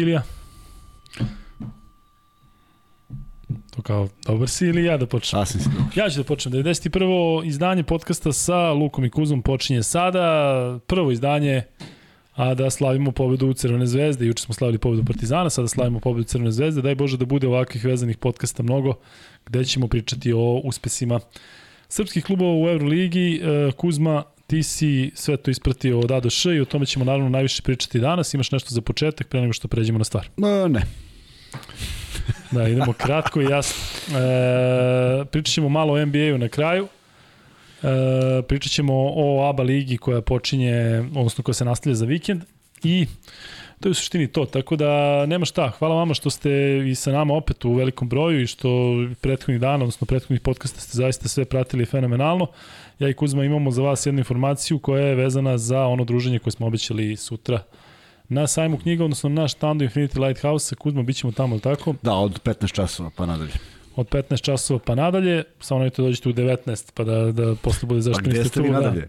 Ilija? To kao, dobar si ili ja da počnem? Sasvim si. Ja ću da počnem. 91. izdanje podcasta sa Lukom i Kuzom počinje sada. Prvo izdanje a da slavimo pobedu u Crvene zvezde. Juče smo slavili pobedu Partizana, sada slavimo pobedu Crvene zvezde. Daj Bože da bude ovakvih vezanih podcasta mnogo, gde ćemo pričati o uspesima srpskih klubova u Euroligi. E, Kuzma, ti si sve to ispratio od A do Š i o tome ćemo naravno najviše pričati danas. Imaš nešto za početak pre nego što pređemo na stvar? Ma, ne. Da, idemo kratko i jasno. E, pričat ćemo malo o NBA-u na kraju. E, pričat ćemo o ABA ligi koja počinje, odnosno koja se nastavlja za vikend i to je u suštini to, tako da nema šta. Hvala vama što ste i sa nama opet u velikom broju i što prethodnih dana, odnosno prethodnih podcasta ste zaista sve pratili fenomenalno. Ja i Kuzma imamo za vas jednu informaciju koja je vezana za ono druženje koje smo obećali sutra na sajmu knjiga, odnosno na štandu Infinity Lighthouse. Kuzma, bit ćemo tamo, tako? Da, od 15 časova pa nadalje. Od 15 časova pa nadalje, samo nemojte dođete u 19, pa da, da posle bude zašto pa niste tu. Da. nadalje? Da.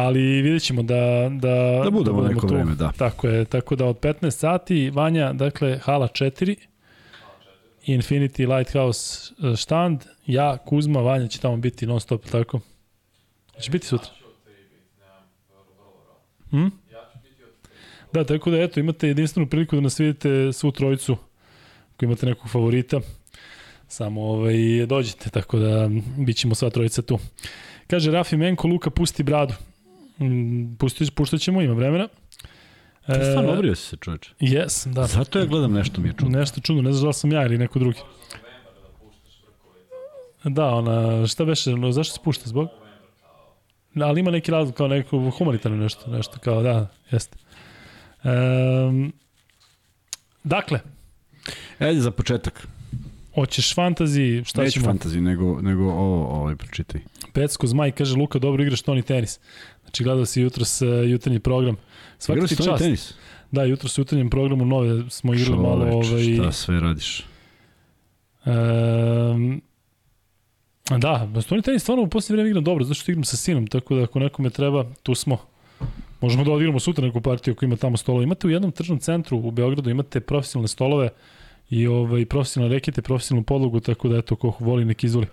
Ali vidjet ćemo da... Da, da budemo da neko tu. vreme, da. Tako je, tako da od 15 sati, Vanja, dakle, hala 4, Infinity Lighthouse e, štand, ja, Kuzma, Vanja će tamo biti non stop, tako? Će biti sutra? Hm? Da, tako da eto, imate jedinstvenu priliku da nas vidite svu trojicu, ako imate nekog favorita, samo ovaj, dođete, tako da bit ćemo sva trojica tu. Kaže Rafi Menko, Luka, pusti bradu. Mm, pusti, puštat ćemo, ima vremena. E, to stvarno obrio si se, čoveče. Jes, da. Zato ja gledam nešto mi je čudno. Nešto čudno, ne znaš da li sam ja ili neko drugi. Da, ona, šta beše, no, zašto se pušta zbog? Ali ima neki razlog kao neko humanitarno nešto, nešto kao, da, jeste. Um, dakle. Ajde za početak. Hoćeš fantazi, šta Neću ćemo? fantazi, nego, nego ovo, ovo pročitaj. Pecko Zmaj kaže, Luka, dobro igraš toni tenis. Znači, gledao si jutro s jutarnji program. Svaki ti čast. tenis? Da, jutro s jutarnjem programu nove smo igrali Čoveč, malo... Ovaj, šta sve radiš? Um, da, stoni tenis stvarno u posljednje vreme igram dobro, zato što igram sa sinom, tako da ako nekome treba, tu smo. Možemo da odigramo sutra neku partiju ako ima tamo stolove. Imate u jednom tržnom centru u Beogradu, imate profesionalne stolove i ovaj, profesionalne rekete, profesionalnu podlogu, tako da eto, ko voli nek izvoli.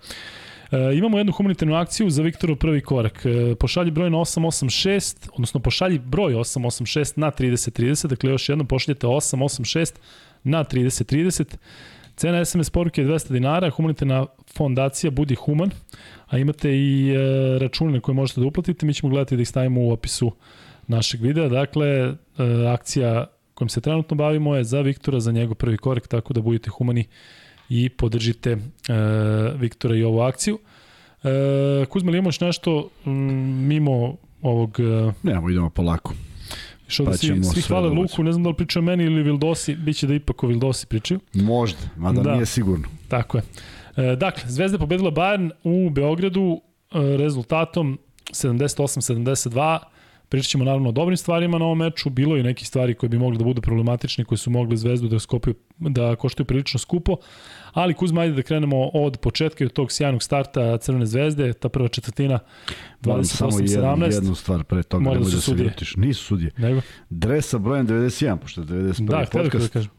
E, imamo jednu humanitarnu akciju za Viktorov prvi korak. E, pošalji broj na 886, odnosno pošalji broj 886 na 3030, dakle još jednom pošaljete 886 na 3030. Cena SMS poruke je 200 dinara, humanitarna fondacija Budi Human, a imate i e, račune koje možete da uplatite, mi ćemo gledati da ih stavimo u opisu našeg videa. Dakle, e, akcija kojom se trenutno bavimo je za Viktora, za njegov prvi korek, tako da budete humani i podržite e, Viktora i ovu akciju. E, Kuzma, li imaš nešto mimo ovog... E, Nemo, idemo polako. Što da pa svi, svi hvale da Luku, ne znam da li pričaju meni ili Vildosi, bit će da ipak o Vildosi pričaju. Možda, mada da, nije sigurno. Tako je. E, dakle, Zvezda je pobedila Bayern u Beogradu e, rezultatom 78-72. Pričat ćemo naravno o dobrim stvarima na ovom meču, bilo je nekih stvari koje bi mogli da budu problematične, koje su mogli Zvezdu da, skopiju, da koštaju prilično skupo, ali Kuzma, ajde da krenemo od početka i od tog sjajnog starta Crvene zvezde, ta prva četvrtina 28-17. Samo jednu, jednu stvar pre toga, Mora da, da se ljutiš. Nisu sudije. Nego? Dresa brojem 91, pošto je 91. Da, podcast. Da kažem.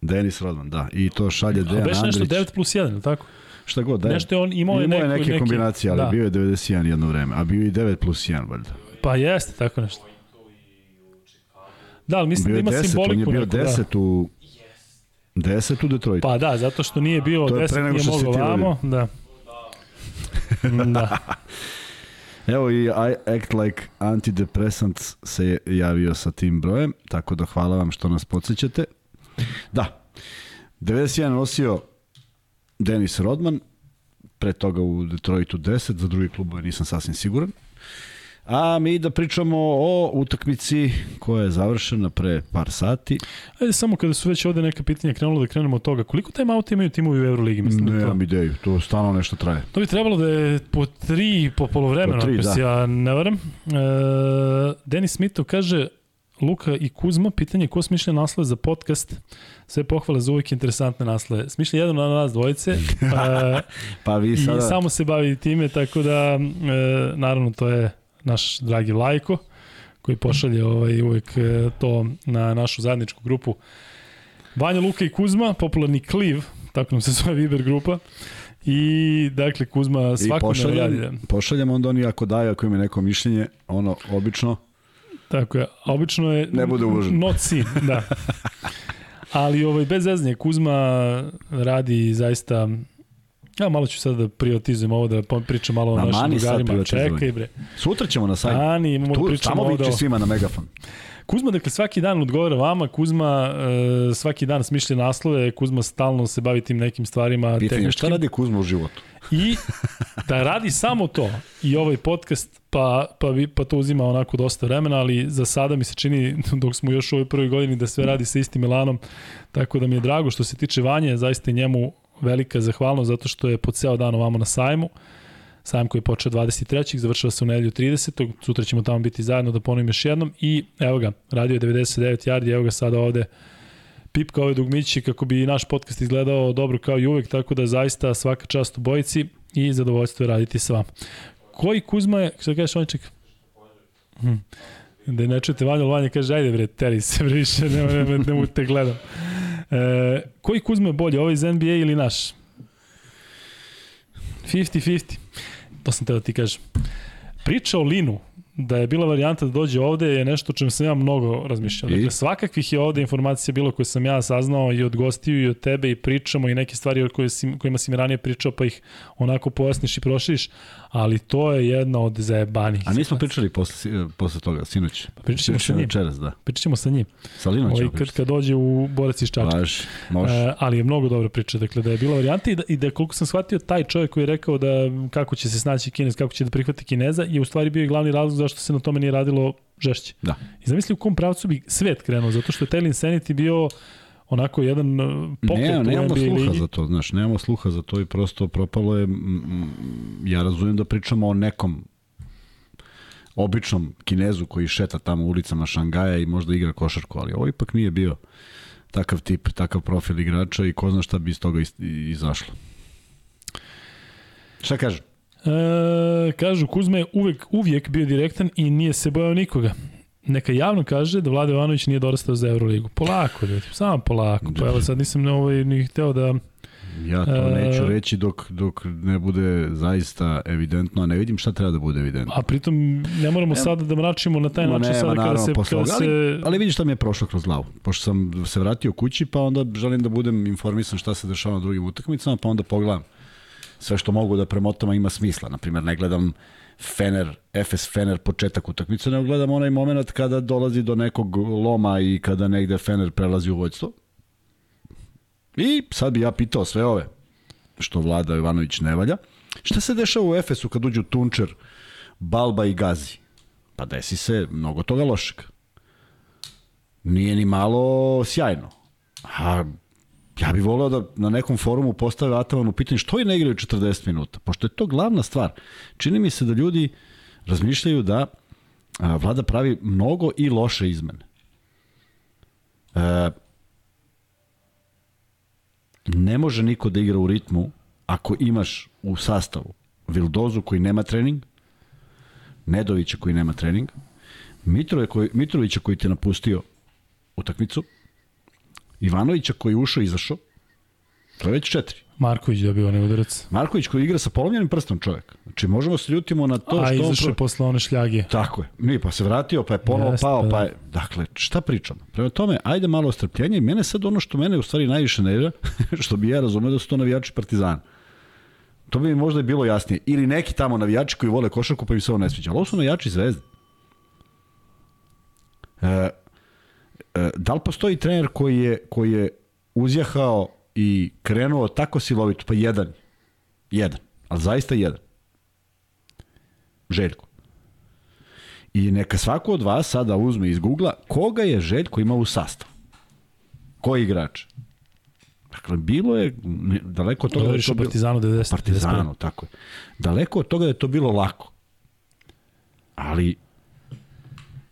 Denis Rodman, da. I to šalje Dejan Andrić. A nešto 9 plus 1, tako? Šta god, da je. Nešto je on imao, imao je neke neki, kombinacije, ali da. bio je 91 jedno vreme, a bio je 9 plus 1, valjda. Pa jeste, tako nešto. Da, ali mislim bio da ima 10, simboliku. On je bio 10 da. u... 10 u Detroitu. Pa da, zato što nije bilo 10, nije moglo vamo. Da. da. Evo i I Act Like Antidepressants se javio sa tim brojem, tako da hvala vam što nas podsjećate. Da, 91 nosio Denis Rodman, pre toga u Detroitu 10, za drugi klubove nisam sasvim siguran. A mi da pričamo o utakmici koja je završena pre par sati. Ajde samo kada su već ovde neka pitanja krenulo da krenemo od toga. Koliko time out imaju timovi u Euroligi? Mislim da imam ideju, to stano nešto traje. To bi trebalo da je po tri po polovremenu, ako da. ja ne varam. E, Denis Smithov kaže Luka i Kuzma, pitanje ko smišlja naslove za podcast. Sve pohvale za uvijek interesantne naslove. Smišlja jedan na nas dvojice. e, pa vi sada... I samo se bavi time, tako da, e, naravno, to je naš dragi Lajko, koji pošalje ovaj, uvek e, to na našu zajedničku grupu. Vanja, Luka i Kuzma, popularni Kliv, tako nam se zove Viber grupa. I dakle Kuzma svakodnevno pošaljem, radi. Pošaljem onda oni ako daju, ako ima neko mišljenje, ono, obično, Tako je. Obično je Ne bude not seen, da. Ali ovaj bez zezanje Kuzma radi zaista Ja malo ću sad da privatizujem ovo, da pričam malo o Ma, našim drugarima. Čekaj bre. sutra ćemo na sajt. Ani, imamo da Tu, pričamo samo ovde viče o... svima na megafon. Kuzma, dakle, svaki dan odgovara vama, Kuzma e, svaki dan smišlja naslove, Kuzma stalno se bavi tim nekim stvarima Pitanje, šta radi Kuzma u životu? I da radi samo to i ovaj podcast, pa, pa, vi, pa to uzima onako dosta vremena, ali za sada mi se čini, dok smo još u ovoj prvoj godini, da sve radi sa istim Milanom, tako da mi je drago što se tiče Vanje, zaista je njemu velika zahvalnost zato što je po ceo dan ovamo na sajmu, sajam koji je počeo 23. završava se u nedelju 30. Sutra ćemo tamo biti zajedno da ponovim još jednom i evo ga, radio je 99 yardi, evo ga sada ovde pipka ove dugmići kako bi naš podcast izgledao dobro kao i uvek, tako da zaista svaka čast u bojici i zadovoljstvo je raditi sa vama. Koji Kuzma je, šta kažeš Onček? Hm. Da ne čujete Vanja, ali Vanja kaže, ajde bre, teri se bre, više, ne, ne, ne, ne mu te gledam. E, koji Kuzma je bolji, ovaj iz NBA ili naš? 50-50. To sam teo da ti kažem. Priča o Linu, da je bila varijanta da dođe ovde je nešto o čem sam ja mnogo razmišljao. I? Dakle, svakakvih je ovde informacija bilo koje sam ja saznao i od gostiju i od tebe i pričamo i neke stvari o koje si, kojima si mi ranije pričao pa ih onako pojasniš i proširiš, ali to je jedna od zajebanih. A nismo pričali posle, posle toga, sinoć. Pa pričat ćemo sa njim. Večeras, da. Pričat ćemo sa njim. Sa Linom Ovaj, ćemo kad, pričati. kad dođe u Borac iz Čačka. Važi, može. E, ali je mnogo dobra priča, dakle da je bila varijanta i da, i da koliko sam shvatio taj čovjek koji je rekao da kako će se snaći Kinez, kako će da prihvati Kineza, je u stvari bio i glavni razlog zašto se na tome nije radilo žešće. Da. I zamisli u kom pravcu bi svet krenuo, zato što je Taylor Insanity bio onako jedan uh, pokret Ne, u nemamo NBA sluha ligi. za to, znaš, nemamo sluha za to i prosto propalo je, ja razumijem da pričamo o nekom običnom kinezu koji šeta tamo ulicama Šangaja i možda igra košarku, ali ovo ipak nije bio takav tip, takav profil igrača i ko zna šta bi iz toga izašlo. Šta kaže? E, kažu, Kuzma je uvek, uvijek bio direktan i nije se bojao nikoga. Neka javno kaže da Vlade Ivanović nije dorastao za Euroligu. Polako, ljudi, samo polako. Pa evo sad nisam ne, ovaj, ni hteo da... Ja to E, neću reći dok, dok ne bude zaista evidentno, a ne vidim šta treba da bude evidentno. A pritom ne moramo sada da mračimo na taj način sada kada se, posle kada se... Ali vidiš šta mi je prošlo kroz glavu. Pošto sam se vratio kući, pa onda želim da budem informisan šta se dešava na drugim utakmicama, pa onda pogledam sve što mogu da premotam, ima smisla. Naprimjer, ne gledam Fener, FS Fener početak utakmice, nego gledam onaj moment kada dolazi do nekog loma i kada negde Fener prelazi u vođstvo. I sad bi ja pitao sve ove što Vlada Ivanović ne valja. Šta se dešava u Efesu kad uđu Tunčer, Balba i Gazi? Pa desi se mnogo toga lošeg. Nije ni malo sjajno. A ja bih voleo da na nekom forumu postave Atamanu pitanje što je ne igraju 40 minuta, pošto je to glavna stvar. Čini mi se da ljudi razmišljaju da a, vlada pravi mnogo i loše izmene. E, ne može niko da igra u ritmu ako imaš u sastavu Vildozu koji nema trening, Nedovića koji nema trening, Mitrove koji, Mitrovića koji te napustio utakmicu, Ivanovića koji je ušao i izašao, to je već četiri. Marković dobio onaj udarac. Marković koji igra sa polomljenim prstom čovjek. Znači možemo se ljutimo na to A što on... izašao posle one šljage. Tako je. Nije, pa se vratio, pa je ponovo Jeste, pao, pa je... Dakle, šta pričamo? Prema tome, ajde malo strpljenja i mene sad ono što mene u stvari najviše nervira, što bi ja razumeo da su to navijači Partizana. To bi mi možda bilo jasnije. Ili neki tamo navijači koji vole košarku pa im se ovo ne sviđa. Ali ovo su navijači zvezde. E, da li postoji trener koji je, koji je uzjahao i krenuo tako silovito? Pa jedan. Jedan. Ali zaista jedan. Željko. I neka svako od vas sada uzme iz Google koga je Željko imao u sastavu. Koji igrač? Dakle, bilo je daleko od toga da je Govoriš to o. Partizanu 90. Partizanu, tako je. Daleko od toga da je to bilo lako. Ali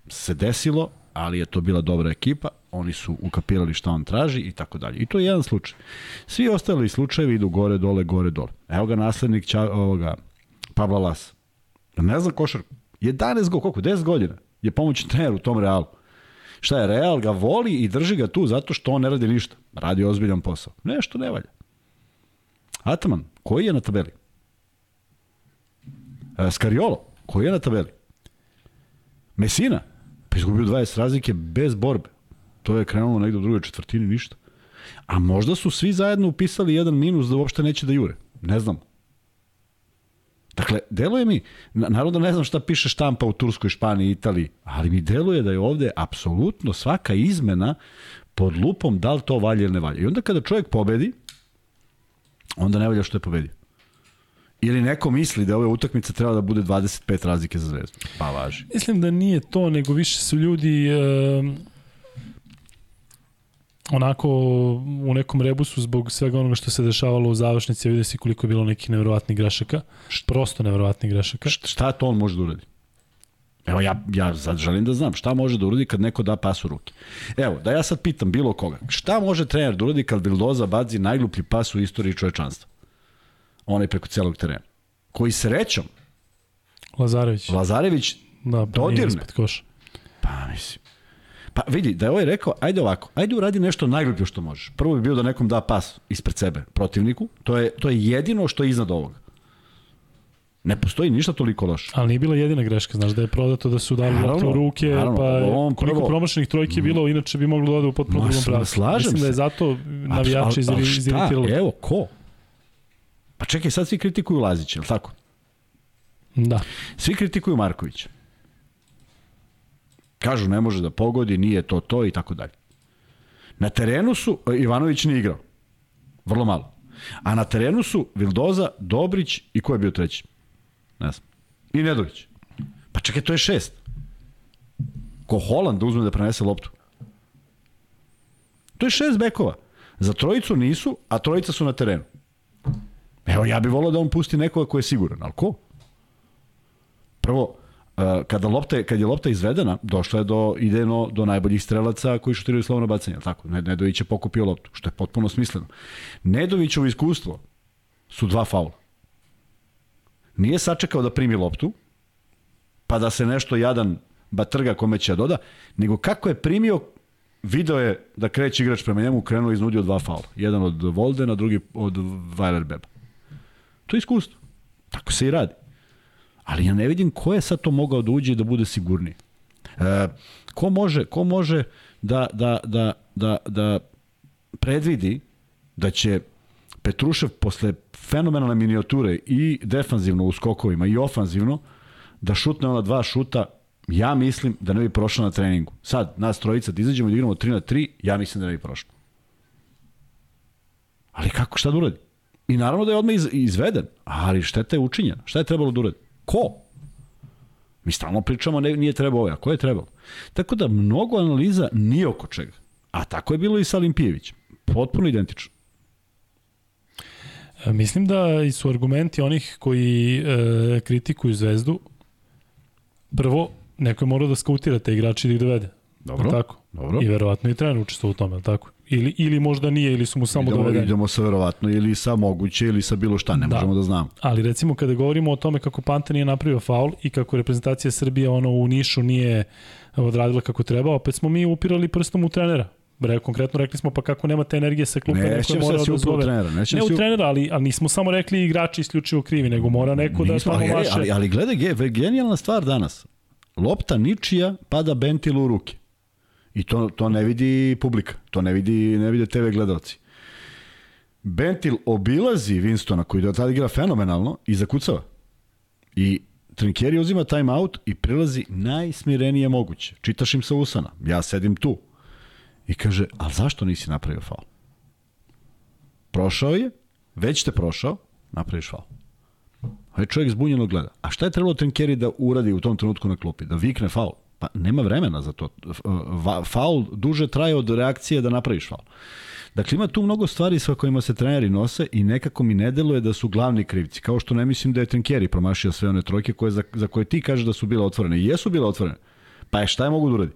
se desilo, ali je to bila dobra ekipa, oni su ukapirali šta on traži i tako dalje. I to je jedan slučaj. Svi ostali slučajevi idu gore, dole, gore, dole. Evo ga naslednik Ča, ovoga, Pavla Las. Ne zna košarku. 11 go, koliko? 10 godina. je pomoćni trener u tom Realu. Šta je, Real ga voli i drži ga tu zato što on ne radi ništa. Radi ozbiljan posao. Nešto ne valja. Ataman, koji je na tabeli? E, Skariolo, koji je na tabeli? Mesina, pa izgubio 20 razlike bez borbe. To je krenulo negde u drugoj četvrtini, ništa. A možda su svi zajedno upisali jedan minus da uopšte neće da jure. Ne znam. Dakle, deluje mi, naravno ne znam šta piše štampa u Turskoj, Španiji, Italiji, ali mi deluje da je ovde apsolutno svaka izmena pod lupom da li to valja ili ne valja. I onda kada čovjek pobedi, onda ne valja što je pobedio. Ili neko misli da ove utakmice treba da bude 25 razlike za zvezdu. Pa važi. Mislim da nije to, nego više su ljudi e, onako u nekom rebusu zbog svega onoga što se dešavalo u završnici, vidi se koliko je bilo nekih nevjerovatnih grešaka. Prosto nevjerovatnih grešaka. Šta to on može da uradi? Evo ja, ja sad želim da znam šta može da uradi kad neko da pas u ruke. Evo, da ja sad pitam bilo koga, šta može trener da uradi kad Vildoza bazi najgluplji pas u istoriji čovečanstva? Onaj preko celog terena. Koji srećom Lazarević. Lazarević da, pa dodirne. koša. Pa mislim. Pa vidi, da je ovaj rekao, ajde ovako, ajde uradi nešto najgluplje što možeš. Prvo bi bio da nekom da pas ispred sebe protivniku, to je, to je jedino što je iznad ovoga. Ne postoji ništa toliko loše. Ali nije bila jedina greška, znaš da je prodato da su dali loptu u ruke, naravno, pa on koliko prvo... promašenih trojki je bilo, inače bi moglo da ode u potpuno drugom pravcu. Slažem Mislim se. da je zato navijači iziritirali. Evo, ko? Pa čekaj, sad svi kritikuju Lazića, je li tako? Da. Svi kritikuju Markovića. Kažu ne može da pogodi, nije to to i tako dalje. Na terenu su, Ivanović nije igrao. Vrlo malo. A na terenu su Vildoza, Dobrić i ko je bio treći? Ne znam. I Nedović. Pa čekaj, to je šest. Ko Holand da uzme da prenese loptu. To je šest bekova. Za trojicu nisu, a trojica su na terenu. Evo, ja bih volao da on pusti nekoga ko je siguran, ali ko? Prvo, kada lopta kad je lopta izvedena, došla je do idejno do najboljih strelaca koji šutiraju slovno bacanje, tako? Nedović je pokupio loptu, što je potpuno smisleno. Nedovićevo iskustvo su dva faula. Nije sačekao da primi loptu, pa da se nešto jadan batrga kome će da doda, nego kako je primio, video je da kreće igrač prema njemu, krenuo i iznudio dva faula. Jedan od Voldena, drugi od Weiler Beba. To je iskustvo. Tako se i radi. Ali ja ne vidim ko je sad to mogao da uđe i da bude sigurniji. E, ko može, ko može da, da, da, da, da predvidi da će Petrušev posle fenomenalne minijature i defanzivno u skokovima i ofanzivno da šutne ona dva šuta ja mislim da ne bi prošla na treningu. Sad, nas trojica, da izađemo da igramo 3 na 3, ja mislim da ne bi prošlo. Ali kako, šta da uradi? I naravno da je odmah iz, izveden, ali šteta je učinjena. Šta je trebalo da uradi? Ko? Mi stalno pričamo, ne, nije trebao ovaj, a ko je trebalo? Tako da mnogo analiza nije oko čega. A tako je bilo i sa Olimpijevićem. Potpuno identično. E, mislim da su argumenti onih koji e, kritikuju Zvezdu prvo, neko je morao da skautira te igrače i da ih dovede. Dobro, tako? dobro. I verovatno i trener učestvo u tome, tako? Ili, ili možda nije, ili su mu samo idemo, dovedeni. Idemo sa verovatno, ili sa moguće, ili sa bilo šta, ne da. možemo da znamo. Ali recimo kada govorimo o tome kako Panta nije napravio faul i kako reprezentacija Srbije ono u Nišu nije odradila kako treba, opet smo mi upirali prstom u trenera. Bre, konkretno rekli smo pa kako nemate energije sa klupe, neko je mora da zove. Trenera, ne u trenera, ali, ali nismo samo rekli igrači isključivo krivi, nego mora neko nismo, da tamo ali, ali, ali gledaj, genijalna stvar danas. Lopta ničija pada Bentilu u ruke. I to, to ne vidi publika, to ne vidi ne vide TV gledalci. Bentil obilazi Winstona koji do tada igra fenomenalno i zakucava. I Trinkjeri uzima time out i prilazi najsmirenije moguće. Čitaš im sa usana. Ja sedim tu. I kaže, ali zašto nisi napravio faul? Prošao je, već te prošao, napraviš faul. Ovaj čovjek zbunjeno gleda. A šta je trebalo Trinkjeri da uradi u tom trenutku na klupi? Da vikne faul? Pa nema vremena za to. Faul duže traje od reakcije da napraviš faul. Dakle, ima tu mnogo stvari sa kojima se treneri nose i nekako mi ne deluje da su glavni krivci. Kao što ne mislim da je Trinkjeri promašio sve one trojke koje, za, za koje ti kažeš da su bile otvorene. I jesu bile otvorene. Pa je šta je mogu da uradi?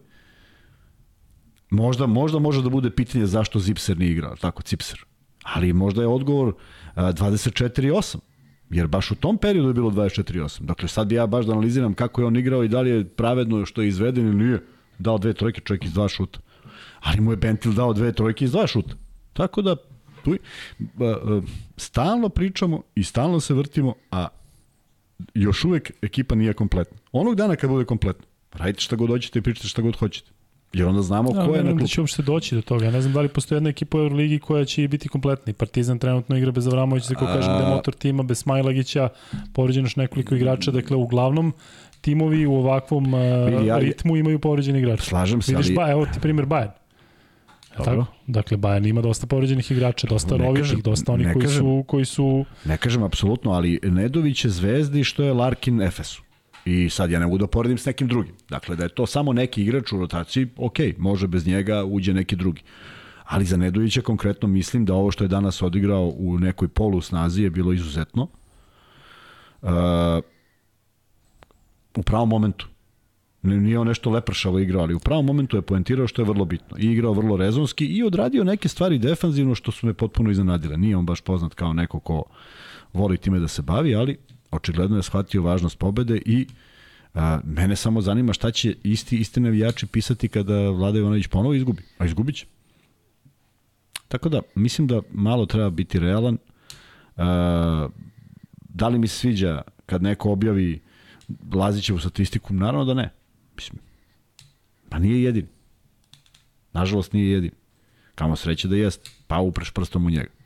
Možda, možda može da bude pitanje zašto Zipser nije igrao, tako, Cipser. Ali možda je odgovor 24-8. Jer baš u tom periodu je bilo 24-8. Dakle, sad ja baš da analiziram kako je on igrao i da li je pravedno što je izveden ili nije. Dao dve trojke, čovjek iz dva šuta. Ali mu je Bentil dao dve trojke iz dva šuta. Tako da, tu, stalno pričamo i stalno se vrtimo, a još uvek ekipa nije kompletna. Onog dana kad bude kompletna, radite šta god hoćete i pričate šta god hoćete. Jer onda znamo ja, ko je na klubu. da će uopšte doći do toga. Ja ne znam da li postoji jedna ekipa u Euroligi koja će biti kompletna. Partizan trenutno igra bez Avramovića, kako kažem, da motor tima, bez Smajlagića, povređeno još nekoliko igrača. Dakle, uglavnom, timovi u ovakvom Vidi, ja, ritmu imaju povređeni igrača. Slažem se, Vidiš, ali... Ba, evo ti primjer Bayern. Dobro. Tako? Dakle, Bayern ima dosta povređenih igrača, dosta rovišnih, dosta onih koji kažem, su, koji su... Ne kažem apsolutno, ali Nedović je zvezdi što je Larkin Efesu. I sad ja ne mogu da poredim s nekim drugim. Dakle, da je to samo neki igrač u rotaciji, ok, može bez njega uđe neki drugi. Ali za Nedovića konkretno mislim da ovo što je danas odigrao u nekoj polu snazi je bilo izuzetno. Uh, u pravom momentu. Nije on nešto lepršavo igrao, ali u pravom momentu je poentirao što je vrlo bitno. I igrao vrlo rezonski i odradio neke stvari defanzivno što su me potpuno iznenadile. Nije on baš poznat kao neko ko voli time da se bavi, ali očigledno je shvatio važnost pobede i a, mene samo zanima šta će isti, isti navijači pisati kada Vlada Ivanović ponovo izgubi. A izgubit će. Tako da, mislim da malo treba biti realan. A, da li mi se sviđa kad neko objavi Lazićevu statistiku? Naravno da ne. Mislim, pa nije jedin. Nažalost nije jedin. Kamo sreće da jest, pa upreš prstom u njega.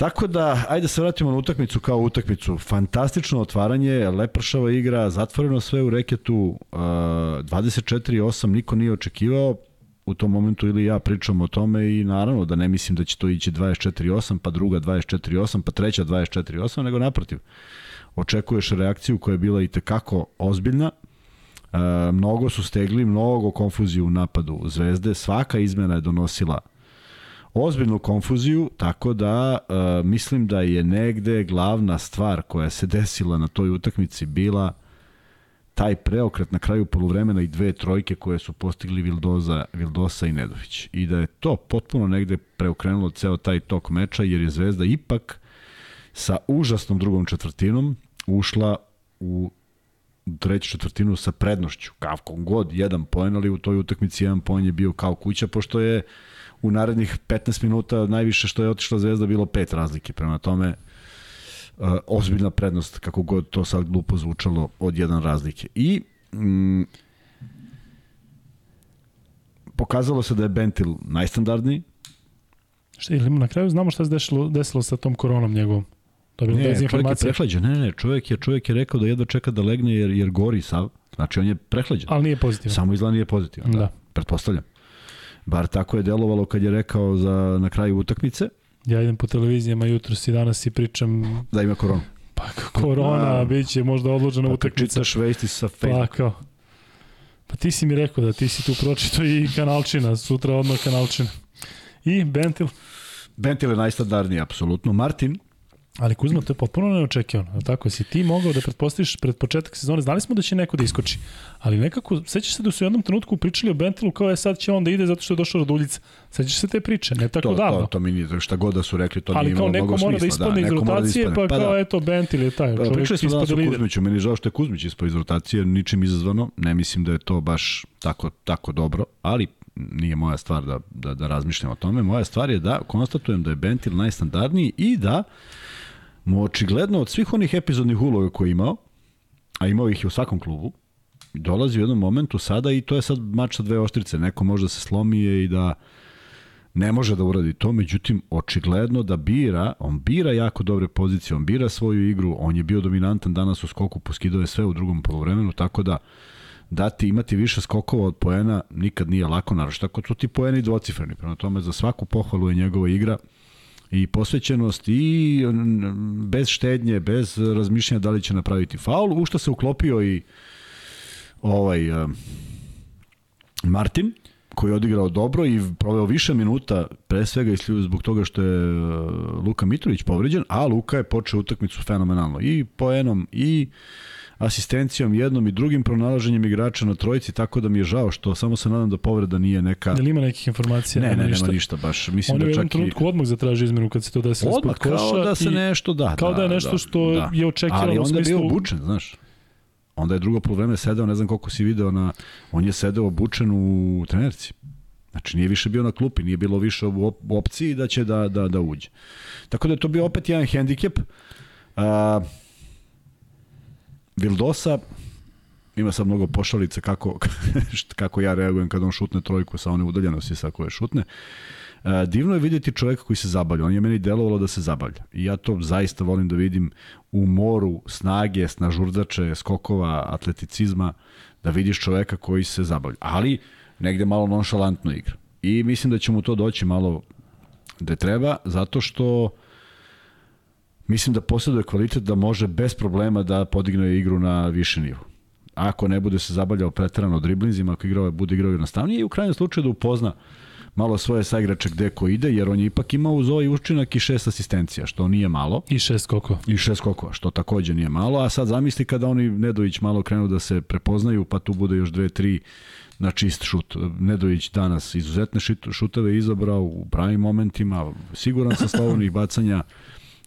Tako da, ajde se vratimo na utakmicu kao utakmicu. Fantastično otvaranje, lepršava igra, zatvoreno sve u reketu, uh, 24-8 niko nije očekivao, u tom momentu ili ja pričam o tome i naravno da ne mislim da će to ići 24-8, pa druga 24-8, pa treća 24-8, nego naprotiv. Očekuješ reakciju koja je bila i tekako ozbiljna, e, mnogo su stegli, mnogo konfuziju u napadu Zvezde, svaka izmena je donosila ozbiljnu konfuziju, tako da uh, mislim da je negde glavna stvar koja se desila na toj utakmici bila taj preokret na kraju poluvremena i dve trojke koje su postigli Vildoza, Vildosa i Nedović. I da je to potpuno negde preokrenulo ceo taj tok meča, jer je Zvezda ipak sa užasnom drugom četvrtinom ušla u treću četvrtinu sa prednošću. Kavkom god, jedan poen, ali u toj utakmici jedan poen je bio kao kuća, pošto je uh, u narednih 15 minuta najviše što je otišla Zvezda bilo pet razlike. Prema tome, uh, ozbiljna prednost, kako god to sad glupo zvučalo, od jedan razlike. I mm, pokazalo se da je Bentil najstandardniji. Šta, ili na kraju znamo šta se desilo, desilo sa tom koronom njegovom? To je ne, čovjek je prehlađen. Ne, ne, čovjek je, čovjek je rekao da jedva čeka da legne jer, jer gori sav. Znači on je prehlađen. Ali nije pozitivan. Samo izgleda nije pozitivan, da. da. Pretpostavljam. Bar tako je delovalo kad je rekao za, na kraju utakmice. Ja idem po televizijama jutro i danas i pričam... Da ima koronu. Pa korona, bit će možda odložena pa, utakmica. čitaš vesti sa Facebooka. Pa kao. Pa ti si mi rekao da ti si tu pročito i kanalčina, sutra odmah kanalčina. I Bentil? Bentil je najstandardniji, apsolutno. Martin? Ali Kuzma, to je potpuno neočekivano. Tako, si ti mogao da pretpostaviš pred početak sezone, znali smo da će neko da iskoči, ali nekako, sećaš se da su u jednom trenutku pričali o Bentilu kao je sad će on da ide zato što je došao Raduljica. Sećaš se te priče, ne tako to, davno. To, to mi nije, šta god da su rekli, to ali nije imalo mnogo smisla. Ali kao neko mora da ispadne da, iz da rotacije, da pa, pa kao da. eto, Bentil je taj. Pa, pričali smo danas o Kuzmiću, meni žao što je Kuzmić ispao iz rotacije, ničim izazvano, ne mislim da je to baš tako, tako dobro, ali nije moja stvar da, da, da razmišljam o tome. Moja stvar je da konstatujem da je Bentil najstandardniji i da očigledno od svih onih epizodnih uloga koje je imao, a imao ih i u svakom klubu, dolazi u jednom momentu sada i to je sad mač sa dve oštrice. Neko može da se slomije i da ne može da uradi to, međutim, očigledno da bira, on bira jako dobre pozicije, on bira svoju igru, on je bio dominantan danas u skoku, poskidao je sve u drugom polovremenu, tako da dati, imati više skokova od poena nikad nije lako, naravno tako su ti poeni dvocifreni, prema tome za svaku pohvalu je njegova igra, i posvećenost i bez štednje, bez razmišljanja da li će napraviti faul, u što se uklopio i ovaj uh, Martin, koji je odigrao dobro i proveo više minuta, pre svega zbog toga što je uh, Luka Mitrović povređen, a Luka je počeo utakmicu fenomenalno. I poenom, i asistencijom jednom i drugim pronalaženjem igrača na trojici, tako da mi je žao što samo se nadam da povreda nije neka... Da li ima nekih informacija? Ne, ne, ništa. nema ništa baš. Mislim On je da u jednom čak i... trenutku odmah zatraži izmenu kad se to desilo Odmah, ispod koša. kao da se i nešto da. Kao da, je nešto što da. je očekivano Ali onda je smislu... bio obučen, znaš. Onda je drugo probleme sedeo, ne znam koliko si video, na, on je sedeo obučen u trenerci. Znači nije više bio na klupi, nije bilo više u, op u opciji da će da, da, da uđe. Tako da je to bio opet jedan hendikep. A, Vildosa ima sad mnogo pošalica kako, kako ja reagujem kad on šutne trojku sa one udaljenosti sa koje šutne. E, divno je vidjeti čoveka koji se zabavlja. On je meni delovalo da se zabavlja. I ja to zaista volim da vidim u moru snage, snažurdače, skokova, atleticizma, da vidiš čoveka koji se zabavlja. Ali negde malo nonšalantno igra. I mislim da će mu to doći malo gde treba, zato što mislim da posjeduje kvalitet da može bez problema da podigne igru na više nivo. Ako ne bude se zabavljao pretarano driblinzima, ako igrao, bude igrao jednostavnije i u krajnjem slučaju da upozna malo svoje saigrače gde ko ide, jer on je ipak imao uz ovaj učinak i šest asistencija, što nije malo. I šest skokova. I šest skokova, što takođe nije malo, a sad zamisli kada oni Nedović malo krenu da se prepoznaju, pa tu bude još dve, tri na čist šut. Nedović danas izuzetne šuteve izabrao u pravim momentima, siguran sa slovnih bacanja,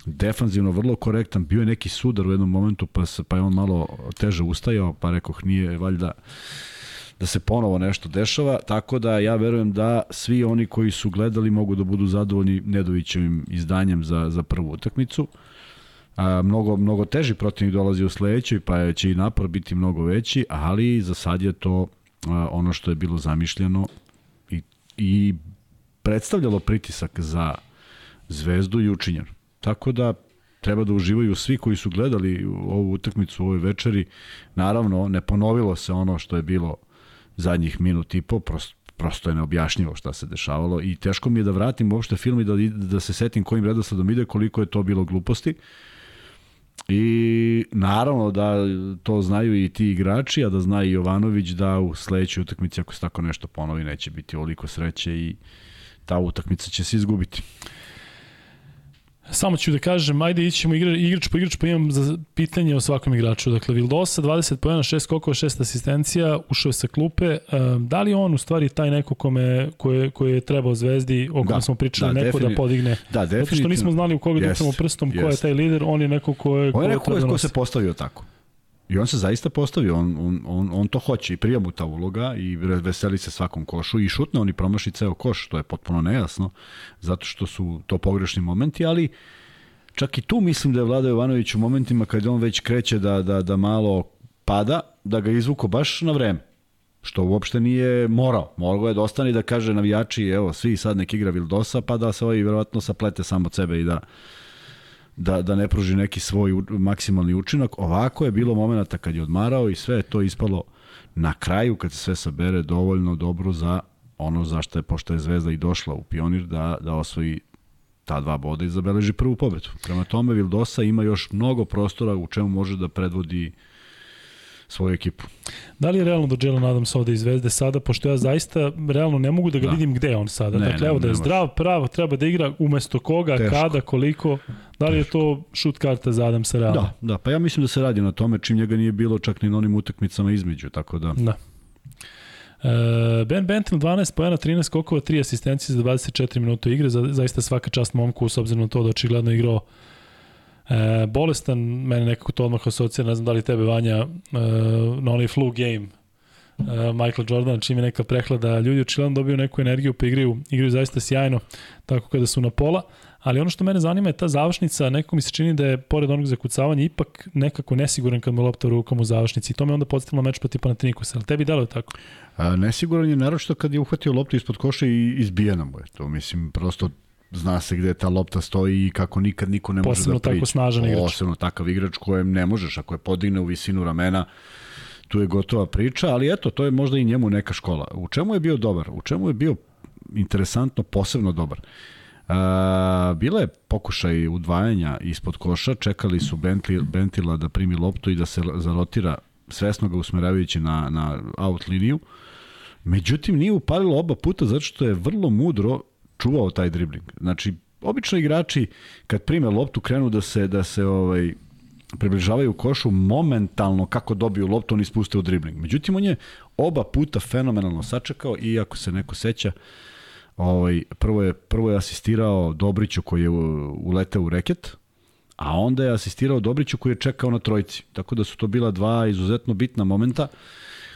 defanzivno vrlo korektan, bio je neki sudar u jednom momentu, pa, se, pa je on malo teže ustajao, pa rekoh nije valjda da se ponovo nešto dešava, tako da ja verujem da svi oni koji su gledali mogu da budu zadovoljni Nedovićevim izdanjem za, za prvu utakmicu. A, mnogo, mnogo teži protivnik dolazi u sledećoj, pa će i napor biti mnogo veći, ali za sad je to a, ono što je bilo zamišljeno i, i predstavljalo pritisak za zvezdu i učinjeno. Tako da treba da uživaju svi koji su gledali ovu utakmicu u ovoj večeri. Naravno, ne ponovilo se ono što je bilo zadnjih minut i po, prosto, prosto je neobjašnjivo šta se dešavalo i teško mi je da vratim uopšte film i da, da se setim kojim redosledom ide, koliko je to bilo gluposti. I naravno da to znaju i ti igrači, a da zna i Jovanović da u sledećoj utakmici ako se tako nešto ponovi neće biti oliko sreće i ta utakmica će se izgubiti. Samo ću da kažem, ajde ićemo igra, igrač po igrač, pa imam za pitanje o svakom igraču. Dakle, Vildosa, 20 pojena, 6 skokova, 6 asistencija, ušao je sa klupe. Da li on u stvari taj neko kome, koje, koje je trebao zvezdi, o kome da, smo pričali, da, neko da podigne? Da, definitivno. Zato što nismo znali u koga da upremo prstom, ko je taj lider, on je neko ko je... On je neko ko, ko, ko se postavio tako. I on se zaista postavio, on, on, on, on to hoće i prija mu ta uloga i veseli se svakom košu i šutne, on i promaši ceo koš, to je potpuno nejasno, zato što su to pogrešni momenti, ali čak i tu mislim da je Vlada Jovanović u momentima kad on već kreće da, da, da malo pada, da ga izvuko baš na vreme što uopšte nije morao. Morao je da ostane da kaže navijači, evo, svi sad nek igra Vildosa, pa da se ovaj verovatno saplete samo sebe i da da, da ne pruži neki svoj maksimalni učinak. Ovako je bilo momenta kad je odmarao i sve je to ispalo na kraju kad se sve sabere dovoljno dobro za ono zašto je, pošto je Zvezda i došla u Pionir, da, da osvoji ta dva boda i zabeleži prvu pobedu. Prema tome Vildosa ima još mnogo prostora u čemu može da predvodi svoju ekipu. Da li je realno da Jalen Adams iz Zvezde sada, pošto ja zaista realno ne mogu da ga da. vidim gde je on sada. Ne, dakle, ne, evo da je zdrav, pravo, treba da igra umesto koga, Teško. kada, koliko. Da li Teško. je to šut karta za Adamsa realno? Da, da, pa ja mislim da se radi na tome čim njega nije bilo čak ni na onim utakmicama između, tako da... Da. Uh, ben Benton 12 pojena, 13 skokova, 3 asistencije za 24 minuta igre, za, zaista svaka čast momku s obzirom na to da očigledno igrao E, bolestan, mene nekako to odmah asocira, ne znam da li tebe Vanja, e, na onaj flu game. E, Michael Jordan, čim je neka prehlada, ljudi očigledno dobiju neku energiju, pa igraju, igraju zaista sjajno, tako kada su na pola, ali ono što mene zanima je ta završnica, nekako mi se čini da je pored onog zakucavanja ipak nekako nesiguran kad mu lopta u rukama u završnici. I to me onda podsjetilo meč protiv Panatinikosa, ali tebi deluje tako? A, nesiguran je naročito kad je uhvatio loptu ispod koša i izbijena mu je. To, mislim, prosto zna se gde ta lopta stoji i kako nikad niko ne može Posebno da priđe. tako snažan igrač. Posebno takav igrač kojem ne možeš, ako je podigne u visinu ramena, tu je gotova priča, ali eto, to je možda i njemu neka škola. U čemu je bio dobar? U čemu je bio interesantno, posebno dobar? A, bila je pokušaj udvajanja ispod koša, čekali su Bentley, Bentila da primi loptu i da se zarotira svesno ga usmeravajući na, na out liniju Međutim, nije upalilo oba puta zato što je vrlo mudro čuvao taj dribling. Znači, obično igrači kad prime loptu krenu da se da se ovaj približavaju košu momentalno kako dobiju loptu oni spuste u dribling. Međutim on je oba puta fenomenalno sačekao i ako se neko seća ovaj prvo je prvo je asistirao Dobriću koji je uleteo u reket a onda je asistirao Dobriću koji je čekao na trojici. Tako da su to bila dva izuzetno bitna momenta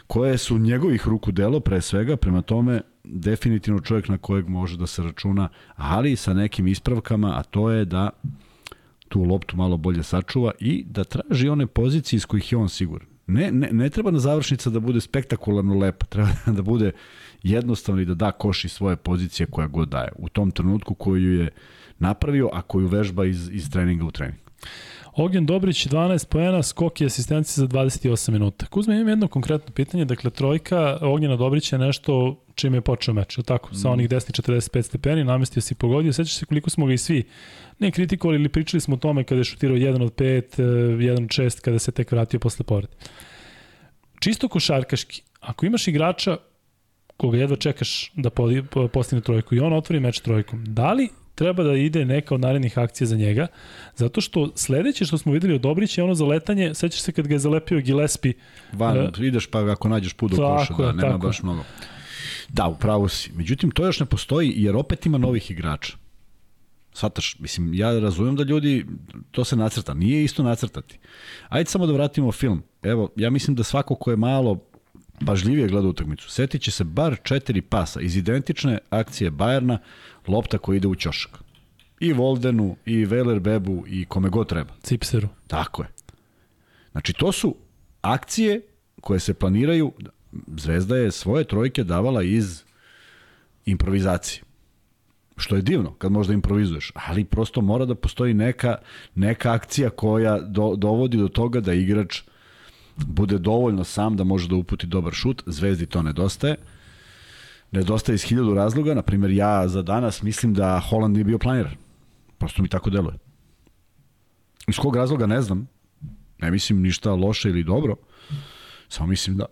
koje su njegovih ruku delo pre svega, prema tome definitivno čovjek na kojeg može da se računa, ali sa nekim ispravkama, a to je da tu loptu malo bolje sačuva i da traži one pozicije iz kojih je on siguran. Ne, ne, ne treba na završnica da bude spektakularno lepa, treba da bude jednostavno i da da koši svoje pozicije koja god daje u tom trenutku koju je napravio, a koju vežba iz, iz treninga u trening. Ognjen Dobrić 12 poena, skok i asistencija za 28 minuta. Kuzma, imam jedno konkretno pitanje, dakle trojka Ognjena Dobrića je nešto čime je počeo meč, je tako? Sa onih desni 45 stepeni, namestio si pogodio, sećaš se koliko smo ga i svi ne kritikovali ili pričali smo o tome kada je šutirao 1 od 5, 1 od 6, kada se tek vratio posle povrede. Čisto košarkaški, ako imaš igrača koga jedva čekaš da postigne trojku i on otvori meč trojkom, da li treba da ide neka od narednih akcija za njega, zato što sledeće što smo videli od Dobrića je ono zaletanje, sećaš se kad ga je zalepio Gillespie. Van, uh, ideš pa ako nađeš put do koša, da, nema tako. baš mnogo. Da, upravo si. Međutim, to još ne postoji jer opet ima novih igrača. Svataš, mislim, ja razumem da ljudi, to se nacrta, nije isto nacrtati. Ajde samo da vratimo film. Evo, ja mislim da svako ko je malo pažljivije gleda utakmicu, setit će se bar četiri pasa iz identične akcije Bajerna, lopta koja ide u ćošak. I Voldenu, i Veler Bebu, i kome god treba. Cipseru. Tako je. Znači, to su akcije koje se planiraju, Zvezda je svoje trojke davala iz improvizacije. Što je divno kad možda improvizuješ, ali prosto mora da postoji neka, neka akcija koja do, dovodi do toga da igrač bude dovoljno sam da može da uputi dobar šut, Zvezdi to nedostaje. Nedostaje iz hiljadu razloga, na primjer ja za danas mislim da Holland nije bio planiran. Prosto mi tako deluje. Iz kog razloga ne znam. Ne mislim ništa loše ili dobro. Samo mislim da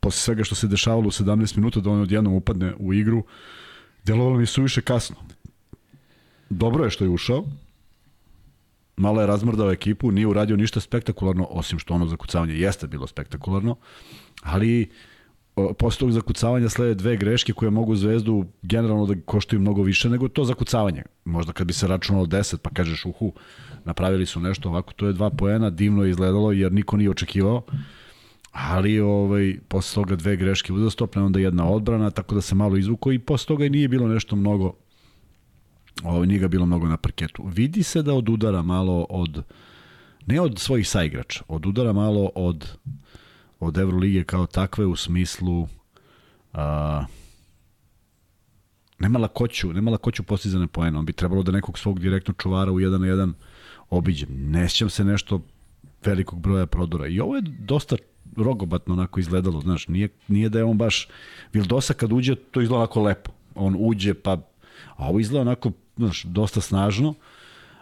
posle svega što se dešavalo u 17 minuta da on odjednom upadne u igru, delovalo mi suviše kasno. Dobro je što je ušao, malo je razmrdao ekipu, nije uradio ništa spektakularno, osim što ono zakucavanje jeste bilo spektakularno, ali posle tog zakucavanja slede dve greške koje mogu Zvezdu generalno da koštaju mnogo više nego to zakucavanje. Možda kad bi se računalo 10 pa kažeš uhu, napravili su nešto ovako, to je dva poena, divno je izgledalo jer niko nije očekivao ali ovaj, posle toga dve greške uzastopne, onda jedna odbrana, tako da se malo izvuko i posle toga i nije bilo nešto mnogo ovaj, nije ga bilo mnogo na parketu. Vidi se da od udara malo od ne od svojih saigrača, od udara malo od od Evrolige kao takve u smislu a, nema lakoću, nema lakoću postizane poena. On bi trebalo da nekog svog direktnog čuvara u 1 na 1 obiđe. Ne sjećam se nešto velikog broja prodora. I ovo je dosta rogobatno onako izgledalo, znaš, nije, nije da je on baš, Vildosa kad uđe, to izgleda onako lepo. On uđe, pa, a ovo izgleda onako, znaš, dosta snažno,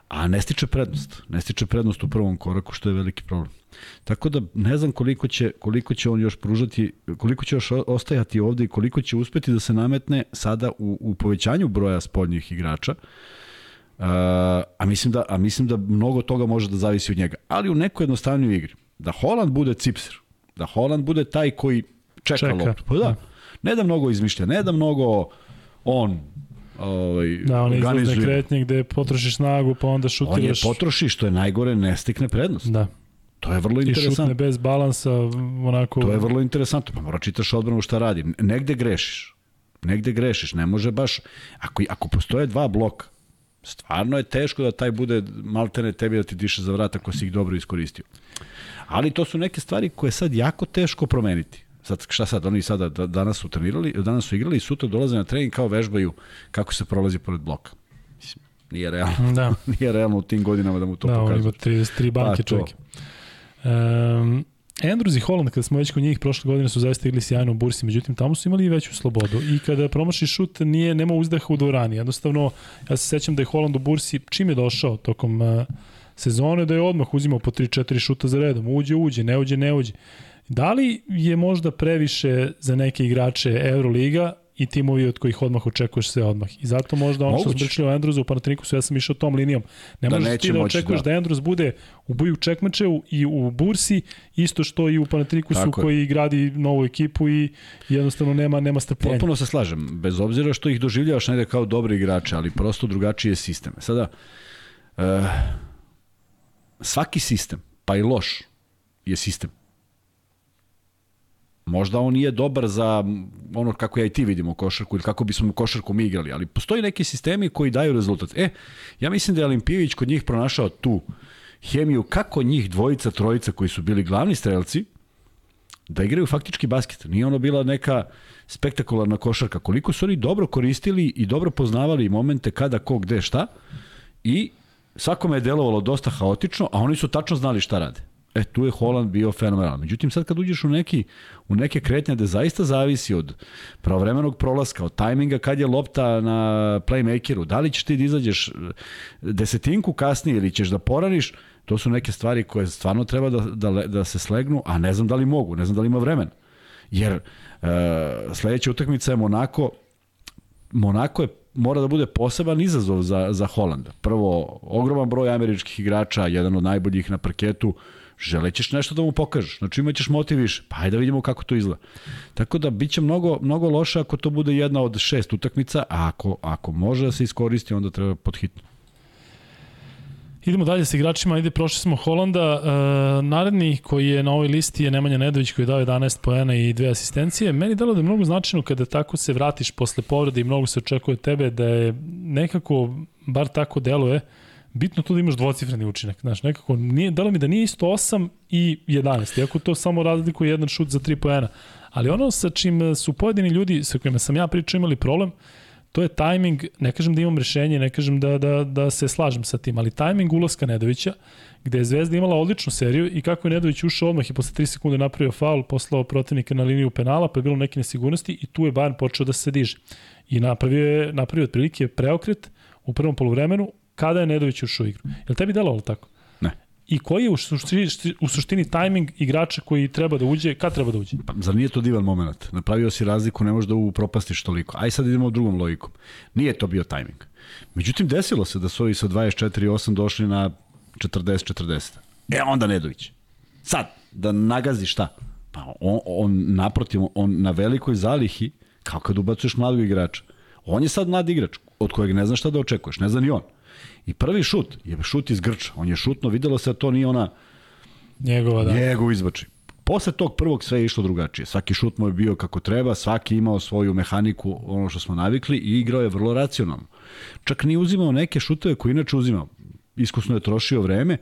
a ne stiče prednost. Ne stiče prednost u prvom koraku, što je veliki problem. Tako da ne znam koliko će, koliko će on još pružati, koliko će još ostajati ovde i koliko će uspeti da se nametne sada u, u povećanju broja spoljnih igrača. Uh, a mislim da a mislim da mnogo toga može da zavisi od njega. Ali u nekoj jednostavnoj igri da Holland bude cipser, Da Holland bude taj koji čeka, čeka. loptu. Pa da, da, ne da mnogo izmišlja, ne da mnogo on ovaj, da, on izlazne kretnje gde potrošiš snagu pa onda šutiraš. On je potroši, što je najgore, ne stikne prednost. Da. To je vrlo interesantno. I šutne bez balansa, onako... To je vrlo interesantno, pa mora čitaš odbranu šta radi. Negde grešiš. Negde grešiš, ne može baš... Ako, ako postoje dva bloka, stvarno je teško da taj bude maltene tebi da ti diše za vrat ako si ih dobro iskoristio. Ali to su neke stvari koje sad jako teško promeniti. Sad, šta sad, oni sada danas su trenirali, danas su igrali i sutra dolaze na trening kao vežbaju kako se prolazi pored bloka. Mislim, nije realno. Da. nije realno u tim godinama da mu to da, pokazuje. Da, on ima 33 banke pa, čovjek. Um, Andrews i Holland, kada smo već kod njih, prošle godine su zaista igli sjajno u bursi, međutim tamo su imali i veću slobodu. I kada promaši šut, nije, nema uzdaha u dvorani. Jednostavno, ja se sećam da je Holland u bursi, čim je došao tokom uh, sezone, da je odmah uzimao po 3-4 šuta za redom. Uđe, uđe, ne uđe, ne uđe. Da li je možda previše za neke igrače Euroliga i timovi od kojih odmah očekuješ sve odmah. I zato možda ono što smo pričali o Andruzu u Panatinikusu, ja sam išao tom linijom. Ne da možeš ti da očekuješ da. da Andruz bude u boju Čekmačevu i u Bursi, isto što i u Panatinikusu koji je. gradi novu ekipu i jednostavno nema, nema strpljenja. Potpuno se slažem, bez obzira što ih doživljavaš negde kao dobri igrače, ali prosto drugačiji je sistem. Sada, uh, svaki sistem, pa i loš, je sistem. Možda on nije dobar za ono kako ja i ti vidimo košarku ili kako bismo košarku mi igrali, ali postoji neki sistemi koji daju rezultat. E, ja mislim da je Olimpijević kod njih pronašao tu hemiju kako njih dvojica, trojica koji su bili glavni strelci, da igraju faktički basket. Nije ono bila neka spektakularna košarka. Koliko su oni dobro koristili i dobro poznavali momente kada, ko, gde, šta i svakome je delovalo dosta haotično, a oni su tačno znali šta rade. E, tu je Holand bio fenomenalan. Međutim, sad kad uđeš u, neki, u neke kretnje gde zaista zavisi od pravovremenog prolaska, od tajminga kad je lopta na playmakeru, da li ćeš ti da izađeš desetinku kasnije ili ćeš da poraniš, to su neke stvari koje stvarno treba da, da, da se slegnu, a ne znam da li mogu, ne znam da li ima vremena. Jer e, sledeća utakmica je Monako, Monako je mora da bude poseban izazov za, za Holanda. Prvo, ogroman broj američkih igrača, jedan od najboljih na parketu, želećeš nešto da mu pokažeš. Znači imaćeš motiv više. Pa ajde da vidimo kako to izgleda. Tako da biće mnogo, mnogo loše ako to bude jedna od šest utakmica, a ako, ako može da se iskoristi, onda treba podhitno. Idemo dalje sa igračima, ajde prošli smo Holanda. E, naredni koji je na ovoj listi je Nemanja Nedović koji je dao 11 poena i dve asistencije. Meni delo da je mnogo značajno kada tako se vratiš posle povrede i mnogo se očekuje tebe da je nekako, bar tako deluje, bitno to da imaš dvocifreni učinak. Znaš, nekako, nije, delo mi da nije isto 8 i 11, iako to samo razlikuje jedan šut za 3 poena. Ali ono sa čim su pojedini ljudi sa kojima sam ja pričao imali problem, to je tajming, ne kažem da imam rešenje, ne kažem da, da, da se slažem sa tim, ali tajming ulaska Nedovića, gde je Zvezda imala odličnu seriju i kako je Nedović ušao odmah i posle 3 sekunde napravio faul, poslao protivnika na liniju penala, pa je bilo neke nesigurnosti i tu je Bayern počeo da se diže. I napravio je, napravio otprilike preokret u prvom polovremenu kada je Nedović ušao u igru. Je li tebi delovalo tako? Ne. I koji je u suštini, u suštini tajming igrača koji treba da uđe, kad treba da uđe? Pa, zar nije to divan moment? Napravio si razliku, ne možeš da upropastiš toliko. Aj sad idemo drugom logikom. Nije to bio tajming. Međutim, desilo se da su ovi sa 24-8 došli na 40-40. E, onda Nedović. Sad, da nagazi šta? Pa on, on naprotiv, on na velikoj zalihi, kao kad ubacuješ mladog igrača. On je sad mlad igrač, od kojeg ne zna šta da očekuješ, ne zna ni on. I prvi šut je šut iz Grča. On je šutno, videlo se da to nije ona njegova, da. njegov izbači. Posle tog prvog sve je išlo drugačije. Svaki šut mu je bio kako treba, svaki imao svoju mehaniku, ono što smo navikli i igrao je vrlo racionalno. Čak ni uzimao neke šutove koje inače uzimao. Iskusno je trošio vreme,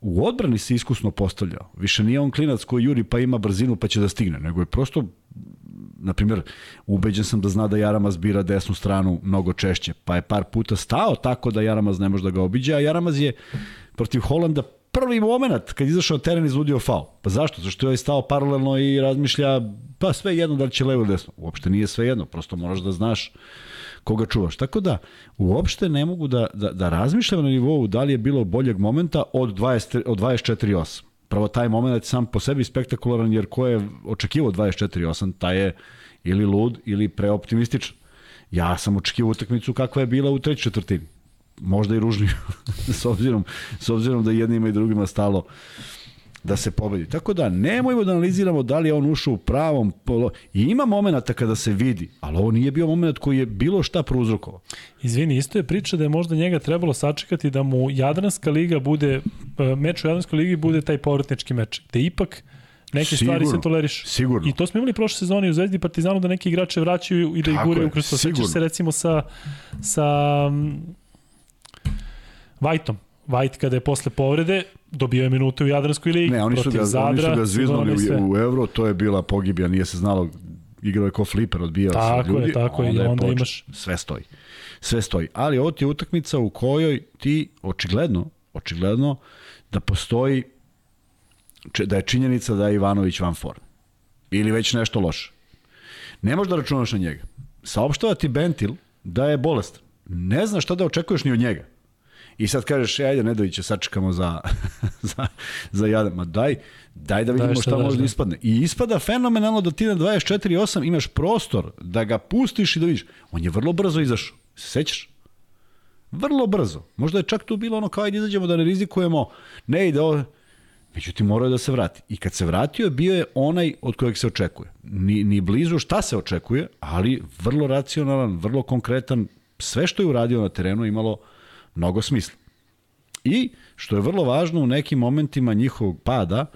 u odbrani se iskusno postavljao. Više nije on klinac koji juri pa ima brzinu pa će da stigne, nego je prosto na primjer, ubeđen sam da zna da Jaramaz bira desnu stranu mnogo češće, pa je par puta stao tako da Jaramaz ne može da ga obiđe, a Jaramaz je protiv Holanda prvi moment kad izašao teren izvodio faul. Pa zašto? Zašto je stao paralelno i razmišlja pa sve jedno da li će levo ili desno. Uopšte nije sve jedno, prosto moraš da znaš koga čuvaš. Tako da, uopšte ne mogu da, da, da razmišljam na nivou da li je bilo boljeg momenta od, 20, od 24-8. Prvo, taj moment sam po sebi spektakularan, jer ko je očekivao 24-8, taj je ili lud ili preoptimističan. Ja sam očekivao utakmicu kakva je bila u trećoj četvrtini. Možda i ružniju, s, obzirom, s obzirom da jednima i drugima stalo da se pobedi. Tako da nemojmo da analiziramo da li je on ušao u pravom polo... I ima momenta kada se vidi, ali ovo nije bio moment koji je bilo šta prouzrokovao. Izvini, isto je priča da je možda njega trebalo sačekati da mu Jadranska liga bude, e, meč u Jadranskoj ligi bude taj povratnički meč, gde ipak neke sigurno, stvari se toleriš. Sigurno. I to smo imali prošle sezone u Zvezdi Partizanu da neki igrače vraćaju i da ih guraju kroz to. Sećaš se recimo sa, sa Vajtom. White kada je posle povrede dobio je minute u Jadranskoj ligi ne, oni su ga, Zadra, oni su ga zviznuli u, u Euro, to je bila pogibija, nije se znalo, igrao je ko fliper, odbijao tako se ljudi. Je, tako je, i onda imaš... Sve stoji. Sve stoji. Ali ovo ti je utakmica u kojoj ti očigledno, očigledno da postoji da je činjenica da je Ivanović van form. Ili već nešto loše. Ne možeš da računaš na njega. Saopštava ti Bentil da je bolest. Ne znaš šta da očekuješ ni od njega. I sad kažeš, e, ajde, Nedoviće, sačekamo za, za, za jadan. Ma daj, daj da vidimo Daj šta šta daš, može da da. ispadne. I ispada fenomenalno da ti na 24.8 imaš prostor da ga pustiš i da vidiš. On je vrlo brzo izašao. Se sećaš? Vrlo brzo. Možda je čak tu bilo ono kao ajde izađemo da ne rizikujemo, ne ide ovo. Međutim, morao je da se vrati. I kad se vratio, bio je onaj od kojeg se očekuje. Ni, ni blizu šta se očekuje, ali vrlo racionalan, vrlo konkretan. Sve što je uradio na terenu imalo mnogo smisla. I, što je vrlo važno, u nekim momentima njihovog pada,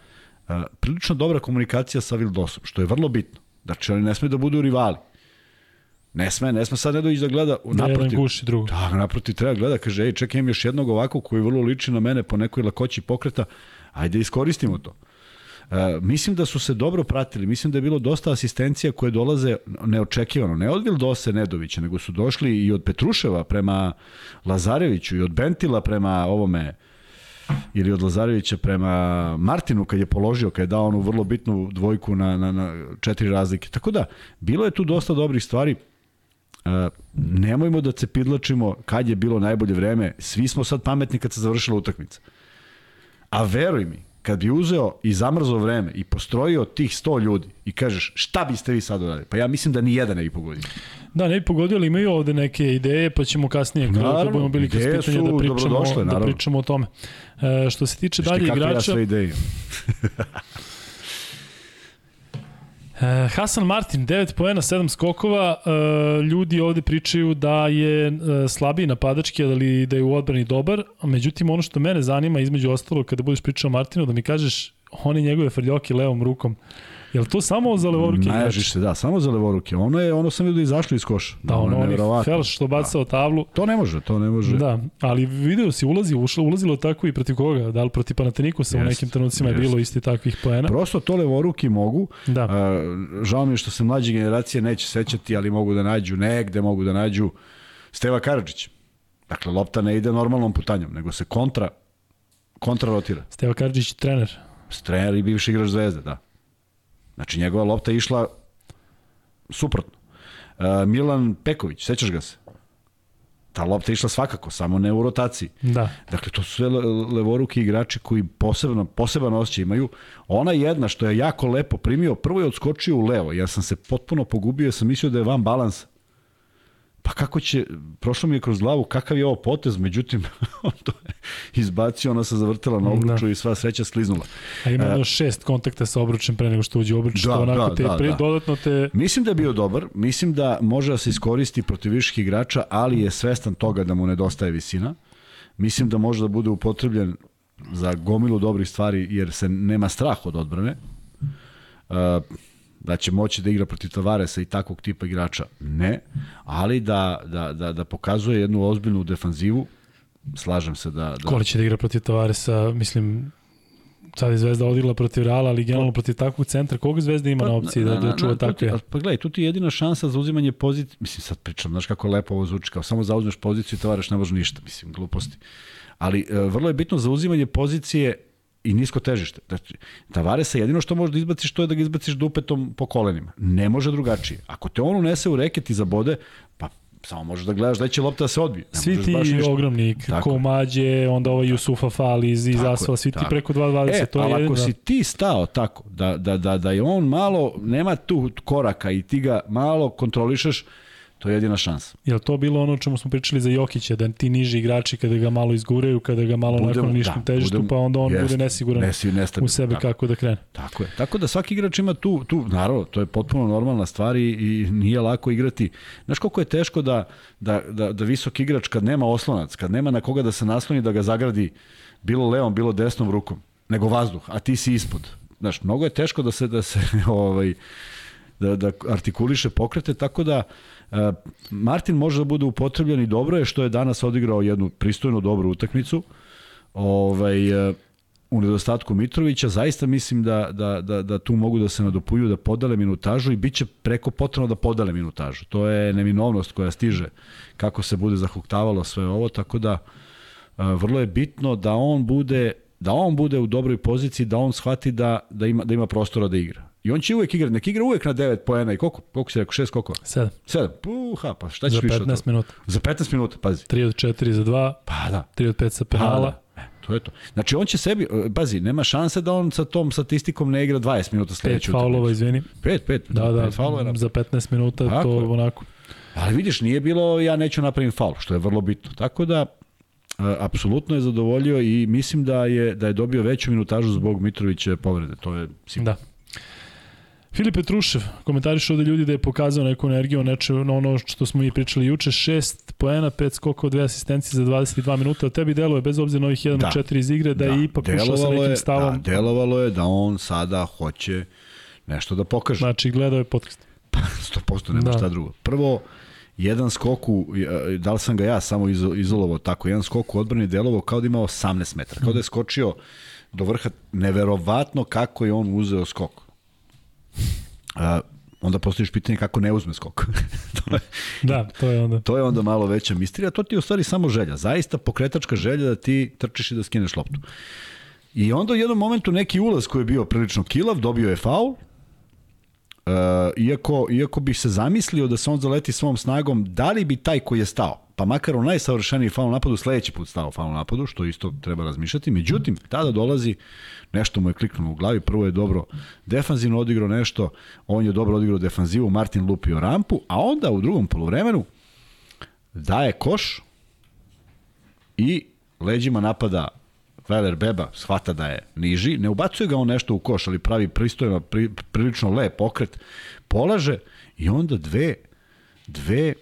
prilično dobra komunikacija sa Vildosom, što je vrlo bitno. Znači, oni ne sme da budu rivali. Ne sme, ne sme sad ne doći da gleda Da jedan naprotiv. guši drugog. Da, naprotiv treba gleda, kaže, ej, čekaj, imam još jednog ovako koji vrlo liči na mene po nekoj lakoći pokreta, ajde iskoristimo to. E, mislim da su se dobro pratili, mislim da je bilo dosta asistencija koje dolaze neočekivano, ne od Vildose Nedovića, nego su došli i od Petruševa prema Lazareviću i od Bentila prema ovome ili od Lazarevića prema Martinu kad je položio, kad je dao onu vrlo bitnu dvojku na, na, na četiri razlike. Tako da, bilo je tu dosta dobrih stvari. Uh, nemojmo da cepidlačimo kad je bilo najbolje vreme. Svi smo sad pametni kad se završila utakmica. A veruj mi, kad bi uzeo i zamrzao vreme i postrojio tih 100 ljudi i kažeš šta biste vi sad uradili? Pa ja mislim da ni jedan ne bi pogodio. Da, ne bi pogodio, ali imaju ovde neke ideje, pa ćemo kasnije, kada Naravno, to budemo bili kroz pitanje, da pričamo, da pričamo o tome. E, što se tiče Šti dalje kakve ja igrača, sve ideje. E, Hasan Martin, 9 poena, 7 skokova. E, ljudi ovde pričaju da je e, slabiji napadački, ali da je u odbrani dobar. Međutim, ono što mene zanima, između ostalo, kada budeš pričao Martinu, da mi kažeš one njegove frljoke levom rukom. Je li to samo za levoruke Najažiš se, da, samo za levoruke. Ono je, ono sam vidio da je izašlo iz koša. Da, ono, je onih neverovatno. Fels što bacao tablu. To ne može, to ne može. Da, ali video si ulazi, ušlo, ulazilo je tako i protiv koga? Da li protiv Panatenikosa u nekim trenucima je bilo isti takvih poena? Prosto to levoruki mogu. Da. A, žao mi je što se mlađe generacije neće sećati, ali mogu da nađu negde, mogu da nađu Steva Karadžić. Dakle, lopta ne ide normalnom putanjom, nego se kontra kontra rotira. Steva Karadžić, trener. Strener i bivši igrač Zvezde, da. Znači, njegova lopta je išla suprotno. Uh, Milan Peković, sećaš ga se? Ta lopta išla svakako, samo ne u rotaciji. Da. Dakle, to su sve le- levoruki igrači koji posebno, poseban osjećaj imaju. Ona jedna što je jako lepo primio, prvo je odskočio u levo. Ja sam se potpuno pogubio, ja sam mislio da je van balansa. Pa kako će, prošlo mi je kroz glavu kakav je ovo potez, međutim, on to je izbacio, ona se zavrtela na obruču Da. i sva sreća skliznula. A ima jedno šest kontakta sa obručem pre nego što uđe obruč, Da, što onako da, te da, pri, da. dodatno te... Mislim da je bio dobar, mislim da može da se iskoristi protiv viših igrača, ali je svestan toga da mu nedostaje visina. Mislim da može da bude upotrebljen za gomilu dobrih stvari, jer se nema strah od odbrane. Uh, da će moći da igra protiv Tavaresa i takvog tipa igrača, ne, ali da, da, da, da pokazuje jednu ozbiljnu defanzivu, slažem se da... da Koli će da igra protiv Tavaresa, mislim, sad je Zvezda odigrala protiv Reala, ali generalno protiv takvog centra, koga Zvezda ima na opciji da, da čuva Pa, takve? Pa gledaj, tu ti je jedina šansa za uzimanje pozicije, mislim sad pričam, znaš kako lepo ovo zvuči, kao samo zauzmeš poziciju i tovaraš ne može ništa, mislim, gluposti. Ali e, vrlo je bitno za uzimanje pozicije i nisko težište. Znači, Tavaresa jedino što možeš da izbaciš to je da ga izbaciš dupetom po kolenima. Ne može drugačije. Ako te on unese u reket i zabode, pa samo možeš da gledaš da će lopta da se odbije. Ne Svi ti ogromni, je. Komađe, onda ovaj Jusufa Fali iz, iz je, svi ti tako. preko 2.20, E, to je ali jedino. ako si ti stao tako, da, da, da, da je on malo, nema tu koraka i ti ga malo kontrolišeš, to je jedina šansa. Jel to bilo ono o čemu smo pričali za Jokića, da ti niži igrači kada ga malo izguraju, kada ga malo Budemo- nakon na niškom da, težištu, budemo- pa onda on jeste, bude nesiguran nesi- nestabilan, u sebe tako. kako da krene. Tako je. Tako da svaki igrač ima tu, tu naravno, to je potpuno normalna stvar i, i nije lako igrati. Znaš koliko je teško da, da, da, da visok igrač kad nema oslonac, kad nema na koga da se nasloni, da ga zagradi bilo levom, bilo desnom rukom, nego vazduh, a ti si ispod. Znaš, mnogo je teško da se, da se ovaj, da, da artikuliše pokrete, tako da uh, Martin može da bude upotrebljen i dobro je što je danas odigrao jednu pristojnu dobru utakmicu. Ovaj, uh, u nedostatku Mitrovića, zaista mislim da, da, da, da tu mogu da se nadopuju, da podele minutažu i bit će preko potrebno da podele minutažu. To je neminovnost koja stiže kako se bude zahuktavalo sve ovo, tako da a, vrlo je bitno da on bude da on bude u dobroj poziciji, da on shvati da, da, ima, da ima prostora da igra. I on će uvek igrati, nek igra uvek na 9 poena i koliko, koliko si rekao, 6 koliko? 7. 7. Puha, pa šta ćeš Za više od 15 toga? minuta. Za 15 minuta, pazi. 3 od 4 za 2, Pa da. 3 od 5 sa Pa penala. da. E, to je to. Znači on će sebi, e, pazi, nema šanse da on sa tom statistikom ne igra 20 minuta 5 sledeću faulova, izvini. 5, 5. Da, da, pet faulova na- za 15 minuta Tako to je. onako. Ali vidiš, nije bilo ja neću napravim faul, što je vrlo bitno. Tako da, e, apsolutno je zadovoljio i mislim da je da je dobio veću minutažu zbog Mitrovića povrede. To je sigurno. Da. Filip Petrušev, komentariš ovde ljudi da je pokazao neku energiju, neče, na ono što smo i pričali juče, 6 poena, 5 skokova, 2 asistencije za 22 minuta. Od tebi deluje, bez obzira na ovih 1 Da. od 4 iz igre, da, je ipak ušao sa nekim je, stavom. Da, delovalo je da on sada hoće nešto da pokaže. Znači, gledao je podcast. Pa, 100% nema Da. šta drugo. Prvo, jedan skok u, e, da li sam ga ja samo izo, izolovao tako, jedan skok u odbrani delovao kao da ima 18 metara, kao da je skočio do vrha, neverovatno kako je on uzeo skok. A, onda postojiš pitanje kako ne uzme skok. to, je, Da, to je onda. to je onda malo veća misterija, to ti je u stvari samo želja, zaista pokretačka želja da ti trčiš i da skineš loptu. I onda u jednom momentu neki ulaz koji je bio prilično kilav, dobio je faul, Uh, iako, iako bih se zamislio da se on zaleti svom snagom, da li bi taj koji je stao, pa makar u najsavršeniji faul napadu, sledeći put stao faul napadu, što isto treba razmišljati. Međutim, tada dolazi, nešto mu je kliknulo u glavi, prvo je dobro defanzivno odigrao nešto, on je dobro odigrao defanzivu, Martin lupio rampu, a onda u drugom polovremenu daje koš i leđima napada Veler Beba shvata da je niži, ne ubacuje ga on nešto u koš, ali pravi pristojno, pri, prilično lep okret, polaže i onda dve, dve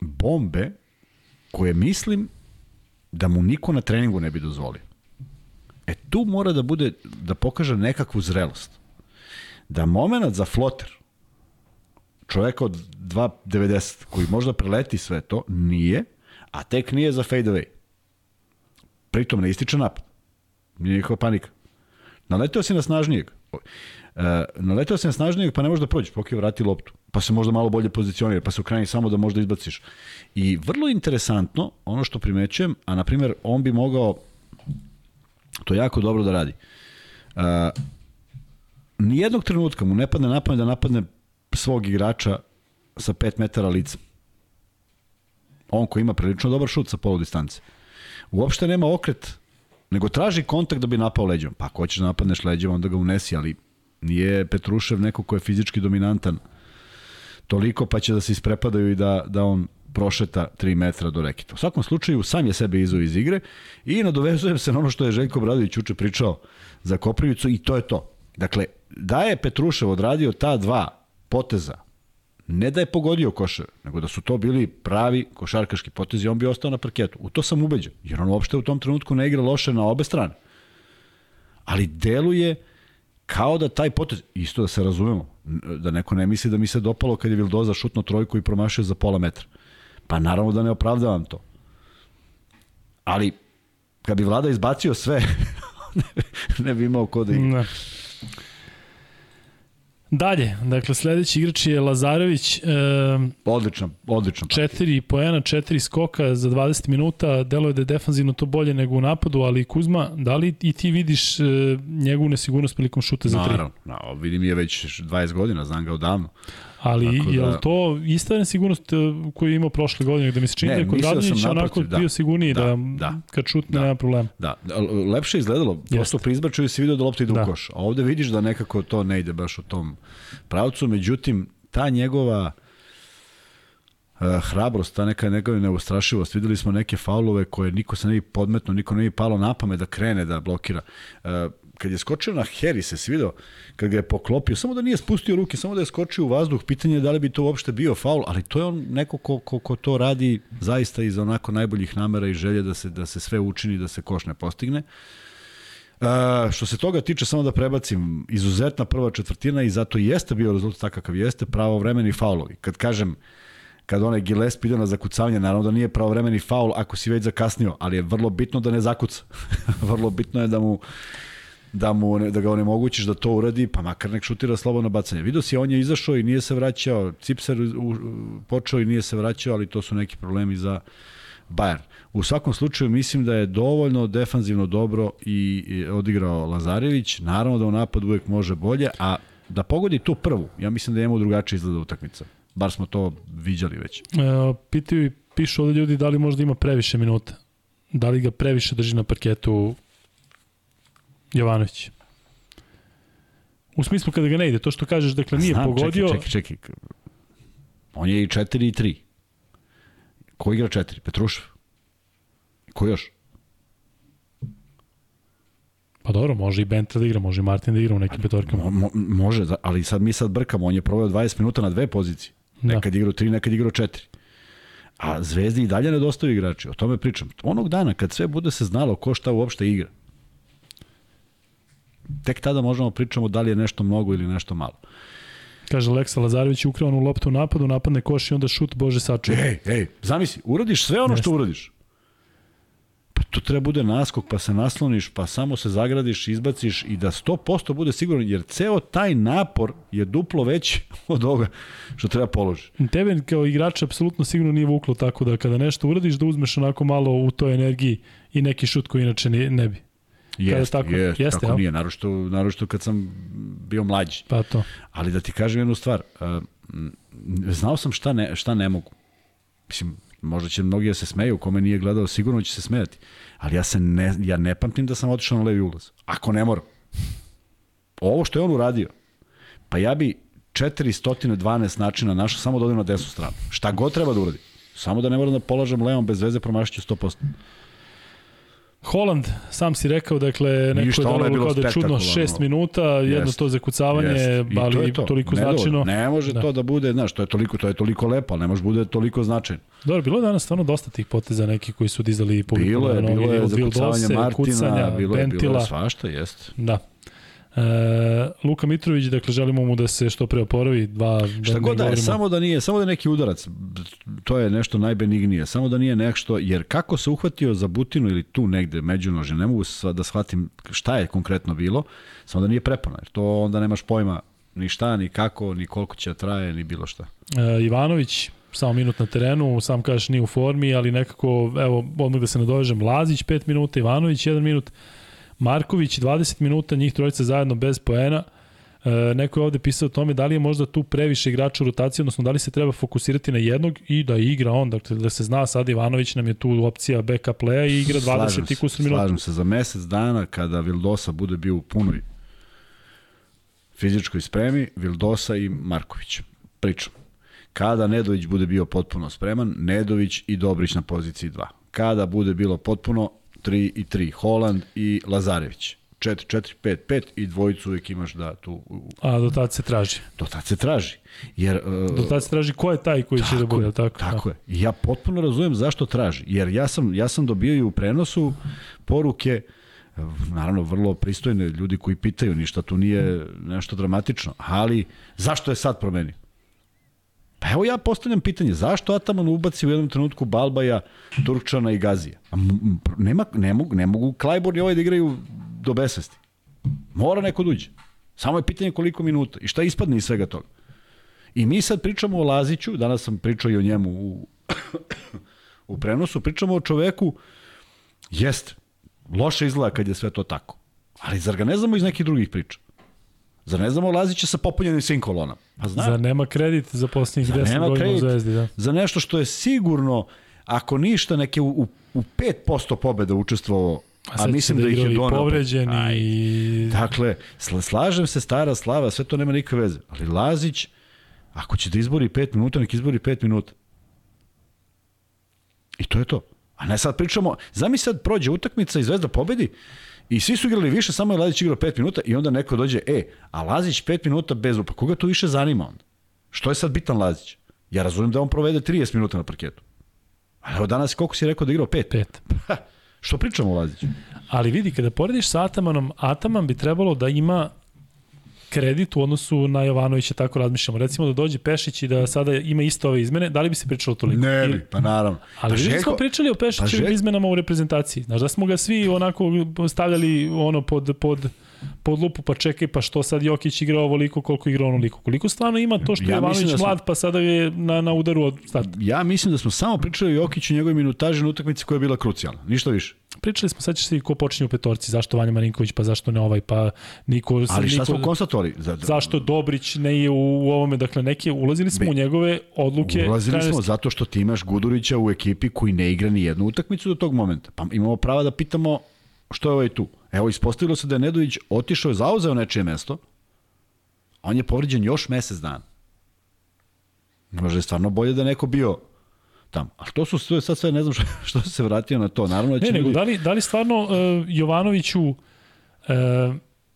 bombe koje mislim da mu niko na treningu ne bi dozvolio. E tu mora da bude, da pokaže nekakvu zrelost. Da moment za floter, čoveka od 2.90 koji možda preleti sve to, nije, a tek nije za fade away. Pritom ne ističe napad. Nije nikakva panika. Naleteo si na snažnijeg. E, naleteo si na snažnijeg, pa ne možeš da prođeš, pokoj vrati loptu. Pa se možda malo bolje pozicionira, pa se ukreni samo da možda izbaciš. I vrlo interesantno, ono što primećujem, a na primjer, on bi mogao to jako dobro da radi. Uh, nijednog trenutka mu ne padne na pamet da napadne svog igrača sa 5 metara lica. On koji ima prilično dobar šut sa polu distance. Uopšte nema okret, nego traži kontakt da bi napao leđom. Pa ako hoćeš da napadneš leđom, onda ga unesi, ali nije Petrušev neko ko je fizički dominantan toliko pa će da se isprepadaju i da, da on prošeta 3 metra do reketa. U svakom slučaju, sam je sebe izao iz igre i nadovezujem se na ono što je Željko Bradović juče pričao za Koprivicu i to je to. Dakle, da je Petrušev odradio ta dva poteza, ne da je pogodio košar, nego da su to bili pravi košarkaški potezi, on bi ostao na parketu. U to sam ubeđen, jer on uopšte u tom trenutku ne igra loše na obe strane. Ali deluje kao da taj potez, isto da se razumemo, da neko ne misli da mi se dopalo kad je Vildoza šutno trojku i promašio za pola metra. Pa naravno da ne opravdavam to. Ali, kad bi vlada izbacio sve, ne bi imao ko da igra. Ne. Dalje, dakle sledeći igrač je Lazarević, e, odlična. partija. 4 poena, 4 skoka za 20 minuta, deluje da je defanzivno to bolje nego u napadu, ali Kuzma, da li i ti vidiš e, njegovu nesigurnost prilikom šuta za 3? Naravno, no, vidim je već 20 godina, znam ga odavno. Ali Tako da... je da- li to ista nesigurnost e, koju je imao prošle godine, gde mi se čini Ne, da je kod Radonjića onako da. bio sigurniji da, Da, da, da, kad šutne da. nema problema. Da, lepše izgledalo. Prosto Jeste. pri izbačaju si vidio da lopta ide Da. u koš. A ovde vidiš da nekako to ne ide baš u tom pravcu. Međutim, ta njegova uh, hrabrost, ta neka njegova neustrašivost. Videli smo neke faulove koje niko se ne bi podmetno, niko ne bi palo na pamet da krene da blokira. Uh, kad je skočio na Harry se svidio, kad ga je poklopio, samo da nije spustio ruke, samo da je skočio u vazduh, pitanje je da li bi to uopšte bio faul, ali to je on neko ko, ko, ko to radi zaista iz onako najboljih namera i želje da se, da se sve učini, da se koš ne postigne. Uh, što se toga tiče, samo da prebacim, izuzetna prva četvrtina i zato i jeste bio rezultat takav kakav jeste, pravovremeni faulovi. Kad kažem, kad onaj Gillespie ide na zakucavanje, naravno da nije pravovremeni faul ako si već zakasnio, ali je vrlo bitno da ne zakuca. vrlo bitno je da mu da mu da ga onemogućiš da to uradi, pa makar nek šutira slobodno bacanje. Vidio si, on je izašao i nije se vraćao, Cipser u, u, počeo i nije se vraćao, ali to su neki problemi za Bayern. U svakom slučaju mislim da je dovoljno defanzivno dobro i, i odigrao Lazarević. Naravno da u napadu uvek može bolje, a da pogodi tu prvu, ja mislim da njemu drugačije izgleda utakmica. Bar smo to viđali već. E, pitaju i pišu ovde ljudi da li možda ima previše minuta. Da li ga previše drži na parketu Jovanović. U smislu kada ga ne ide, to što kažeš, dakle nije Znam, pogodio. Čekaj, čekaj, čekaj. On je i 4 i 3. Ko igra 4? Petrušev. Ko još? Pa dobro, može i Benta da igra, može i Martin da igra u nekim petorkama. Mo, mo, može, ali sad mi sad brkamo. On je proveo 20 minuta na dve pozicije. Da. Nekad igrao 3, nekad igrao 4. A Zvezdi i dalje nedostaju igrači. O tome pričam. Onog dana kad sve bude se znalo ko šta uopšte igra. Tek tada možemo pričamo da li je nešto mnogo ili nešto malo. Kaže Leksa Lazarević ukrao u loptu u napadu, napadne koš i onda šut, bože sačuva. Ej, ej, zamisli, uradiš sve ono što Jeste. uradiš. Pa to treba bude naskok, pa se nasloniš, pa samo se zagradiš, izbaciš i da 100% bude siguran, jer ceo taj napor je duplo veći od ovoga što treba položiti. Tebe kao igrača apsolutno sigurno nije vuklo tako da kada nešto uradiš da uzmeš onako malo u toj energiji i neki šut koji inače ne, ne bi. Jeste, tako- jeste, jeste, kako jel? nije, naročito, naročito kad sam bio mlađi. Pa to. Ali da ti kažem jednu stvar, znao sam šta ne, šta ne mogu. Mislim, možda će mnogi da se smeju, kome nije gledao, sigurno će se smejati. Ali ja, se ne, ja ne pamtim da sam otišao na levi ulaz. Ako ne moram. Ovo što je on uradio, pa ja bi 412 načina našao samo da odem na desnu stranu. Šta god treba da uradi. Samo da ne moram da polažem levom bez veze, promašit ću 100%. Holand, sam si rekao, dakle, neko Ništa, je je dalo bilo kao da je čudno. 6 minuta, jedno Jest, to zakucavanje, Jeste. I to ali je to. toliko ne značajno. Ne može Da. to da bude, znaš, to je toliko, to je toliko lepo, ne može bude toliko značajno. Dobro, bilo je danas stvarno dosta tih poteza neki koji su dizali publiku. Bilo je, na noge, bilo je zakucavanje Martina, kucanja, bilo je, bilo je svašta, jeste. Da. E, Luka Mitrović, dakle, želimo mu da se što pre oporavi. Dva, Šta da god ne da je, samo da nije, samo da neki udarac, to je nešto najbenignije, samo da nije nešto, jer kako se uhvatio za butinu ili tu negde međunože, ne mogu sva- da shvatim šta je konkretno bilo, samo da nije prepona, jer to onda nemaš pojma ni šta, ni kako, ni koliko će da traje, ni bilo šta. E, Ivanović, samo minut na terenu, sam kažeš nije u formi, ali nekako, evo, odmah da se nadovežem, Lazić 5 minuta, Ivanović 1 minut, Marković 20 minuta, njih trojica zajedno bez poena. E, neko je ovde pisao o tome da li je možda tu previše igrača u rotaciji, odnosno da li se treba fokusirati na jednog i da igra on, dakle da se zna sad Ivanović nam je tu opcija backup playa i igra 20 Slažem i kusur minuta. Slažem se, za mesec dana kada Vildosa bude bio u punoj fizičkoj spremi, Vildosa i Marković. Pričam. Kada Nedović bude bio potpuno spreman, Nedović i Dobrić na poziciji 2. Kada bude bilo potpuno 3 i 3, Holand i Lazarević. 4, 4, 5, 5 i dvojicu uvijek imaš da tu, A do tad se traži. do tad se traži. Jer, uh, Do tad se traži ko je taj koji će da bude, tako? Tako je. I ja potpuno razumem zašto traži. Jer ja sam, ja sam dobio i u prenosu poruke, naravno vrlo pristojne ljudi koji pitaju, ništa tu nije nešto dramatično, ali zašto je sad promenio? Pa evo ja postavljam pitanje, zašto Ataman ubaci u jednom trenutku Balbaja, Turkčana i Gazija? Nema, ne, mogu, ne mogu Klajborn i ovaj da igraju do besvesti. Mora neko da uđe. Samo je pitanje koliko minuta i šta ispadne iz svega toga. I mi sad pričamo o Laziću, danas sam pričao i o njemu u, u prenosu, pričamo o čoveku, jest, loše izgleda kad je sve to tako. Ali zar ga ne znamo iz nekih drugih priča? Zar ne znamo Lazića sa popunjenim svim kolonama? Pa znam. Zar nema kredit za posljednjih Zar 10 nema godina u? Zvezdi, da? Za nešto što je sigurno, ako ništa, neke u, u, u 5% pobeda učestvovao, a, sad mislim se da ih je donao. povređeni Aj, i... Dakle, sla- slažem se, stara slava, sve to nema nikakve veze. Ali Lazić, ako će da izbori 5 minuta, nek izbori 5 minuta. I to je to. A ne sad pričamo, zami sad prođe utakmica i Zvezda pobedi i svi su igrali više, samo je Lazić igrao 5 minuta i onda neko dođe, e, a Lazić 5 minuta bez upa, koga to više zanima onda? Što je sad bitan Lazić? Ja razumijem da on provede 30 minuta na parketu. Ali evo danas koliko si rekao da je igrao 5? Pet. Što pričamo o Laziću? Ali vidi, kada porediš sa Atamanom, Ataman bi trebalo da ima kredit u odnosu na Jovanovića, tako razmišljamo. Recimo da dođe Pešić i da sada ima isto ove izmene, da li bi se pričalo toliko? Ne bi, pa naravno. Ali pa pa Željko- smo pričali o Pešićevim Željko- izmenama u reprezentaciji. Znaš da smo ga svi onako stavljali ono pod, pod, pod lupu, pa čekaj, pa što sad Jokić igrao ovoliko, koliko igrao onoliko. Koliko stvarno ima to što Ja je mislim da smo- mlad, pa sada je na, na udaru od starta. Ja mislim da smo samo pričali o Jokiću i njegovoj minutaži na utakmici koja je bila krucijalna. Ništa više. pričali smo, sad će se ko počinje u petorci, zašto Vanja Marinković, pa zašto ne ovaj, pa Niko... Ali šta Niko, smo konstatovali? Za, Zašto Dobrić ne je u, u ovome, dakle, neke, ulazili smo Be- u njegove odluke. Ulazili smo trenerske. zato što ti imaš Gudurića u ekipi koji ne igra ni jednu utakmicu do tog momenta. Pa imamo prava da pitamo što je ovaj tu. Evo, ispostavilo se da je Nedović otišao, zauzeo nečije mesto, a on je povređen još mesec dana. Možda je stvarno bolje da neko bio tamo. A to su sve, sad sve ne znam što, što se vratio na to. Naravno da će Ne, nego ljudi- da li, da li stvarno uh, Jovanoviću uh,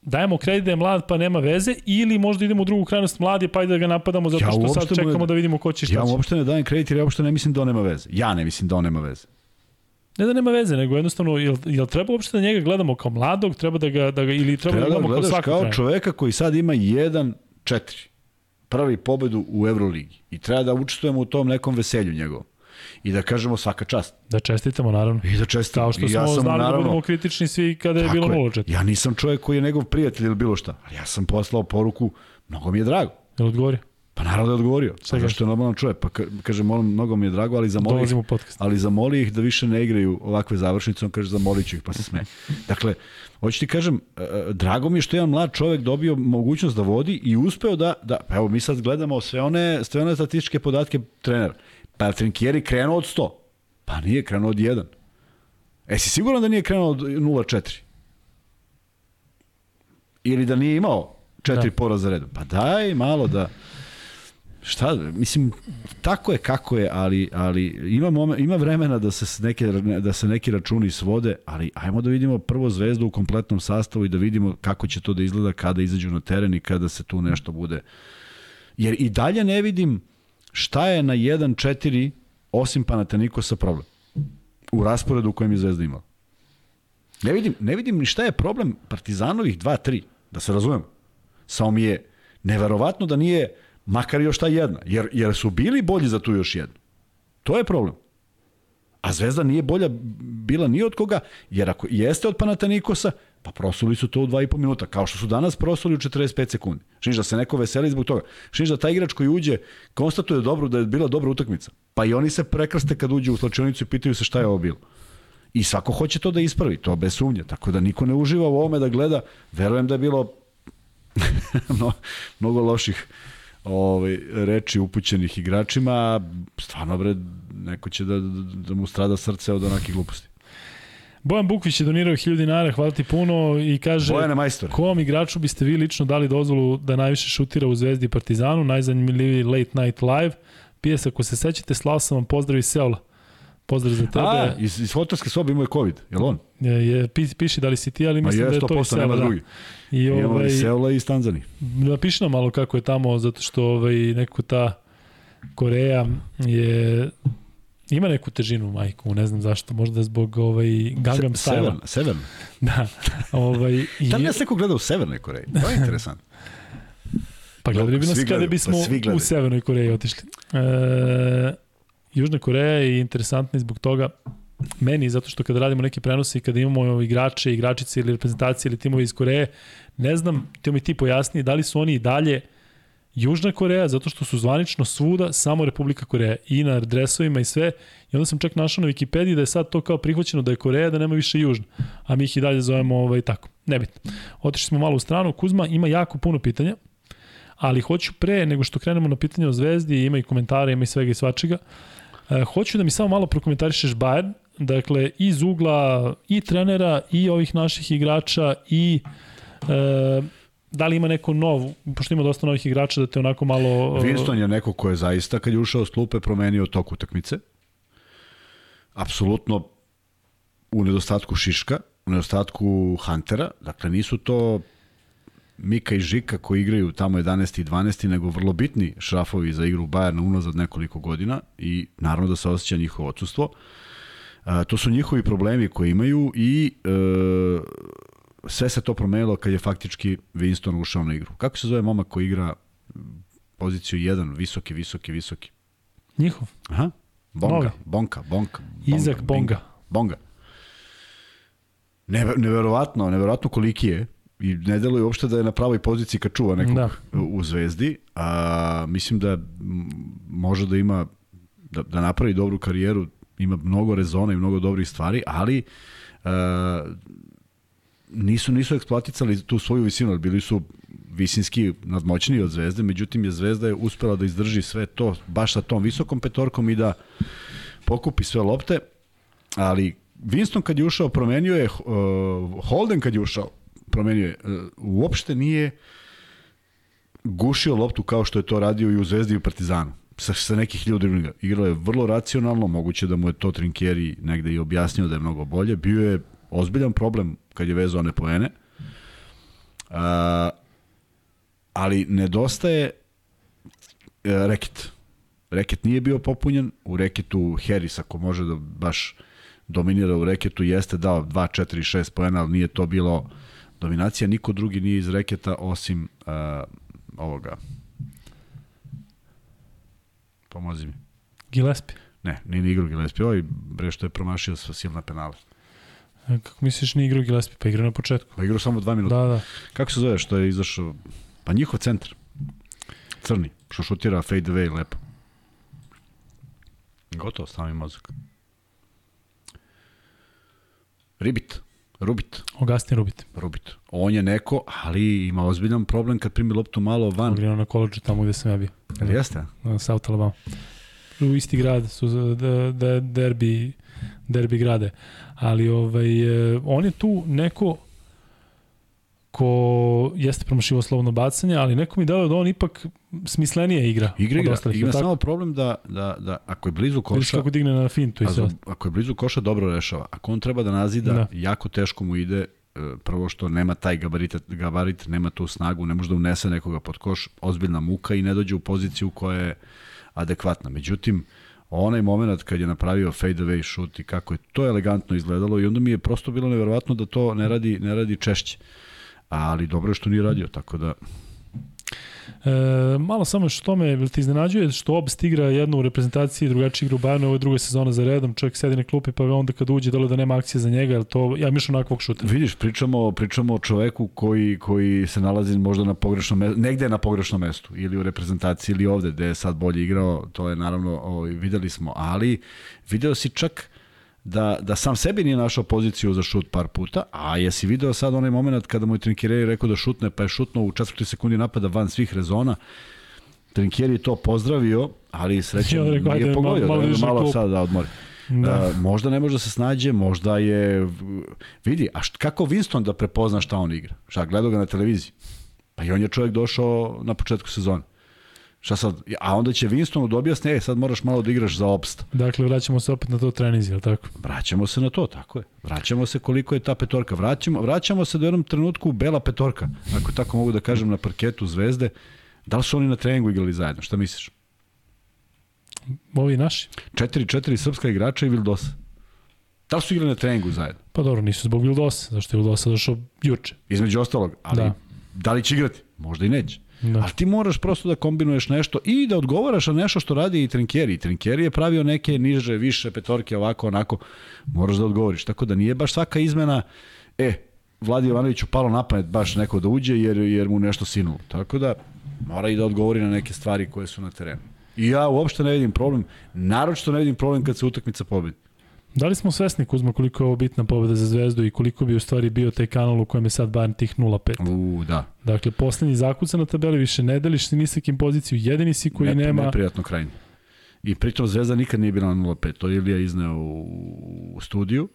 dajemo kredit da je mlad pa nema veze ili možda idemo u drugu krajnost mlad je pa ajde da ga napadamo zato Ja što sad uopšte mu ne- čekamo da vidimo ko će šta Ja će. mu uopšte ne dajem kredit jer ja uopšte ne mislim da on nema veze. Ja ne mislim da on nema veze. Ne da nema veze, nego jednostavno, jel, jel treba uopšte da njega gledamo kao mladog, treba da ga, da ga ili treba, Treba da da ga ga gledamo kao gledaš svakog kao trenera? čoveka koji sad ima 1-4. Prvi pobedu u Euroligi. I treba da učestvujemo u tom nekom veselju njegovom. I da kažemo svaka čast. Da čestitamo, naravno. I da čestim. Kao što I smo ja sam, znali naravno, da budemo kritični svi kada je bilo je. 0-4. Ja nisam čovjek koji je njegov prijatelj ili bilo šta. Ali ja sam poslao poruku, mnogo mi je drago. Jel odgovorio? Pa naravno da je odgovorio. Zato što je normalan čovjek. Pa ka- kaže, molim, mnogo mi je drago, ali zamoli ih, u podcast. ali zamoli ih da više ne igraju ovakve završnice, on kaže zamolit ću ih, pa se sme. Dakle, hoću ti kažem, e, e, drago mi je što je jedan mlad čovjek dobio mogućnost da vodi i uspeo da, da pa evo mi sad gledamo sve one, sve one statističke podatke trenera. Pa je Trinkieri krenuo od 100? Pa nije, krenuo od 1. E, si siguran da nije krenuo od 0,4? Ili da nije imao četiri da. poraza redom? Pa daj malo da... Šta, mislim, tako je kako je, ali, ali ima, momen, ima vremena da se, neke, da se neki računi svode, ali ajmo da vidimo prvo zvezdu u kompletnom sastavu i da vidimo kako će to da izgleda kada izađu na teren i kada se tu nešto bude. Jer i dalje ne vidim šta je na 1-4 osim Panatenikosa problem u rasporedu u kojem je Zvezda imala. Ne vidim, ne vidim ni šta je problem Partizanovih 2-3, da se razumemo. Samo mi je neverovatno da nije makar još ta jedna, jer, jer su bili bolji za tu još jednu. To je problem. A Zvezda nije bolja bila ni od koga, jer ako jeste od Panatanikosa, pa prosuli su to u 2,5 minuta, kao što su danas prosuli u 45 sekundi. Šniš da se neko veseli zbog toga. Šniš da taj igrač koji uđe konstatuje dobro da je bila dobra utakmica. Pa i oni se prekrste kad uđu u slačionicu i pitaju se šta je ovo bilo. I svako hoće to da ispravi, to bez sumnje. Tako da niko ne uživa u ovome da gleda. Verujem da je bilo no, mnogo loših ovaj, reči upućenih igračima. Stvarno, bre, neko će da, da mu strada srce od onakih gluposti. Bojan Bukvić je donirao 1000 dinara, hvala ti puno i kaže... Bojane majstore. Kom igraču biste vi lično dali dozvolu da najviše šutira u Zvezdi i Partizanu, najzanimljiviji late night live? Pijes, ako se sećate, slao sam vam pozdrav iz Seula. Pozdrav za tebe. A, iz, iz hotelske sobe imao je COVID, je on? Je, je, pi- piši da li si ti, ali mislim je, da je to iz 100%, nema Seula. Da. drugi. I Imamo ovaj, iz Seula i iz Tanzanije. napiši nam malo kako je tamo, zato što ovaj, neko ta Koreja je ima neku težinu majku, ne znam zašto, možda zbog ovaj Gangnam Se, Style. severna, severna. Da. Ovaj i Da li nas neko gleda u Severnoj Koreji? To je interesantno. pa gledali bi nas kada bismo pa u. Severnoj Koreji otišli. E, Južna Koreja je interesantna zbog toga meni, zato što kada radimo neke prenose i kada imamo igrače, igračice ili reprezentacije ili timove iz Koreje, ne znam, ti mi ti pojasni, da li su oni i dalje Južna Koreja, zato što su zvanično svuda samo Republika Koreja i na dresovima i sve. I onda sam čak našao na Wikipediji da je sad to kao prihvaćeno da je Koreja, da nema više Južna. A mi ih i dalje zovemo ovaj, tako. Nebitno. Otišli smo malo u stranu. Kuzma ima jako puno pitanja, ali hoću pre nego što krenemo na pitanje o Zvezdi, ima i komentare, ima i svega i svačega. Hoću da mi samo malo prokomentarišeš Bayern, dakle iz ugla i trenera i ovih naših igrača i e, da li ima neko nov, pošto ima dosta novih igrača da te onako malo... e, Winston je neko ko je zaista, kad je ušao s klupe, promenio tok utakmice. Apsolutno u nedostatku Šiška, u nedostatku Huntera. Dakle, nisu to Mika i Žika koji igraju tamo 11. i 12. nego vrlo bitni šrafovi za igru Bayerna unazad nekoliko godina i naravno da se osjeća njihovo odsustvo. A, to su njihovi problemi koje imaju i e, sve se to promenilo kad je faktički Winston ušao na igru. Kako se zove momak koji igra poziciju 1, visoki, visoki, visoki? Njihov. Aha. Bonga, Novi. Bonka, Bonka. Izak Bonga. Bonga. Ne, neverovatno, neverovatno koliki je i ne deluje uopšte da je na pravoj poziciji kad čuva nekog Da. u Zvezdi, a mislim da može da ima da, da napravi dobru karijeru, ima mnogo rezona i mnogo dobrih stvari, ali nisu nisu eksploatisali tu svoju visinu, bili su visinski nadmoćniji od Zvezde, međutim je Zvezda je uspela da izdrži sve to baš sa tom visokom petorkom i da pokupi sve lopte, ali Winston kad je ušao promenio je, uh, Holden kad je ušao promenio je, uh, uopšte nije gušio loptu kao što je to radio i u Zvezdi i u Partizanu sa, sa nekih ljudi igrao je vrlo racionalno, moguće da mu je to Trinkjeri negde i objasnio da je mnogo bolje. Bio je ozbiljan problem kad je vezao one poene. Uh, ali nedostaje uh, reket. Reket nije bio popunjen, u reketu Harris ako može da baš dominira u reketu, jeste dao 2, 4, 6 poena, ali nije to bilo dominacija, niko drugi nije iz reketa osim uh, ovoga Pomozi mi. Gillespie? Ne, nije ni igrao Gillespie. Ovaj bre što je promašio sa silna penala. E, kako misliš ni igrao Gillespie? Pa igrao na početku. Pa igrao samo dva minuta. Da, da. Kako se zove što je izašao? Pa njihov centar. Crni. Što šutira fade away lepo. Gotovo, sami mozak. Ribit. Rubit. Augustin Rubit. Rubit. On je neko, ali ima ozbiljan problem kad primi loptu malo van. On na koleđu tamo gde sam ja bio. Ali jeste? Na South Alabama. U isti grad su da, da derbi, derbi grade. Ali ovaj, e, on je tu neko ko jeste promašivo slovno bacanje, ali neko mi dao da on ipak smislenije igra. Igra, igra. Ostalih, ima samo problem da, da, da ako je blizu koša... Viš kako digne na fintu i sve. Ako je blizu koša, dobro rešava. Ako on treba da nazida, da. jako teško mu ide e, prvo što nema taj gabarit, gabarit, nema tu snagu, ne može da unese nekoga pod koš, ozbiljna muka i ne dođe u poziciju koja je adekvatna. Međutim, onaj moment kad je napravio fade away šut i kako je to elegantno izgledalo i onda mi je prosto bilo neverovatno da to ne radi, ne radi češće ali dobro je što nije radio, tako da... E, malo samo što me ti iznenađuje što Obst igra jednu u reprezentaciji, drugačiji igra u Bayernu, ovo je druga sezona za redom, čovjek sedi na klupi pa onda kad uđe dole da nema akcije za njega, to ja mišljam onakvog šuta. Vidiš, pričamo, pričamo o čoveku koji, koji se nalazi možda na pogrešnom mestu, negde na pogrešnom mestu, ili u reprezentaciji ili ovde, gde je sad bolje igrao, to je naravno, o, ovaj, videli smo, ali video si čak da, da sam sebi nije našao poziciju za šut par puta, a jesi video sad onaj moment kada mu je Trinkjeri rekao da šutne, pa je šutno u četvrtoj sekundi napada van svih rezona, Trinkjeri je to pozdravio, ali srećan ja, nije pogodio, malo, malo, da malo sad da odmori. Da. Uh, možda ne može da se snađe, možda je... Vidi, a št, kako Winston da prepozna šta on igra? Šta, gledao ga na televiziji? Pa i on je čovjek došao na početku sezone. Šta sad? A onda će Winstonu da objasni, e, sad moraš malo da igraš za opst. Dakle, vraćamo se opet na to trenizi, je li tako? Vraćamo se na to, tako je. Vraćamo se koliko je ta petorka. Vraćamo, vraćamo se do jednom trenutku bela petorka, ako tako mogu da kažem, na parketu Zvezde. Da li su oni na treningu igrali zajedno? Šta misliš? Ovi naši? 4-4 srpska igrača i Vildosa. Da li su igrali na treningu zajedno? Pa dobro, nisu zbog Vildosa, zašto je Vildosa došao juče. Između ostalog, ali da. da li će igrati? Možda i neće. Da. Ali ti moraš prosto da kombinuješ nešto i da odgovaraš na nešto što radi i Trinkeri. Trinkeri je pravio neke niže, više petorke, ovako, onako. Moraš da odgovoriš. Tako da nije baš svaka izmena, e, Vladi Jovanoviću palo na pamet baš neko da uđe jer, jer mu nešto sinulo. Tako da mora i da odgovori na neke stvari koje su na terenu. I ja uopšte ne vidim problem, naročito ne vidim problem kad se utakmica pobedi. Da li smo svesni, Kuzma, koliko je ovo bitna pobeda za Zvezdu i koliko bi u stvari bio taj kanal u kojem je sad Bayern tih 0-5? U, da. Dakle, poslednji zakuca na tabeli, više ne deliš ni nisakim poziciju, jedini si koji ne, nema... Neprijatno krajnje. I pritom Zvezda nikad nije bila na 0-5, to je Ilija izneo u, u studiju.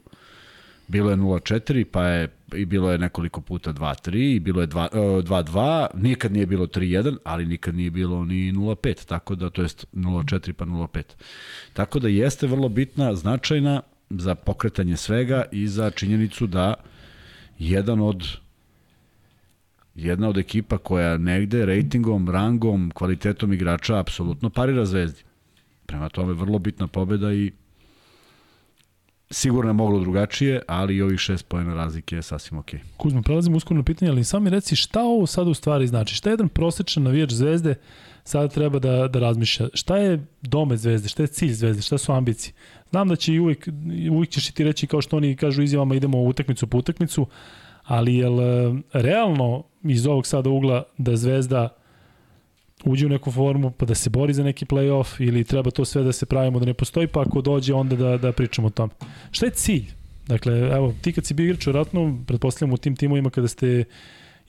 Bilo je 0-4, pa je i bilo je nekoliko puta 2-3, i bilo je 2-2, uh, nikad nije bilo 3-1, ali nikad nije bilo ni 0-5, tako da, to jest 0-4 pa 0-5. Tako da jeste vrlo bitna, značajna za pokretanje svega i za činjenicu da jedan od jedna od ekipa koja negde rejtingom, rangom, kvalitetom igrača apsolutno parira Zvezdi. Prema tome vrlo bitna pobeda i Sigurno je moglo drugačije, ali i ovih šest pojena razlike je sasvim okej. Kuzma, prelazimo uskoro na pitanje, ali sami reci šta ovo sad u stvari znači? Šta je jedan prosečan navijač zvezde sada treba da, da razmišlja? Šta je domet zvezde? Šta je cilj zvezde? Šta su ambicije? Znam da će i uvijek, uvijek ćeš ti reći kao što oni kažu izjavama idemo utakmicu po utakmicu, ali je realno iz ovog sada ugla da zvezda uđe u neku formu pa da se bori za neki play-off ili treba to sve da se pravimo da ne postoji pa ako dođe onda da, da pričamo o tom. Šta je cilj? Dakle, evo, ti kad si bio igrač, vjerojatno, pretpostavljam u tim timovima kada ste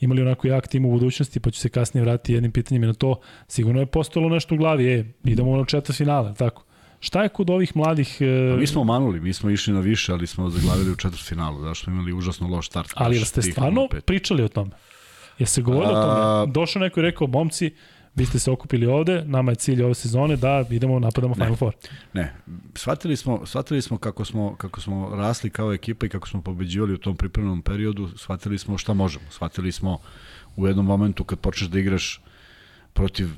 imali onako jak tim u budućnosti, pa ću se kasnije vratiti jednim pitanjem na to, sigurno je postalo nešto u glavi, e, idemo na četvrt finale, tako. Šta je kod ovih mladih... E... Pa mi smo manuli, mi smo išli na više, ali smo zaglavili u četvrt finalu, da smo imali užasno loš start. Ali ste stvarno pričali o tome? Je se govorilo o tome? Došao neko i rekao, momci, vi ste se okupili ovde, nama je cilj ove sezone da idemo napadamo Final Four. Ne, shvatili smo, shvatili smo kako smo, kako smo rasli kao ekipa i kako smo pobeđivali u tom pripremnom periodu, shvatili smo šta možemo. Shvatili smo u jednom momentu kad počneš da igraš protiv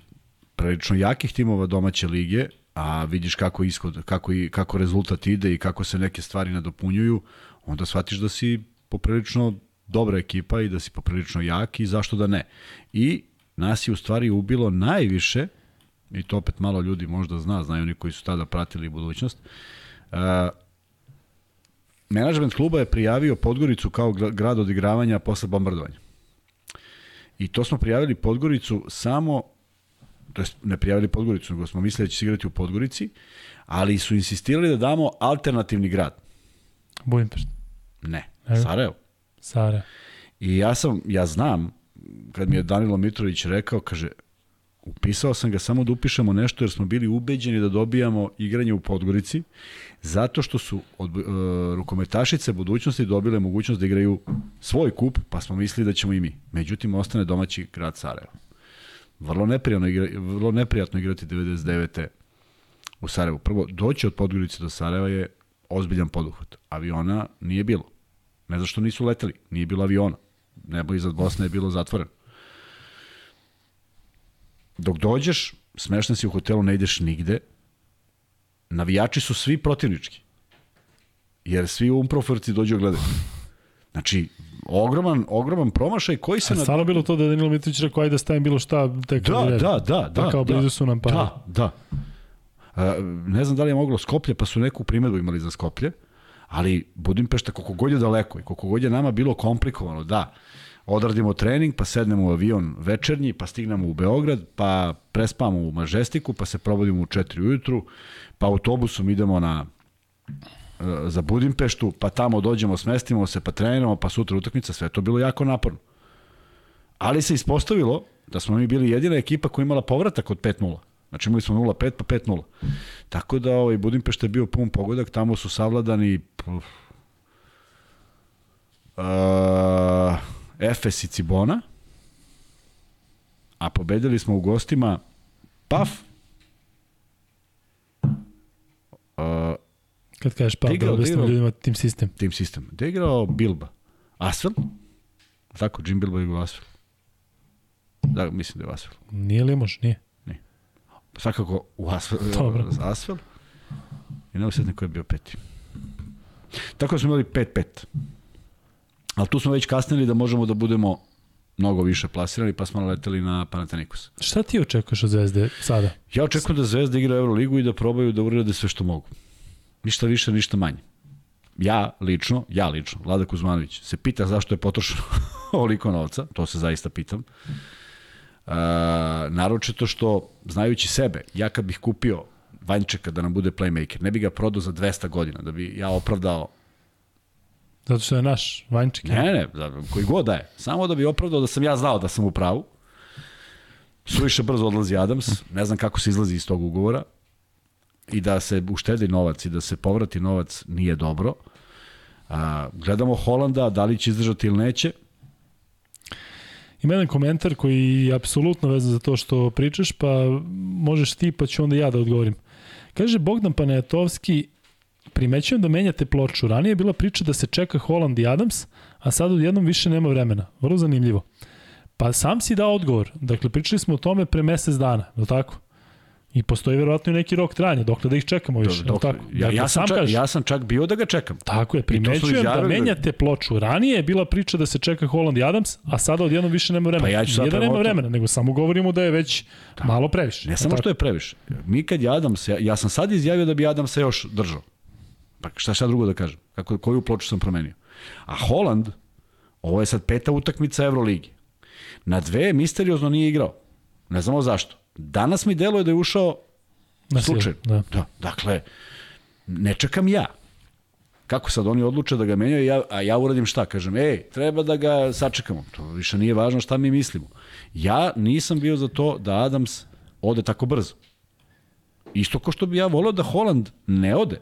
prilično jakih timova domaće lige, a vidiš kako ishod, kako, i, kako rezultat ide i kako se neke stvari nadopunjuju, onda shvatiš da si poprilično dobra ekipa i da si poprilično jak i zašto da ne. I nas je u stvari ubilo najviše, i to opet malo ljudi možda zna, znaju oni koji su tada pratili budućnost, uh, menadžment kluba je prijavio Podgoricu kao grad odigravanja posle bombardovanja. I to smo prijavili Podgoricu samo, to jest ne prijavili Podgoricu, nego smo mislili da će se igrati u Podgorici, ali su insistirali da damo alternativni grad. Budimpešta. Ne, Sarajevo. Sarajevo. I ja sam, ja znam kad mi je Danilo Mitrović rekao, kaže, upisao sam ga samo da upišemo nešto jer smo bili ubeđeni da dobijamo igranje u Podgorici, zato što su od, uh, rukometašice budućnosti dobile mogućnost da igraju svoj kup, pa smo mislili da ćemo i mi. Međutim, ostane domaći grad Sarajevo. Vrlo neprijatno, igra, vrlo neprijatno igrati 99. u Sarajevu. Prvo, doći od Podgorice do Sarajeva je ozbiljan poduhvat. Aviona nije bilo. Ne zašto nisu leteli, nije bilo aviona nebo iznad Bosne je bilo zatvoreno. Dok dođeš, smešan si u hotelu, ne ideš nigde, navijači su svi protivnički. Jer svi umproforci dođu gledati. Znači, ogroman, ogroman promašaj koji se... A na... stvarno bilo to da Danilo Mitrović rekao, ajde da stavim bilo šta tek da, da, da, da, da, kao blizu da, su nam pa. Da, da. A, ne znam da li je moglo Skoplje, pa su neku primedbu imali za Skoplje, ali Budimpešta koliko god je daleko i koliko god je nama bilo komplikovano, da, odradimo trening, pa sednemo u avion večernji, pa stignemo u Beograd, pa prespamo u Mažestiku, pa se probudimo u 4 ujutru, pa autobusom idemo na e, za Budimpeštu, pa tamo dođemo, smestimo se, pa treniramo, pa sutra utakmica, sve to bilo jako naporno. Ali se ispostavilo da smo mi bili jedina ekipa koja imala povratak od 5-0. Znači imali smo 0-5 pa 5-0. Tako da ovaj, Budimpešta je bio pun pogodak, tamo su savladani uh, Efes i Cibona, a pobedili smo u gostima PAF, uh, Kad kažeš pa, da objasnimo ljudima tim sistem. Tim sistem. Da je igrao Bilba. Asfel? Tako, Jim Bilba je igrao Asfel. Da, mislim da je Asfel. Nije li može? Nije. Svakako u Asfel. Dobro. Asfel. I ne osjetno ko je bio peti. Tako da smo imali 5-5. Ali tu smo već kasnili da možemo da budemo mnogo više plasirani, pa smo leteli na Panathinaikos. Šta ti očekuješ od Zvezde sada? Ja očekujem da Zvezda igra Euroligu i da probaju da urade sve što mogu. Ništa više, ništa manje. Ja lično, ja lično, Vlada Kuzmanović, se pita zašto je potrošeno ovoliko novca, to se zaista pitam. Uh, naročito što, znajući sebe, ja kad bih kupio Vančeka da nam bude playmaker, ne bi ga prodao za 200 godina, da bi ja opravdao Zato što je naš Vanček. Ne, ne, koji god da je. Samo da bi opravdao da sam ja znao da sam u pravu. Suviše brzo odlazi Adams, ne znam kako se izlazi iz tog ugovora i da se uštedi novac i da se povrati novac nije dobro. A, gledamo Holanda, da li će izdržati ili neće. Ima jedan komentar koji je apsolutno vezan za to što pričaš, pa možeš ti, pa ću onda ja da odgovorim. Kaže Bogdan Panejatovski, primećujem da menjate ploču. Ranije je bila priča da se čeka Holland i Adams, a sad odjednom više nema vremena. Vrlo zanimljivo. Pa sam si dao odgovor. Dakle, pričali smo o tome pre mesec dana, je tako? I postoji verovatno i neki rok trajanja, dokle da ih čekamo više, dok, tako? Ja, dakle, ja, sam čak, ja sam čak bio da ga čekam. Tako je, primećujem da menjate ploču. Ranije je bila priča da se čeka Holland i Adams, a sada odjednom više nema vremena. Pa ja ću Nije da nema vremena, nego samo govorimo da je već da. malo previše. Ne samo što je previše. Mi kad je Adams, ja, ja sam sad izjavio da bi Adams se još držao. Pa šta šta drugo da kažem? Kako, koju ploču sam promenio? A Holland, ovo je sad peta utakmica Euroligi. Na dve misteriozno nije igrao. Ne znamo zašto. Danas mi deluje da je ušao slučaj. Da. da. Dakle, ne čekam ja. Kako sad oni odluče da ga menjaju, ja, a ja uradim šta? Kažem, ej, treba da ga sačekamo. To više nije važno šta mi mislimo. Ja nisam bio za to da Adams ode tako brzo. Isto ko što bi ja volio da Holland ne ode,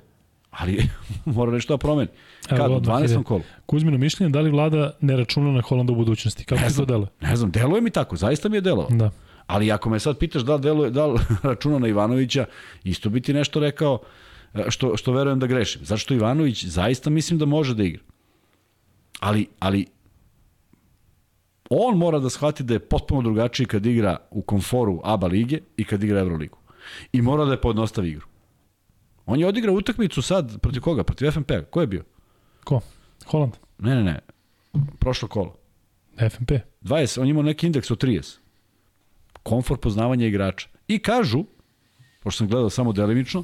ali mora nešto da promeni. Kad, u 12. kolu? Kuzmino mišljenje, da li vlada ne računa na Holanda u budućnosti? Kako ne znam, to deluje? Ne znam, deluje mi tako, zaista mi je delovao. Da. Ali ako me sad pitaš da li, deluje, da li računa na Ivanovića, isto bi ti nešto rekao što, što verujem da grešim. Zašto Ivanović zaista mislim da može da igra. Ali, ali on mora da shvati da je potpuno drugačiji kad igra u komforu ABA lige i kad igra Euroligu. I mora da je podnostavi igru. On je odigrao utakmicu sad protiv koga? Protiv FNP. Ko je bio? Ko? Holland? Ne, ne, ne. Prošlo kolo. FNP? 20, on imao neki indeks od 30. Komfor poznavanja igrača. I kažu, pošto sam gledao samo delimično,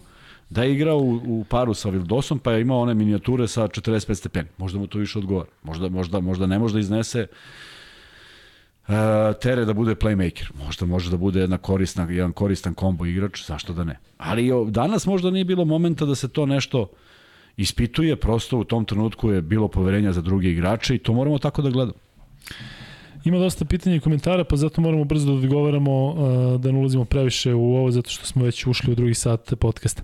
da je igrao u, u paru sa Vildosom, pa je imao one minijature sa 45 stepeni. Možda mu to više odgovara. Možda, možda, možda ne može da iznese uh, tere da bude playmaker. Možda može da bude jedna korisna, jedan koristan kombo igrač, zašto da ne. Ali danas možda nije bilo momenta da se to nešto ispituje, prosto u tom trenutku je bilo poverenja za druge igrače i to moramo tako da gledamo. Ima dosta pitanja i komentara, pa zato moramo brzo da odgovaramo da ne ulazimo previše u ovo, zato što smo već ušli u drugi sat podcasta.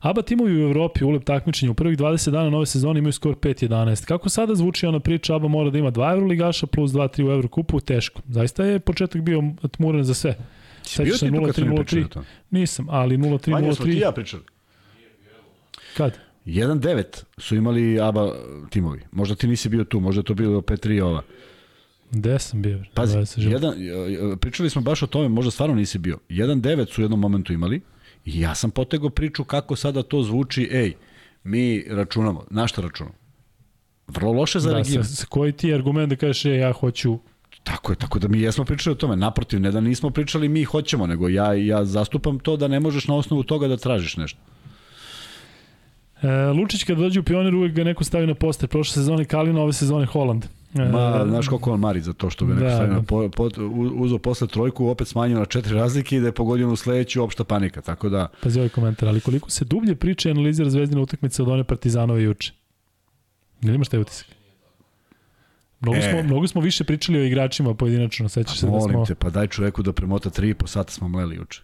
ABA timovi u Evropi, ulep takmičenja, u prvih 20 dana nove sezone imaju skor 5-11. Kako sada zvuči ona priča, ABA mora da ima 2 Euroligaša plus 2-3 u Evrokupu, teško. Zaista je početak bio tmuren za sve. Sam pričali to? Nisam, ali 0-3, 0-3. Manje smo ti ja pričali. Kad? 1-9 su imali ABA timovi. Možda ti nisi bio tu, možda to bilo 5-3 ova. Gde sam bio? Pazi, jedan, pričali smo baš o tome, možda stvarno nisi bio. 1-9 su u jednom momentu imali i ja sam potegao priču kako sada to zvuči, ej, mi računamo, na šta računamo? Vrlo loše za da, region. Sa, koji ti argument da kažeš, ej, ja hoću Tako je, tako da mi jesmo pričali o tome. Naprotiv, ne da nismo pričali mi hoćemo, nego ja, ja zastupam to da ne možeš na osnovu toga da tražiš nešto. E, Lučić kada dođe u pionir uvek ga neko stavi na poster. Prošle sezone Kalina, ove sezone Holand. Ma, znaš koliko on mari za to što ga neko da, stavio na po, po, uzo posle trojku, opet smanjio na četiri razlike i da je pogodio u sledeću opšta panika, tako da... Pazi ovaj komentar, ali koliko se dublje priča i analizira zvezdina utakmica od one Partizanove juče? Ne imaš taj utisak? Mnogo, e. smo, mnogo smo više pričali o igračima pojedinačno, sećaš se da smo... te, pa daj čoveku da premota 3,5 sata smo mleli juče.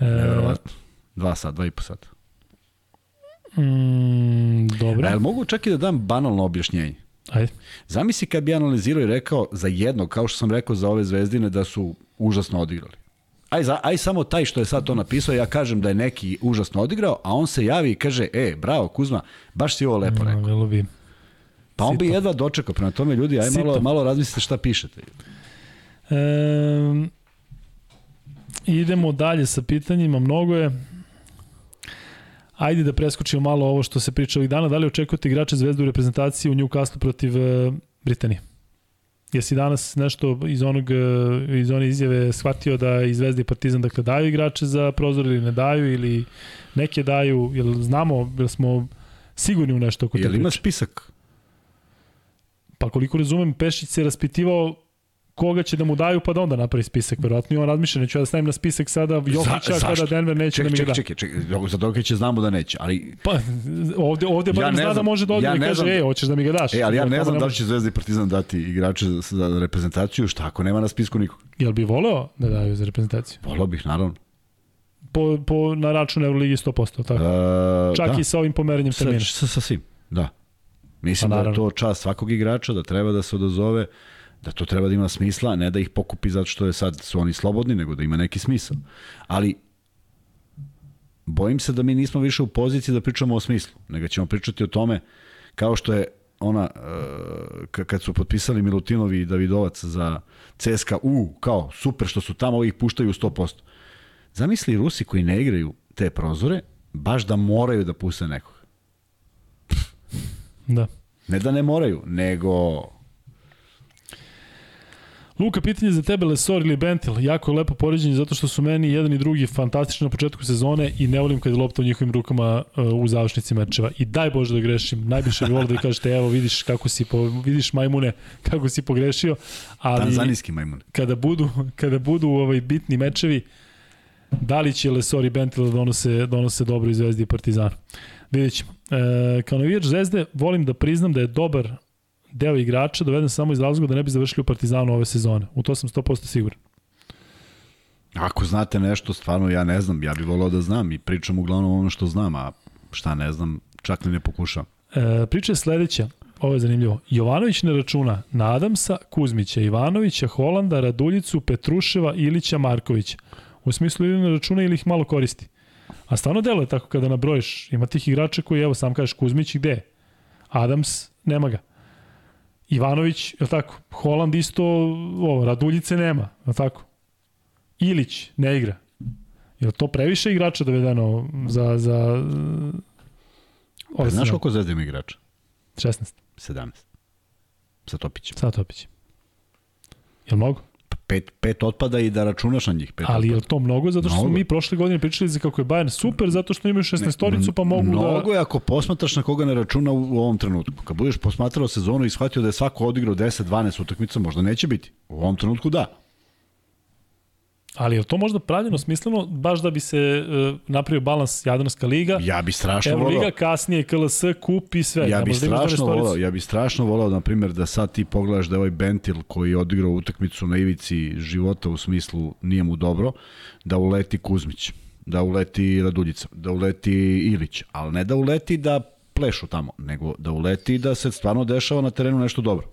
E... Neverovatno. 2 sata, 2,5 sata. Mm, dobro. A, mogu čak i da dam banalno objašnjenje? Ajde. Zamisli kad bi analizirao i rekao za jednog, kao što sam rekao za ove zvezdine, da su užasno odigrali. Aj, za, aj samo taj što je sad to napisao, ja kažem da je neki užasno odigrao, a on se javi i kaže, e, bravo Kuzma, baš si ovo lepo rekao. No, bi. Pa on Sito. bi jedva dočekao, prema tome ljudi, aj malo, malo razmislite šta pišete. E, idemo dalje sa pitanjima, mnogo je. Ajde da preskočimo malo ovo što se priča ovih dana. Da li očekujete igrače Zvezdu u reprezentaciji u Newcastle protiv uh, Britanije? Jesi danas nešto iz onog uh, iz one izjave shvatio da i Zvezda i Partizan dakle daju igrače za prozor ili ne daju ili neke daju, jel znamo, jel smo sigurni u nešto oko te Jel ima spisak? Pa koliko razumem, Pešić se raspitivao koga će da mu daju, pa da onda napravi spisak, verovatno i on razmišlja, neću ja da stavim na spisak sada Jokića za, kada Denver neće ček, da mi ček, da. Čekaj, čekaj, čekaj, za Dokića znamo da neće, ali... Pa, ovde, ovde ja zna da može da odmah ja i kaže, ej, hoćeš da mi ga daš. E, ali ja ne znam da li će Zvezda i Partizan dati igrače za, za reprezentaciju, šta ako nema na spisku nikog. Jel bi voleo da daju za reprezentaciju? Voleo bih, naravno. Po, po, na račun Euroligi 100%, tako? Uh, Čak da. i sa ovim pomeranjem termina. Sa, sa, sa svim, da. Mislim pa, da je to čast svakog igrača, da treba da se odazove da to treba da ima smisla, ne da ih pokupi zato što je sad su oni slobodni, nego da ima neki smisao. Ali bojim se da mi nismo više u poziciji da pričamo o smislu, nego ćemo pričati o tome kao što je ona uh, kad su potpisali Milutinovi i Davidovac za CSKA, u, kao super što su tamo, ovih puštaju 100%. Zamisli Rusi koji ne igraju te prozore, baš da moraju da puste nekog. Da. Ne da ne moraju, nego Luka, pitanje za tebe, Lesor ili Bentil, jako je lepo poređenje zato što su meni jedan i drugi fantastični na početku sezone i ne volim kad je lopta u njihovim rukama uh, u završnici mečeva. I daj Bože da grešim, najviše bi volio da kažete, evo vidiš kako si, po, vidiš majmune, kako si pogrešio. Ali Tanzanijski majmun. Kada budu, kada budu ovaj bitni mečevi, da li će Lesor i Bentil da donose, donose dobro i Zvezdi i Partizanu. Vidjet ćemo. E, kao navijač Zvezde volim da priznam da je dobar deo igrača doveden samo iz razloga da ne bi završili u Partizanu ove sezone. U to sam 100% siguran. Ako znate nešto, stvarno ja ne znam, ja bih volao da znam i pričam uglavnom ono što znam, a šta ne znam, čak ni ne pokušam. E, priča je sledeća, ovo je zanimljivo. Jovanović ne računa na Adamsa, Kuzmića, Ivanovića, Holanda, Raduljicu, Petruševa, Ilića, Markovića. U smislu ili ne računa ili ih malo koristi. A stvarno deluje tako kada nabrojiš. Ima tih igrača koji, evo, sam kažeš Kuzmić, gde je? Adams, nema ga. Ivanović, je tako? Holand isto, ovo, Raduljice nema, je tako? Ilić ne igra. Je to previše igrača dovedeno za... za ove Znaš koliko zvezda ima igrača? 16. 17. Sa Topićem. Sa Topićem. Je li mnogo? Pet, pet otpada i da računaš na njih. Pet Ali otpada. je to mnogo? Zato što mnogo. smo mi prošle godine pričali za kako je Bayern super, zato što imaju 16 storicu pa mogu mnogo da... Mnogo je ako posmatraš na koga ne računa u, u ovom trenutku. Kad budeš posmatrao sezonu i shvatio da je svako odigrao 10-12 utakmica, možda neće biti. U ovom trenutku da. Ali je to možda pravilno smisleno baš da bi se uh, napravio balans Jadranska liga? Ja bi strašno volao. Liga kasnije KLS kup i sve. Ja bi strašno volao, ja bi strašno volao na primjer da sad ti pogledaš da je ovaj Bentil koji je odigrao utakmicu na ivici života u smislu nije mu dobro, da uleti Kuzmić, da uleti Raduljica, da uleti Ilić, ali ne da uleti da plešu tamo, nego da uleti da se stvarno dešava na terenu nešto dobro.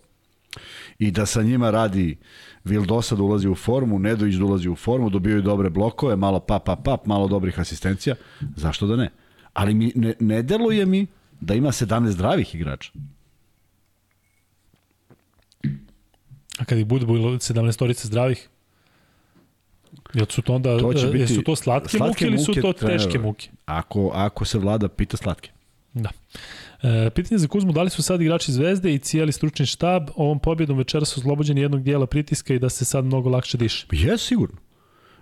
I da sa njima radi uh, Vildosa da ulazi u formu, Nedović da ulazi u formu, dobijaju dobre blokove, malo pap, pap, pap, malo dobrih asistencija. Zašto da ne? Ali mi, ne, ne deluje mi da ima 17 zdravih igrača. A kad ih bude 17 storica zdravih, Jel su to onda, to će biti, jesu to slatke, slatke muke ili su to teške muke? Ako, ako se vlada pita slatke. Da. E, pitanje za Kuzmu, da li su sad igrači Zvezde i cijeli stručni štab ovom pobjedom večera su oslobođeni jednog dijela pritiska i da se sad mnogo lakše diše? Jesu sigurno.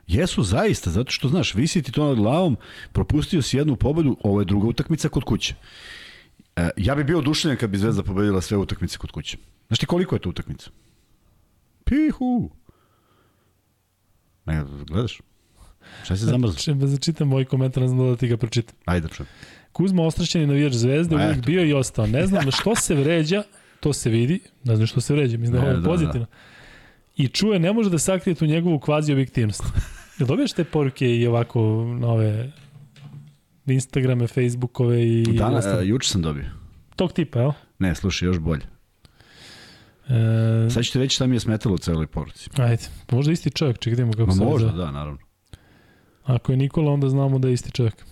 Jesu zaista, zato što, znaš, visi ti to nad glavom, propustio si jednu pobedu, ovo je druga utakmica kod kuće. E, ja bi bio oduševljen kad bi Zvezda pobedila sve utakmice kod kuće. Znaš ti koliko je to utakmica? Pihu! Ne, gledaš? Šta se zamrzao? Čem da čitam moj komentar, ne znam da ti ga pročitam. Ajde da čujem. Kuzma ostrašćeni navijač Zvezde, Ma, uvijek bio i ostao. Ne znam na što se vređa, to se vidi, ne znam što se vređa, mislim da je ovo da, pozitivno. Da. I čuje, ne može da sakrije tu njegovu kvazi objektivnost. Jel dobiješ te poruke i ovako nove Instagrame, Facebookove i... Dana, uh, juče sam dobio. Tog tipa, jel? Ne, slušaj, još bolje. E... Sad ću ti reći šta mi je smetalo u celoj poruci. Ajde, možda isti čovjek, čekaj kako Ma se možda, da, naravno. Ako je Nikola, onda znamo da je isti čovjek.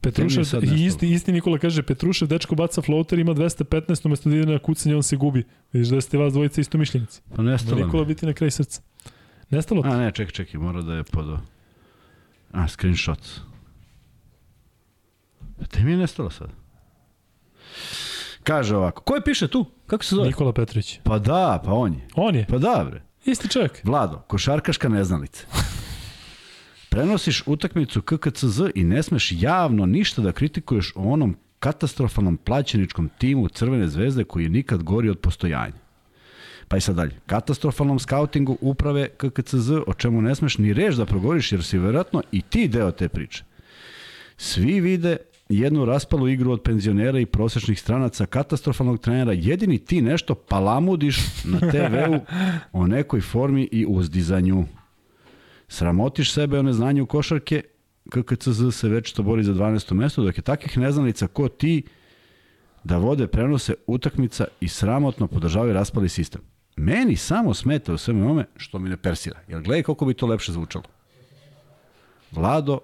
Petrušev, isti, isti Nikola kaže, Petrušev dečko baca floater, ima 215, umesto da ide na kucanje, on se gubi. Vidiš da ste vas dvojica isto mišljenici. Pa nestalo mi. Nikola biti na kraj srca. Nestalo ti? A ne, čekaj, čekaj, mora da je pod... A, screenshot. Pa te mi je nestalo sad. Kaže ovako, ko je piše tu? Kako se zove? Nikola Petrović. Pa da, pa on je. On je? Pa da, bre. Isti čovjek. Vlado, košarkaška neznalica. Prenosiš utakmicu KKCZ i ne smeš javno ništa da kritikuješ o onom katastrofalnom plaćeničkom timu Crvene zvezde koji je nikad gori od postojanja. Pa i sad dalje. Katastrofalnom skautingu uprave KKCZ, o čemu ne smeš ni reč da progoriš, jer si vjerojatno i ti deo te priče. Svi vide jednu raspalu igru od penzionera i prosečnih stranaca, katastrofalnog trenera, jedini ti nešto palamudiš na TV-u o nekoj formi i uzdizanju. Sramotiš sebe o neznanju košarke, KKCZ se već to bori za 12. mesto, dok je takvih neznanica ko ti da vode prenose utakmica i sramotno podržavaju raspali sistem. Meni samo smeta u sveme ome što mi ne persira. Jer gledaj koliko bi to lepše zvučalo. Vlado,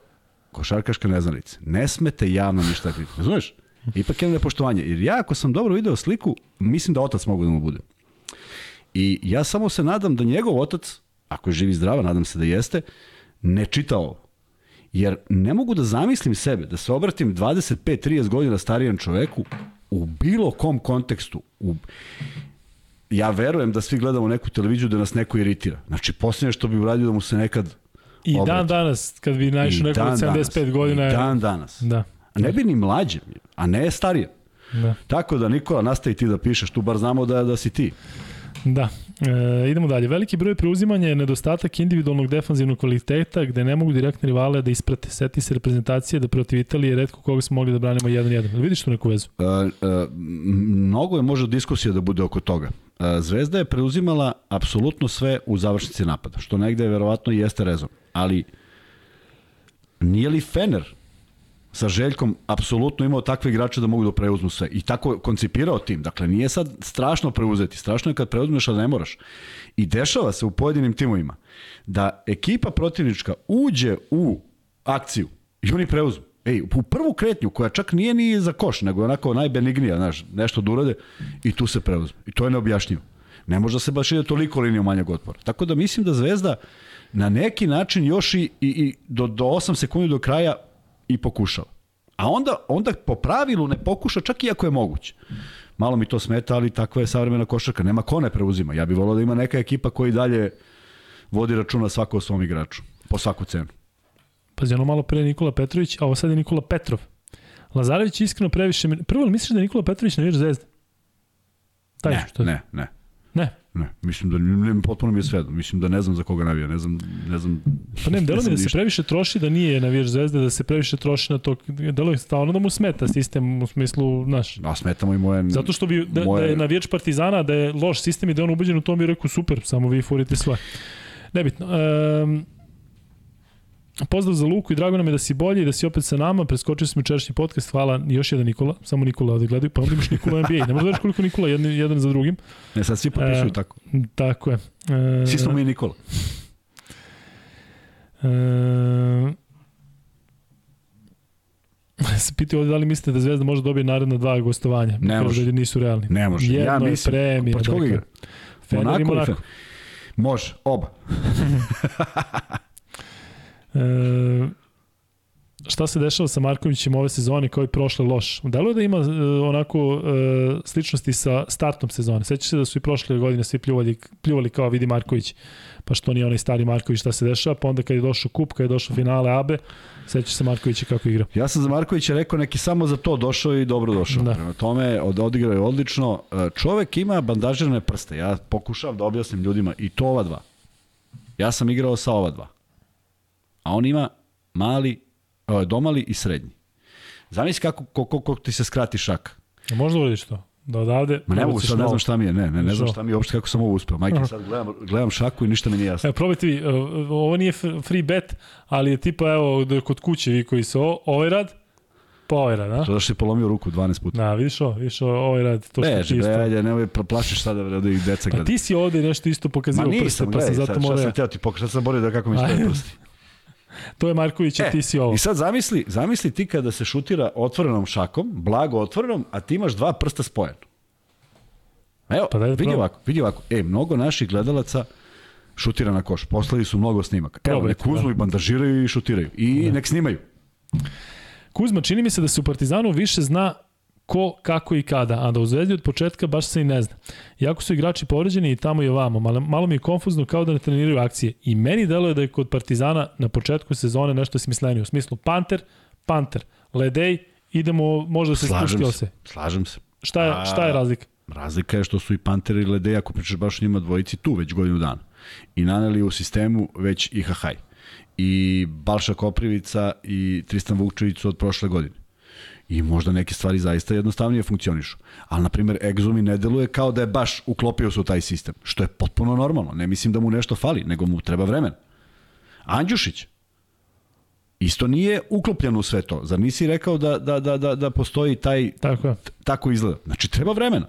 košarkaška neznalica. Ne smete javno ništa kritika. Razumeš? Ipak je nepoštovanje. Jer ja ako sam dobro video sliku, mislim da otac mogu da mu bude. I ja samo se nadam da njegov otac ako je živi zdrava, nadam se da jeste, ne čita ovo. Jer ne mogu da zamislim sebe, da se obratim 25-30 godina starijem čoveku u bilo kom kontekstu. U... Ja verujem da svi gledamo neku televiziju da nas neko iritira. Znači, posljednje što bi uradio da mu se nekad I obrati. dan danas, kad bi naišao neko od 75 danas. godina... I dan danas. Da. A ne bi ni mlađe, a ne starije. Da. Tako da, Nikola, nastavi ti da pišeš, tu bar znamo da, da si ti. Da, e, idemo dalje. Veliki broj preuzimanja je nedostatak individualnog defanzivnog kvaliteta gde ne mogu direktne rivale da isprate. Seti se reprezentacije da protiv Italije redko koga smo mogli da branimo 1-1. Vidiš tu neku vezu? Uh, uh, mnogo je možda diskusija da bude oko toga. Uh, Zvezda je preuzimala apsolutno sve u završnici napada, što negde je verovatno jeste rezon. Ali nije li Fener sa Željkom apsolutno imao takve igrače da mogu da preuzmu sve. I tako koncipirao tim. Dakle, nije sad strašno preuzeti. Strašno je kad preuzmeš, a ne moraš. I dešava se u pojedinim timovima da ekipa protivnička uđe u akciju i oni preuzmu. Ej, u prvu kretnju, koja čak nije ni za koš, nego onako najbenignija, znaš, nešto da urade, i tu se preuzme. I to je neobjašnjivo. Ne može da se baš ide toliko linijom manjeg otpora. Tako da mislim da Zvezda na neki način još i, i, i do, do 8 sekundi do kraja i pokušava. A onda, onda po pravilu ne pokuša čak i ako je moguće. Malo mi to smeta, ali takva je savremena košarka. Nema ko ne preuzima. Ja bih volao da ima neka ekipa koji dalje vodi računa svako o svom igraču. Po svaku cenu. Pazi, ono malo pre Nikola Petrović, a ovo sad je Nikola Petrov. Lazarević iskreno previše... Prvo, misliš da je Nikola Petrović navijač zvezde? Taj ne, što... ne, ne. Ne. Ne, mislim da ne, potpuno mi je sve. Mislim da ne znam za koga navija, ne znam, ne znam. Pa ne, delo mi da se previše troši da nije navijač Zvezde, da se previše troši na to. Delo je stvarno da mu smeta sistem u smislu, naš. A smeta mu i moje Zato što bi da, moje... da je navijač Partizana, da je loš sistem i da je on ubeđen u tom bi rekao super, samo vi furite sve. Nebitno. Um, Pozdrav za Luku i drago nam je da si bolji i da si opet sa nama. Preskočili smo čerašnji podcast. Hvala. još jedan Nikola. Samo Nikola ovde gledaju. Pa onda imaš Nikola NBA. Ne možda daš koliko Nikola jedan, jedan za drugim. Ne, sad svi potpisuju e, tako. Tako je. E, svi smo mi Nikola. E, se piti ovde da li mislite da Zvezda može dobiti naredna dva gostovanja. Ne može. Da nisu realni. Ne može. Jedno ja mislim. je premija. Pa koga igra? Monako. Može, oba. E, šta se dešava sa Markovićem ove sezone kao i prošle loš? Deluje da ima e, onako e, sličnosti sa startom sezone. Sećaš se da su i prošle godine svi pljuvali, pljuvali kao vidi Marković, pa što nije onaj stari Marković šta se dešava, pa onda kad je došao kup, kad je došao finale ABE, sećaš se Markovića kako igra. Ja sam za Markovića rekao neki samo za to došao i dobro došao. Da. Prema tome od, odigrao je odlično. E, čovek ima bandažirane prste. Ja pokušavam da objasnim ljudima i to ova dva. Ja sam igrao sa ova dva a on ima mali, domali i srednji. Zamisli kako, kako, kako ti se skrati šaka. Možda uradiš to? Da odavde... Ma ne mogu, sad ne znam šta mi je, ne, ne, ne znam šta mi je uopšte kako sam ovo uspeo. Majke, sad gledam, gledam šaku i ništa mi nije jasno. Evo, probajte vi, ovo nije free bet, ali je tipa, evo, da kod kuće vi koji se ovaj rad, pa ovaj rad, a? To da si polomio ruku 12 puta. Da, vidiš ovo, vidiš ovo, ovaj rad, to što Beži, čisto. Beži, ajde, nemoj plašiš sada da ih deca gleda. Pa ti si ovde nešto isto pokazivao prste, pa sam zato morao... Šta sam teo ti pokazati, sad sam borio da kako mi stoje prsti to je Marković, e, ti si ovo. I sad zamisli, zamisli ti kada se šutira otvorenom šakom, blago otvorenom, a ti imaš dva prsta spojeno. Evo, pa vidi ovako, vidi ovako. E, mnogo naših gledalaca šutira na koš. Poslali su mnogo snimaka. Evo, nek uzmu da. i bandažiraju i šutiraju. I da. nek snimaju. Kuzma, čini mi se da se u Partizanu više zna ko, kako i kada, a da u Zvezdi od početka baš se i ne zna. Iako su igrači povređeni i tamo i ovamo, malo, malo mi je konfuzno kao da ne treniraju akcije. I meni deluje da je kod Partizana na početku sezone nešto smislenije. U smislu Panter, Panter, Ledej, idemo, možda se spuštio se. Slažem se. Šta je, šta je razlika? Razlika je što su i Panter i Ledej, ako pričaš baš njima dvojici, tu već godinu dana. I naneli u sistemu već i Hahaj. I Balša Koprivica i Tristan Vukčević su od prošle godine i možda neke stvari zaista jednostavnije funkcionišu. Ali, na primjer, Exumi ne deluje kao da je baš uklopio se u taj sistem, što je potpuno normalno. Ne mislim da mu nešto fali, nego mu treba vremen. Andjušić, isto nije uklopljen u sve to. Zar nisi rekao da, da, da, da, da postoji taj... Tako, tako izgleda. Znači, treba vremena.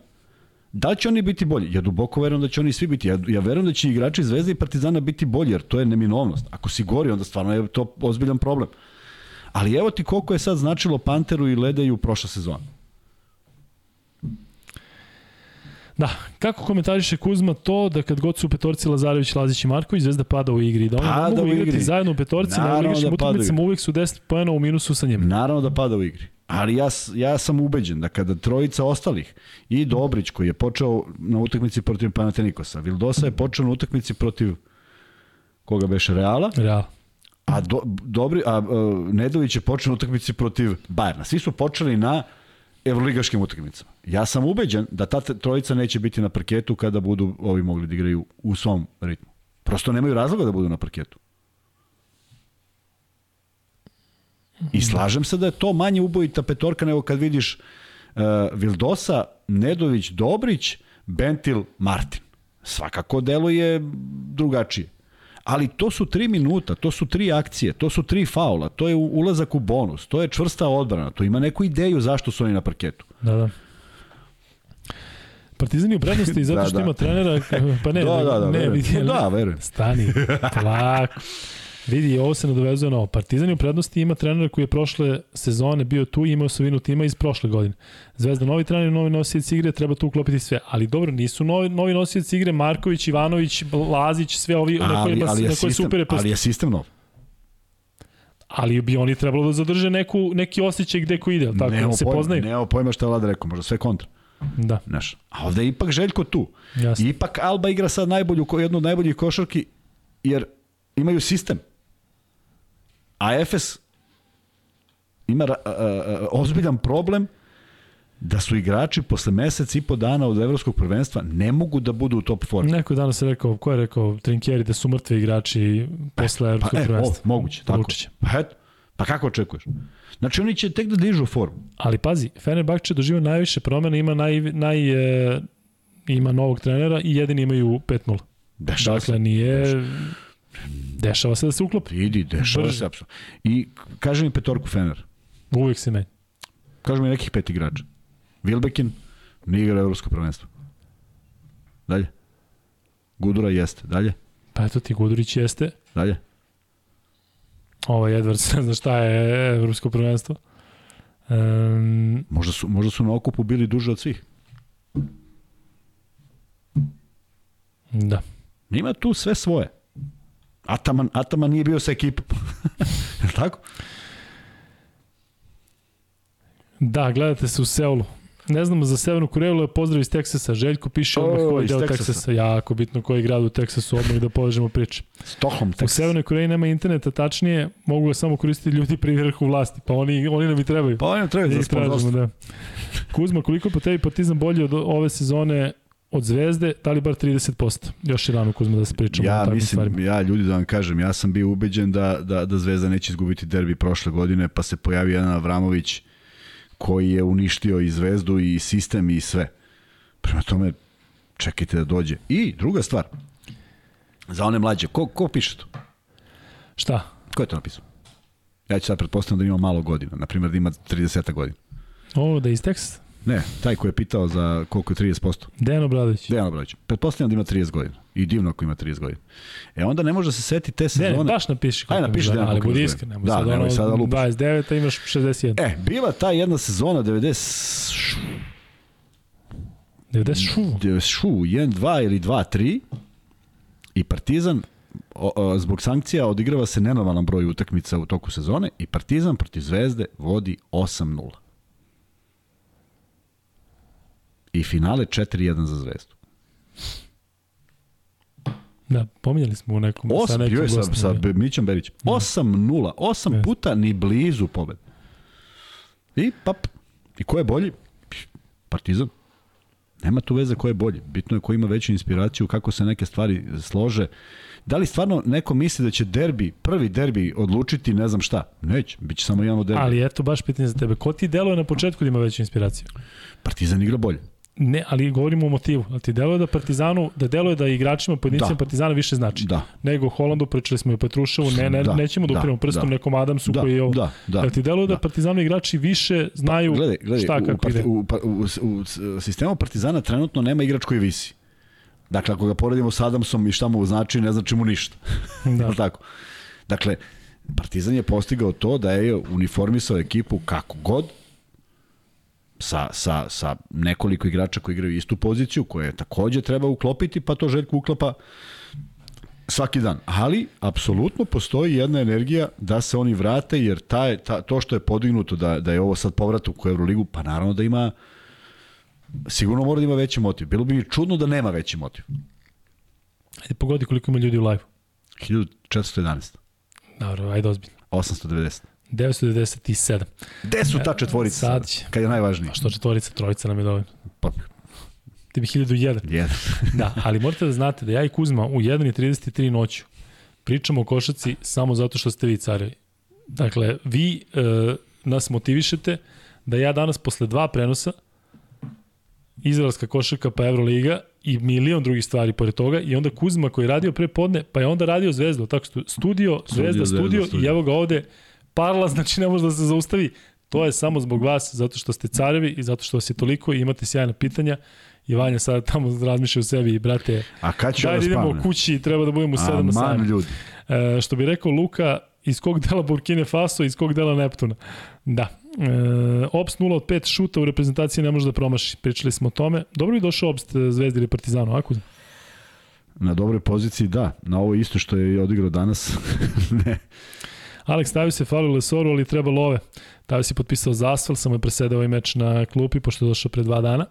Da će oni biti bolji? Ja duboko verujem da će oni svi biti. Ja, ja verujem da će igrači Zvezde i Partizana biti bolji, jer to je neminovnost. Ako si gori, onda stvarno je to ozbiljan problem. Ali evo ti koliko je sad značilo Panteru i Ledeju prošla sezona. Da, kako komentariše Kuzma to da kad god su u petorci Lazarević, Lazić i Marković, Zvezda pada u igri, da oni pada mogu igrati igri. zajedno u petorci, na ligaškim da utakmicama uvek su 10 pojena u minusu sa njima. Naravno da pada u igri. Ali ja, ja sam ubeđen da kada trojica ostalih i Dobrić koji je počeo na utakmici protiv Panatenikosa, Vildosa je počeo na utakmici protiv koga beše Reala. Real. A, do, dobri, a uh, Nedović je počeo na utakmici protiv Bajerna. Svi su počeli na evroligaškim utakmicama. Ja sam ubeđen da ta trojica neće biti na parketu kada budu ovi mogli da igraju u svom ritmu. Prosto nemaju razloga da budu na parketu. I slažem se da je to manje ubojita petorka nego kad vidiš uh, Vildosa, Nedović, Dobrić, Bentil, Martin. Svakako deluje drugačije. Ali to su tri minuta, to su tri akcije, to su tri faula, to je ulazak u bonus, to je čvrsta odbrana, to ima neku ideju zašto su oni na parketu. Da, da. Partizan je u prednosti zato što da, da. ima trenera, pa ne, da, da, da, ne, vidi, da, verujem. Stani, polako. Vidi, ovo se nadovezuje na ovo. Partizan je u prednosti ima trenera koji je prošle sezone bio tu i imao osovinu tima iz prošle godine. Zvezda novi trener, novi nosioci igre, treba tu uklopiti sve. Ali dobro, nisu novi, novi nosioci igre Marković, Ivanović, Lazić, sve ovi ali, na kojima ali na koji super Ali je sistem nov ali bi oni trebalo da zadrže neku, neki osjećaj gde ko ide, tako, nemo se pojma, poznaju. Nemo pojma šta je Vlada rekao, možda sve kontra. Da. Znaš, a ovde je ipak Željko tu. Jasne. I ipak Alba igra sad najbolju, jednu od najboljih košarki, jer imaju sistem. A Efes ima a, a, a, ozbiljan problem da su igrači posle mesec i po dana od evropskog prvenstva ne mogu da budu u top formi. Neko danas se rekao, ko je rekao, Trinkjeri da su mrtvi igrači posle e, evropskog pa, e, prvenstva. O, moguće, tako. Lučiće. Pa eto, pa kako očekuješ? Znači oni će tek da dižu formu. Ali pazi, Fenerbahče doživa najviše promena, ima naj, naj e, ima novog trenera i jedini imaju 5-0. Dešava dakle, nije... Dešava. Dešava se da se uklopi. Idi, dešava Brže. se apsolutno. I kaže mi petorku Fener. Uvijek si meni. Kaže mi nekih pet igrača. Wilbekin, nije igra evropsko prvenstvo. Dalje. Gudura jeste. Dalje. Pa eto ti, Gudurić jeste. Dalje. Ovo je Edwards, ne zna šta je evropsko prvenstvo. Um, možda, su, možda su na okupu bili duže od svih. Da. Ima tu sve svoje. Ataman, Ataman nije bio sa ekipom. je tako? Da, gledate se u Seulu. Ne znamo za Severnu Koreju, ali pozdrav iz Teksasa. Željko piše odmah koji deo Teksasa. Teksasa. Jako bitno koji grad u Teksasu, odmah da povežemo priče. Stockholm, Teksas. U Severnoj Koreji nema interneta, tačnije, mogu ga samo koristiti ljudi pri vrhu vlasti, pa oni, oni nam i trebaju. Pa oni nam trebaju za tražimo, da. Kuzma, koliko po tebi Partizan bolji od ove sezone od Zvezde, da li bar 30%? Još je rano Kuzma da se pričamo ja, o mislim, stvarima. Ja, ljudi da vam kažem, ja sam bio ubeđen da, da, da Zvezda neće izgubiti derbi prošle godine, pa se pojavio jedan Avramović koji je uništio i Zvezdu i sistem i sve. Prema tome, čekajte da dođe. I druga stvar, za one mlađe, ko, ko piše to? Šta? Ko je to napisao? Ja ću sad pretpostaviti da ima malo godina, na primjer da ima 30 godina. O, da je iz teksta? Ne, taj ko je pitao za koliko je 30%. Dejan Obradović. Dejan Obradović. Pretpostavljam da ima 30 godina. I divno ako ima 30 godina. E onda ne može da se seti te sezone. Ne, ne baš napiši Ajde, napiši Dejan Ali budi iskren, nemoj da, sad nemoj sada lupaš. 29, a imaš 61. E, bila ta jedna sezona 90... 90 šu. 90 šu, 1, 2 ili 2, 3 i Partizan o, o, zbog sankcija odigrava se nenormalan broj utakmica u toku sezone i Partizan protiv Zvezde vodi 8-0. I finale 4-1 za Zvezdu. Da, pominjali smo u nekom... Osam, sa nekim bio je sa, sa Mićom Berićem. 8-0, 8 yes. puta ni blizu pobed. I pap. I ko je bolji? Partizan. Nema tu veze ko je bolji. Bitno je ko ima veću inspiraciju, kako se neke stvari slože. Da li stvarno neko misli da će derbi, prvi derbi odlučiti ne znam šta? Neće, bit će samo jedan od derbi. Ali eto, baš pitanje za tebe. Ko ti deluje na početku da ima veću inspiraciju? Partizan igra bolje. Ne, ali govorimo o motivu. Ali ti deluje da Partizanu, da deluje da igračima pojedincima da. Partizana više znači. Da. Nego Holandu, pričali smo i Petruševu, ne, ne, da. nećemo da, da prstom da. nekom Adamsu da. koji je ovo. Da. Da. Jel ti deluje da, da Partizanu igrači više znaju pa, gledaj, gledaj, šta kako u, ide? U, u, u, u sistemu Partizana trenutno nema igrač koji visi. Dakle, ako ga poredimo sa Adamsom i šta mu znači, ne znači mu ništa. Da. tako? Dakle, Partizan je postigao to da je uniformisao ekipu kako god, sa, sa, sa nekoliko igrača koji igraju istu poziciju, koje takođe treba uklopiti, pa to Željko uklapa svaki dan. Ali, apsolutno postoji jedna energija da se oni vrate, jer ta, ta, to što je podignuto da, da je ovo sad povratak u Euroligu, pa naravno da ima sigurno mora da ima veći motiv. Bilo bi mi čudno da nema veći motiv. Ajde, pogodi koliko ima ljudi u live. 1411. Dobro, ajde ozbiljno. 890. 997. Gde su ta četvorica? Sad će. Kad je najvažnije? A što četvorica, trojica nam je dovoljno. Pa, Ti bi 1001. jedan. Da, ali morate da znate da ja i Kuzma u 1.33 noću pričamo o košaci samo zato što ste vi carevi. Dakle, vi e, nas motivišete da ja danas posle dva prenosa Izraelska košarka pa Euroliga i milion drugih stvari pored toga i onda Kuzma koji je radio pre podne pa je onda radio Zvezdu, tako stu, studio, Zvezda, Zvezda, studio, studio. i evo ga ovde parla, znači ne može da se zaustavi. To je samo zbog vas, zato što ste carevi i zato što vas je toliko i imate sjajna pitanja. I Vanja sad tamo razmišlja o sebi i brate, A kad ću daj da idemo spavnem? kući, treba da budemo u 7 na sajmu. ljudi. E, što bi rekao Luka, iz kog dela Burkine Faso, iz kog dela Neptuna. Da. E, Ops 0 od 5 šuta u reprezentaciji ne može da promaši. Pričali smo o tome. Dobro bi došao Ops e, Zvezdi ili Partizanu, ako? Na dobroj poziciji, da. Na ovo isto što je i odigrao danas. ne. Alex stavio se falio Lesoru, ali treba love. Tavio si potpisao za asfal, samo je presedao ovaj meč na klupi, pošto je došao pre dva dana.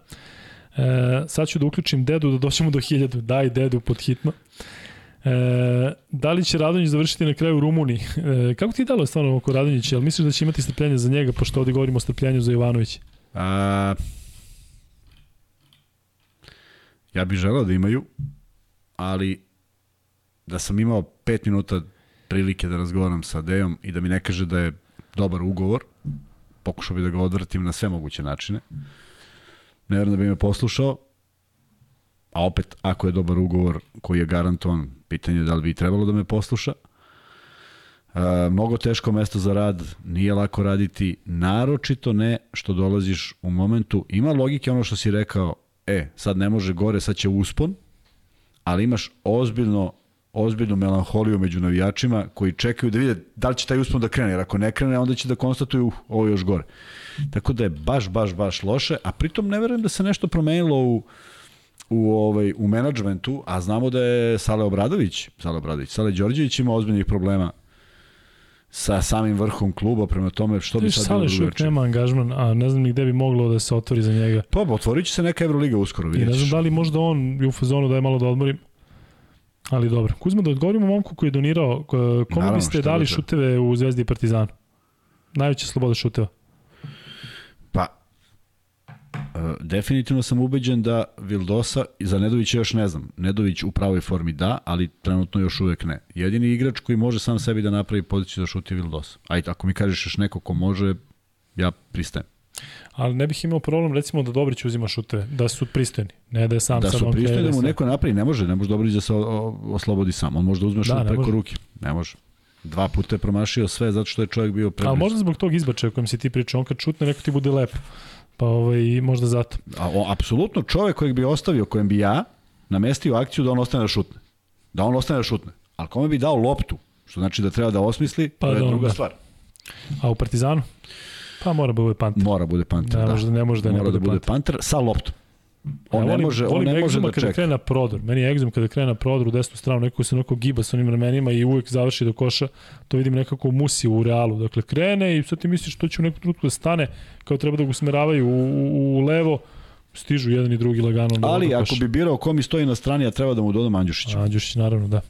E, sad ću da uključim dedu da doćemo do 1000. Daj dedu pod hitno. E, da li će Radonjić završiti na kraju u Rumuniji? E, kako ti je dalo stvarno oko Radonjića? Jel misliš da će imati strpljenje za njega, pošto ovde govorimo o strpljenju za Jovanovića? A, ja bih želeo da imaju, ali da sam imao pet minuta prilike da razgovaram sa Dejom i da mi ne kaže da je dobar ugovor, pokušao bi da ga odvrtim na sve moguće načine. Ne da bi me poslušao, a opet, ako je dobar ugovor koji je garantovan, pitanje je da li bi trebalo da me posluša. E, mnogo teško mesto za rad, nije lako raditi, naročito ne što dolaziš u momentu. Ima logike ono što si rekao, e, sad ne može gore, sad će uspon, ali imaš ozbiljno ozbiljnu melanholiju među navijačima koji čekaju da vide da li će taj uspon da krene, jer ako ne krene, onda će da konstatuju uh, ovo je još gore. Tako da je baš, baš, baš loše, a pritom ne verujem da se nešto promenilo u, u, ovaj, u menadžmentu, a znamo da je Sale Obradović, Sale Obradović, Sale Đorđević ima ozbiljnih problema sa samim vrhom kluba, prema tome što bi sad Sale bilo još uvijek drugačije. nema angažman, a ne znam ni gde bi moglo da se otvori za njega. Pa, otvorit će se neka Euroliga uskoro, I vidjet ne znam da li možda on u fazonu da je malo da odmorim. Ali dobro. Kuzma, da odgovorimo momku koji je donirao. Kome Naravno, biste dali da te- šuteve u Zvezdi i Partizanu? Najveća sloboda šuteva. Pa, e, definitivno sam ubeđen da Vildosa, i za Nedovića još ne znam, Nedović u pravoj formi da, ali trenutno još uvek ne. Jedini igrač koji može sam sebi da napravi poziciju da šuti je Vildosa. Ajde, ako mi kažeš još neko ko može, ja pristajem. Ali ne bih imao problem recimo da Dobrić uzima šuteve, da su pristojni, ne da je sam Da sad su pristojni da mu sve. neko napravi, ne može, ne može Dobrić da se oslobodi sam. On može da uzme Da, šut ne preko može. ruke. Ne može. Dva puta je promašio sve zato što je čovjek bio Ali preblizu. možda zbog tog izbačaja o kojem si ti pričao, on kad šutne neko ti bude lep. Pa ovaj, možda zato. A, o, apsolutno čovjek kojeg bi ostavio, kojem bi ja namestio akciju da on ostane da šutne. Da on ostane da šutne. Ali kome bi dao loptu, što znači da treba da osmisli, Pa to je da, druga da. stvar. A u Partizanu? Pa mora da bude panter. Mora bude panter, Ne da. ne može da ne Mora da bude bude panter. sa loptom. On Ja ne volim- može, on ne može da kada čeka. krene na prodor. Meni je Egzum kada krene na prodor u desnu stranu, neko se onako giba sa onim ramenima i uvek završi do koša. To vidim nekako u musi u realu. Dakle, krene i sad ti misliš što će u nekom trenutku da stane, kao treba da ga usmeravaju u, u, u levo, stižu jedan i drugi lagano. do- Ali ako bi birao ko mi stoji na strani, ja treba da mu dodam Andjušića. Andjušić, naravno, da.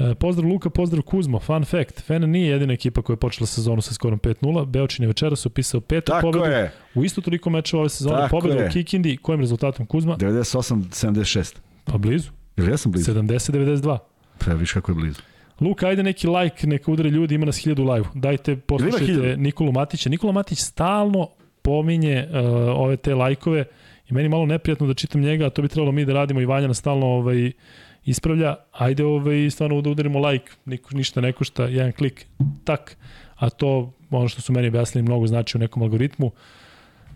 E, pozdrav Luka, pozdrav Kuzmo. Fun fact, Fena nije jedina ekipa koja je počela sezonu sa skorom 5-0. Beočin je večeras upisao petu Tako pobedu. je. U isto toliko mečeva ove sezone. Tako Pobeda je. u Kikindi. Kojim rezultatom Kuzma? 98-76. Pa blizu. Ili ja sam blizu? 70-92. Pa viš kako je blizu. Luka, ajde neki like, neka udare ljudi, ima nas 1000 live. Dajte, poslušajte hiljadu? Nikolu Matića. Nikola Matić stalno pominje uh, ove te lajkove i meni malo neprijatno da čitam njega, a to bi trebalo mi da radimo i Vanja stalno ovaj, ispravlja. Ajde ovaj, stvarno da udarimo like, niko, ništa ne košta, jedan klik, tak, a to, ono što su meni objasnili, mnogo znači u nekom algoritmu,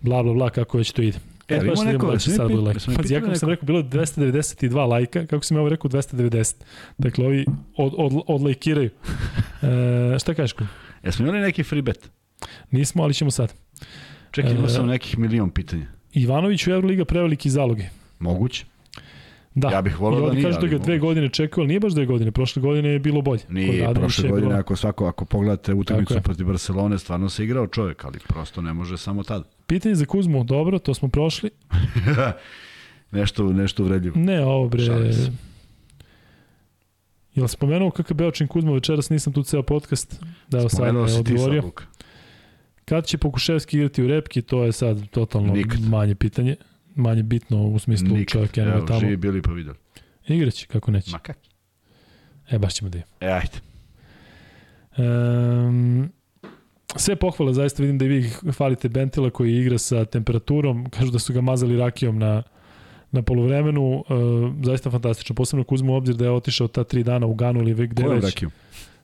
bla, bla, bla, kako već to ide. E, Jel ima neko- da jesi će sad bude like. Pazi, ja kako sam rekao, bilo je 292 lajka, kako sam ja ovo rekao 290. Dakle, ovi od, od, odlajkiraju. E, šta kažeš? Kuj? Jesmo imali neki free bet? Nismo, ali ćemo sad. Čekaj, imao E, sam nekih milion pitanja. Ivanović u Euroliga preveliki zaloge. Moguće. Da. Ja bih voleo I da nije, kažu da ga dve godine čekao, ali nije baš dve godine. Prošle godine je bilo bolje. Kod Nije, Radonjića prošle godine, bilo- ako svako, ako pogledate utakmicu protiv Barcelone, stvarno se igrao čovjek, ali prosto ne može samo tada. Pitanje za Kuzmu, dobro, to smo prošli. nešto, nešto uvredljivo. Ne, ovo bre... Jel spomenuo kakav Beočin Kuzma večeras, nisam tu ceo podcast. Da, evo sad sad, odgovorio. Luka. Kad će Pokuševski igrati u repki, to je sad totalno Nikad. manje pitanje. Manje bitno u smislu Nikad. čovjek je tamo. živi bili pa videli. Igraće, kako neće. Ma kak? E, baš ćemo da imamo. E, ajde. Um, sve pohvale, zaista vidim da i vi hvalite Bentila koji igra sa temperaturom, kažu da su ga mazali rakijom na, na polovremenu, uh, zaista fantastično. Posebno ako uzmu obzir da je otišao ta tri dana u Ganu ili gde je već.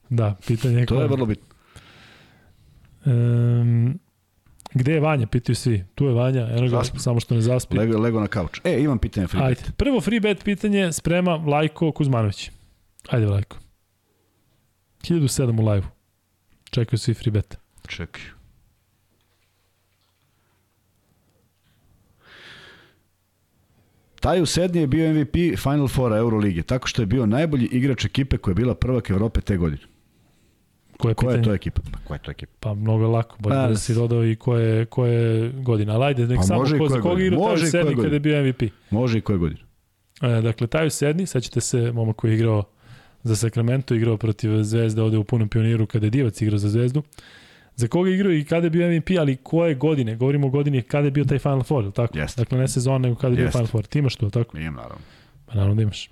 Da, pitanje je To je vrlo bitno. Um, gde je Vanja, pitaju svi. Tu je Vanja, eno ga, samo što ne zaspi. Lego, Lego na kauč. E, imam pitanje free Ajde, bet. prvo free bet pitanje sprema Vlajko Kuzmanović. Ajde Vlajko. 1007 u live-u. Čekaju svi free bet. Čekaj. Taj u sednje je bio MVP Final Four Euroligije, tako što je bio najbolji igrač ekipe koja je bila prvak Evrope te godine. Koje je Koja je to ekipa? Pa koja je to ekipa? Pa mnogo je lako, bolje Pa, da si dodao i koje, koje godine. Ali ajde, nek Pa samo ko, za koga godine. igra Može Taju Sedni kada je bio MVP. Može i koje godine? E, dakle, Taju Sedni, sećate se momak koji je igrao za Sacramento, igrao protiv Zvezde ovde u punom pioniru kada je Divac igrao za Zvezdu. Za koga igrao i kada je bio MVP, ali koje godine? Govorimo o godini kada je bio taj Final Four, ili tako? Jeste. Dakle, ne sezon, nego kada je bio Jeste. Final Four. Ti imaš to, tako? Nijem, naravno. Pa naravno da imaš.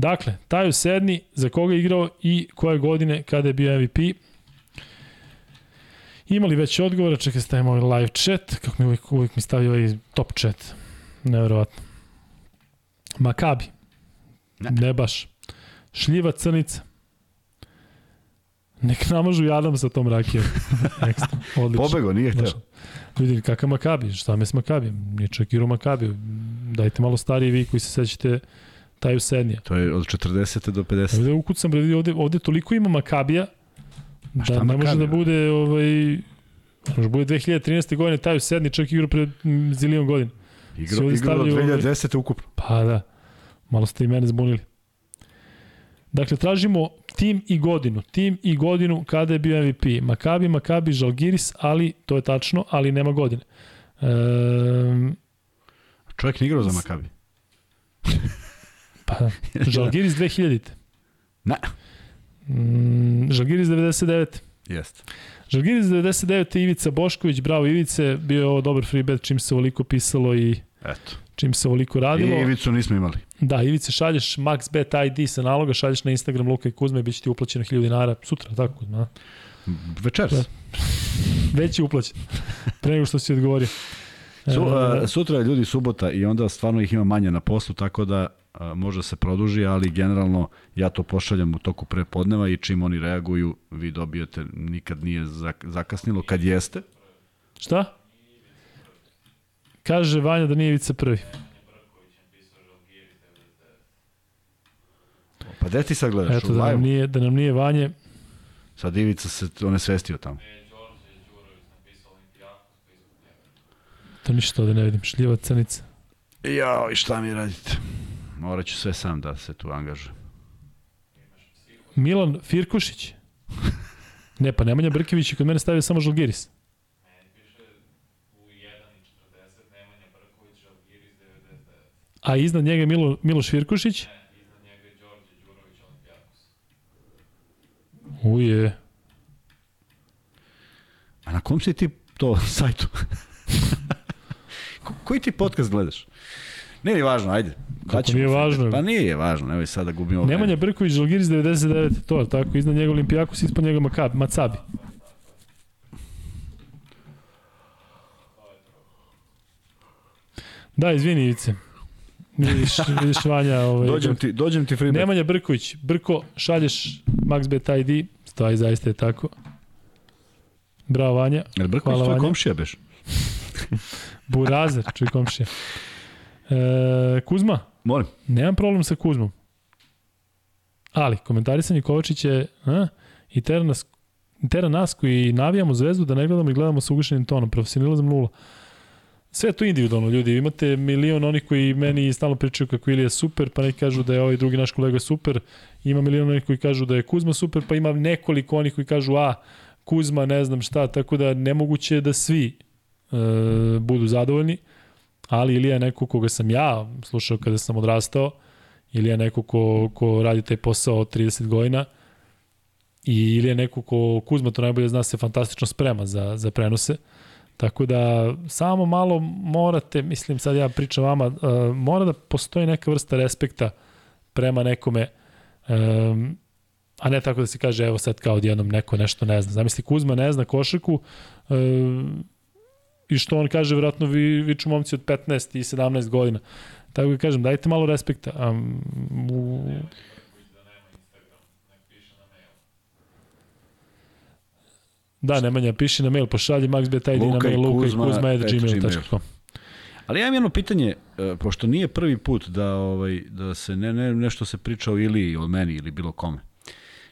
Dakle, Taju Sedni, za koga je igrao i koje godine kada je bio MVP. Imali već odgovora, čekaj stavimo ovaj live chat, kako mi uvijek, uvijek mi stavi ovaj top chat. Neverovatno. Makabi. Ne. Ne. baš. Šljiva crnica. Nek namažu jadam sa tom rakijom. Ekstra. Odlično. Pobego, nije hteo. Znaš, Vidi, kakav Makabi, šta me s Makabijem? Nije čak igrao Makabi. Dajte malo stariji vi koji se sećate Taju Sednija. To je od 40. do 50. Ovde ukucam, vidi, ovde, ovde toliko ima Makabija, šta da ne može da bude, ovaj, može da bude 2013. godine, Taju Sedni čak igrao pre mm, zilion godina. Igra, ovde igra od stavljaju ove- 2010. ukupno. Pa da, malo ste i mene zbunili. Dakle, tražimo tim i godinu. Tim i godinu kada je bio MVP. Makabi, Makabi, Žalgiris, ali, to je tačno, ali nema godine. Ehm, Čovjek nije igrao za Makabi. pa, Žalgiris 2000. Ne. Mm, Žalgiris 99. Jeste. Žalgiris 99. Ivica Bošković, bravo Ivice, bio je ovo dobar free bet čim se ovoliko pisalo i Eto. čim se ovoliko radilo. I Ivicu nismo imali. Da, Ivice šalješ MaxBet ID sa naloga, šalješ na Instagram Luka i Kuzma i bit će ti uplaćeno 1000 dinara sutra, tako Kuzma? Večeras. Da. Već je uplaćen. Pre nego što si odgovorio. Su, a, sutra je ljudi subota i onda stvarno ih ima manje na poslu, tako da može se produži, ali generalno ja to pošaljam u toku prepodneva i čim oni reaguju, vi dobijete, nikad nije zak- zakasnilo, kad jeste. šta? Kaže Vanja da nije Ivica prvi. Pa gde ti sad gledaš? Eto, u da nam nije, da nam nije Vanje. Sad Ivica se on je svestio tamo. To ništa ovde ne vidim. Šljiva crnica. Jao, i šta mi radite? Morat ću sve sam da se tu angažujem. Milan Firkušić. Ne, pa Nemanja Brkević i kod mene stavio samo Žalgiris. A iznad njega je Milo, Miloš Firkušić? Uje. A na kom si ti to sajtu? Ko, koji ti podcast gledaš? Nije li važno, ajde. Daćemo nije važno? Pa nije važno, nemoj sad da gubimo Nemanja vreme. Brković, Žalgiris 99, to je tako, iznad njega Olimpijakos, ispod njega Makabi, Macabi. Da, izvini Ivice. Vidiš, vidiš Vanja. Ovaj, Dođem ti, dođem ti free bet. Nemanja Brković, Brko, šalješ MaxBet ID, stoji zaista je tako. Bravo Vanja, Jel Brković Hvala, tvoj komšija beš? Burazer, čuj komšija. E, Kuzma, Molim. Nemam problem sa Kuzmom. Ali, komentarisanje Kovačića je a, i tera nas, tera nas koji navijamo zvezdu da ne gledamo i gledamo sa ugašenim tonom. Profesionalizam nula. Sve je to individualno, ljudi. Imate milion onih koji meni stalno pričaju kako Ilija super, pa neki kažu da je ovaj drugi naš kolega super. Ima milion onih koji kažu da je Kuzma super, pa ima nekoliko onih koji kažu a, Kuzma ne znam šta, tako da nemoguće je da svi e, budu zadovoljni ali Ilija je neko koga sam ja slušao kada sam odrastao, Ilija je neko ko, ko radi taj posao od 30 godina i ili je neko ko Kuzma to najbolje zna se fantastično sprema za, za prenose. Tako da samo malo morate, mislim sad ja pričam vama, uh, mora da postoji neka vrsta respekta prema nekome um, a ne tako da se kaže evo sad kao odjednom neko nešto ne zna. Zamisli Kuzma ne zna košarku um, i što on kaže vjerojatno vi, viču momci od 15 i 17 godina. Tako da kažem, dajte malo respekta. Um, u, Da, Nemanja, piši na mail, pošalji maxbet ID na mail luka i kuzma.gmail.com. Ali ja imam jedno pitanje, e, pošto nije prvi put da, ovaj, da se ne, ne, nešto se priča o ili o meni ili bilo kome,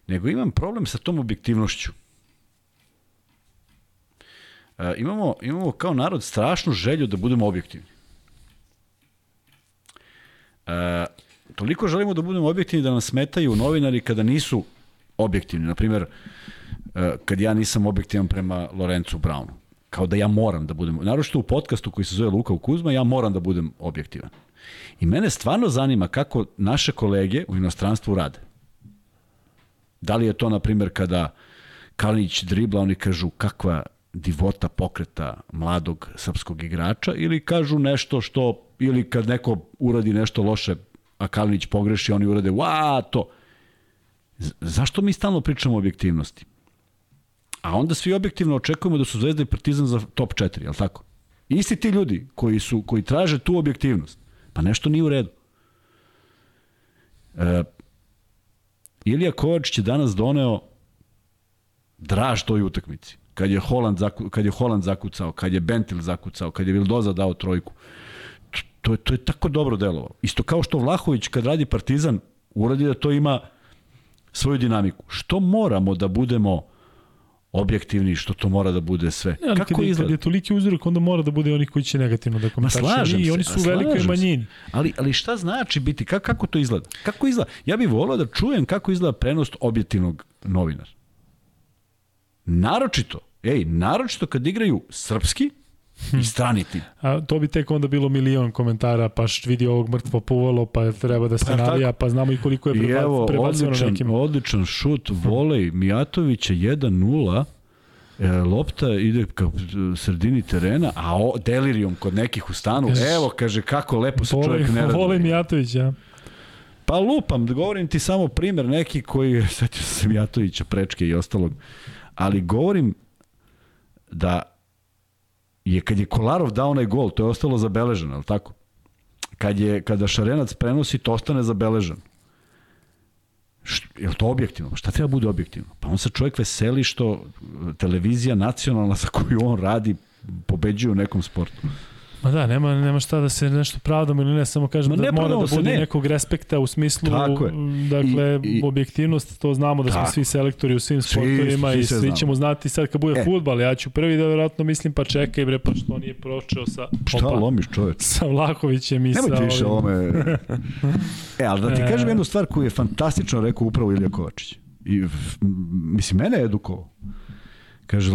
nego imam problem sa tom objektivnošću. E, imamo, imamo kao narod strašnu želju da budemo objektivni. E, toliko želimo da budemo objektivni da nas smetaju novinari kada nisu objektivni. Naprimer, E, kad ja nisam objektivan prema Lorencu Brownu. Kao da ja moram da budem, naročito u podcastu koji se zove Luka u Kuzma, ja moram da budem objektivan. I mene stvarno zanima kako naše kolege u inostranstvu rade. Da li je to, na primjer, kada Kalinić dribla, oni kažu kakva divota pokreta mladog srpskog igrača ili kažu nešto što, ili kad neko uradi nešto loše, a Kalinić pogreši, oni urade, wa, to. Zašto mi stalno pričamo o objektivnosti? A onda svi objektivno očekujemo da su Zvezda i Partizan za top 4, je li tako? Isti ti ljudi koji su koji traže tu objektivnost, pa nešto nije u redu. E, Ilija Kovač je danas doneo draž toj utakmici. Kad je Holand, zaku, kad je Holand zakucao, kad je Bentil zakucao, kad je Vildoza dao trojku. To, to je tako dobro delovalo. Isto kao što Vlahović kad radi Partizan uradi da to ima svoju dinamiku. Što moramo da budemo objektivni što to mora da bude sve. Ne, Kako izgleda? Kad je toliki uzorak, onda mora da bude oni koji će negativno da komentarišu. I oni su u velikoj manjini. Ali, ali šta znači biti? Kako, kako to izgleda? Kako izgleda? Ja bih volio da čujem kako izgleda prenost objektivnog novinara. Naročito, ej, naročito kad igraju srpski, i strani tim. A to bi tek onda bilo milion komentara, pa vidi ovog mrtvo povolo, pa treba da se pa, navija, pa znamo i koliko je prebacio na nekim. Odličan šut, volej Mijatovića 1-0, e, lopta ide ka sredini terena, a o, delirium kod nekih u stanu, evo, kaže, kako lepo se čovjek ne radi. Volej Mijatović, ja. Pa lupam, govorim ti samo primer neki koji, setio se Mijatovića, Prečke i ostalog, ali govorim da je kad je Kolarov dao onaj gol, to je ostalo zabeleženo, je tako? Kad je, kada Šarenac prenosi, to ostane zabeleženo. je li to objektivno? Šta treba bude objektivno? Pa on se čovjek veseli što televizija nacionalna sa koju on radi pobeđuje u nekom sportu. Ma da, nema, nema šta da se nešto pravdamo ili ne, samo kažemo da mora da bude ne. nekog respekta u smislu, dakle, I, i, objektivnost, to znamo da smo tako. svi selektori u svim sportovima svi, svi i svi ćemo znati sad kad bude e. futbal, ja ću prvi da verovatno mislim, pa čekaj bre, pa što nije pročeo sa... Šta opa, lomiš čoveč? Sa Vlahovićem i Nemoj sa... više ovome... e, ali da ti e. kažem jednu stvar koju je fantastično rekao upravo Ilija Kovačić. I, mislim, mene je edukovao. Kaže,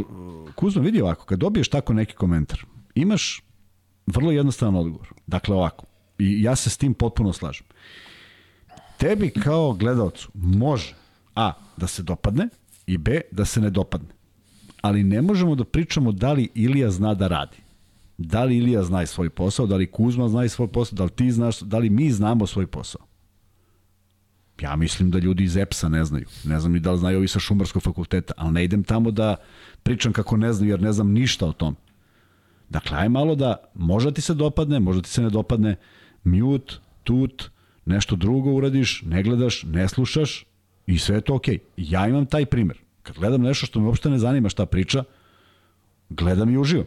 Kuzma, vidi ovako, kad dobiješ tako neki komentar, imaš Vrlo jednostavan odgovor. Dakle, ovako. I ja se s tim potpuno slažem. Tebi kao gledalcu može A. da se dopadne i B. da se ne dopadne. Ali ne možemo da pričamo da li Ilija zna da radi. Da li Ilija zna svoj posao, da li Kuzma zna svoj posao, da li ti znaš, da li mi znamo svoj posao. Ja mislim da ljudi iz EPS-a ne znaju. Ne znam ni da li znaju ovi sa Šumarskog fakulteta, ali ne idem tamo da pričam kako ne znaju, jer ne znam ništa o tom. Dakle, aj malo da, možda ti se dopadne, možda ti se ne dopadne, mute, tut, nešto drugo uradiš, ne gledaš, ne slušaš i sve je to okej. Okay. Ja imam taj primer. Kad gledam nešto što me uopšte ne zanima šta priča, gledam i uživam.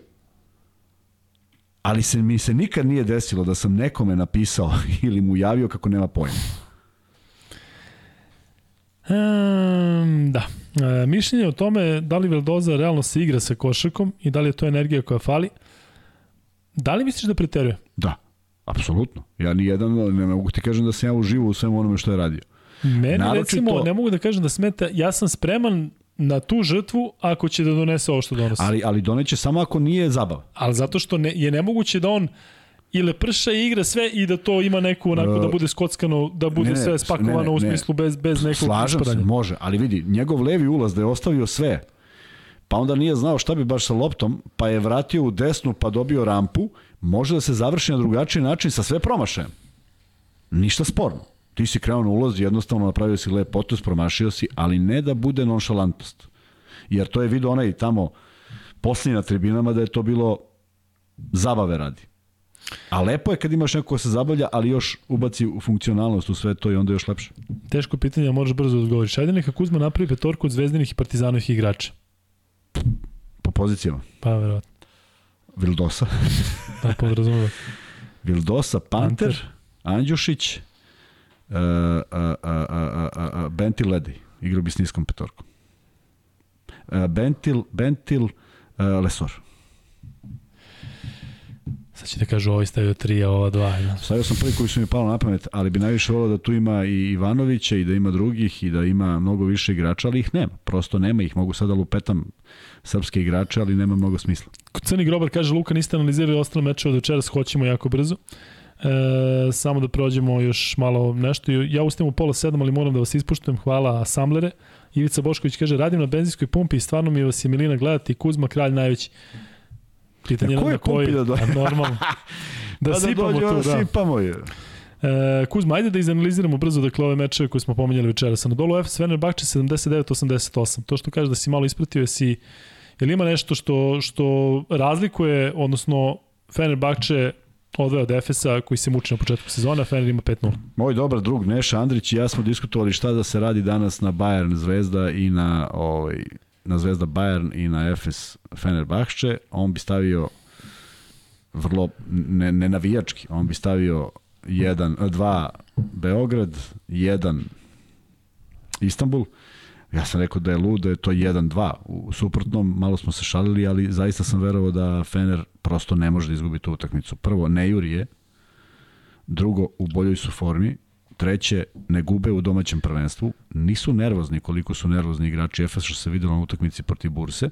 Ali se mi se nikad nije desilo da sam nekome napisao ili mu javio kako nema pojma. Um, da. E, mišljenje o tome da li Veldoza realno se igra sa košarkom i da li je to energija koja fali, Da li misliš da preteruje? Da, apsolutno. Ja ni jedan, ne mogu ti kažem da sam ja uživo u svemu onome što je radio. Mene Naročito... recimo, ne mogu da kažem da smeta, ja sam spreman na tu žrtvu ako će da donese ovo što donosi. Ali, ali doneće samo ako nije zabava. Ali zato što ne, je nemoguće da on i leprša i igra sve i da to ima neku onako da bude skockano, da bude ne, sve spakovano ne, ne, u smislu bez, bez nekog Slažem se, može, ali vidi, njegov levi ulaz da je ostavio sve, pa onda nije znao šta bi baš sa loptom, pa je vratio u desnu pa dobio rampu, može da se završi na drugačiji način sa sve promašajem. Ništa sporno. Ti si krenuo na ulaz, jednostavno napravio si lep potus, promašio si, ali ne da bude nonšalantnost. Jer to je vidio onaj tamo posljednji na tribinama da je to bilo zabave radi. A lepo je kad imaš neko ko se zabavlja, ali još ubaci u funkcionalnost u sve to i onda još lepše. Teško pitanje, možeš brzo da odgovoriš. Ajde neka Kuzma napravi petorku od zvezdinih i partizanovih igrača. Po pozicijama. Pa, verovatno. Vildosa. Da, podrazumeva. Vildosa, Panter, Panter. Andjušić, uh, uh, uh, uh, uh, Bentil Ledi. Igrao bi s niskom petorkom. Uh, Bentil, Bentil, uh, Lesor. Sad će da kažu ovaj stavio tri, a ova dva. Ja. Stavio sam prvi koji su mi palo na pamet, ali bi najviše volao da tu ima i Ivanovića i da ima drugih i da ima mnogo više igrača, ali ih nema. Prosto nema ih. Mogu sada lupetam srpske igrače, ali nema mnogo smisla. Crni grobar kaže Luka niste analizirali ostale mečeve od večeras, hoćemo jako brzo. E, samo da prođemo još malo nešto. Ja ustajem u pola sedam, ali moram da vas ispuštujem. Hvala Samlere. Ivica Bošković kaže, radim na benzinskoj pumpi i stvarno mi vas je Milina gledati. Kuzma, kralj najveći. Pitanje Na na koji. da dođe? Normalno. Da, Pa sipamo dođe, to, ono, da. Sipamo je. E, Kuzma, ajde da izanaliziramo brzo dakle ove mečeve koje smo pomenjali večeras. Na dolu F, Fenerbahče 79-88. To što kaže da si malo ispratio, jesi, je li ima nešto što, što razlikuje, odnosno Fenerbahče odveo od Efesa koji se muči na početku sezona, Fener ima 5-0. Moj dobar drug Neša Andrić i ja smo diskutovali šta da se radi danas na Bayern Zvezda i na ovaj na Zvezda Bayern i na Efes Fenerbahče. On bi stavio vrlo ne, ne navijački, on bi stavio jedan, dva Beograd, jedan Istanbul. Ja sam rekao da je lud, da je to 1-2. U suprotnom, malo smo se šalili, ali zaista sam verovao da Fener prosto ne može da izgubi tu utakmicu. Prvo, ne juri je, drugo, u boljoj su formi, treće, ne gube u domaćem prvenstvu, nisu nervozni koliko su nervozni igrači Efes što se videlo na utakmici protiv Burse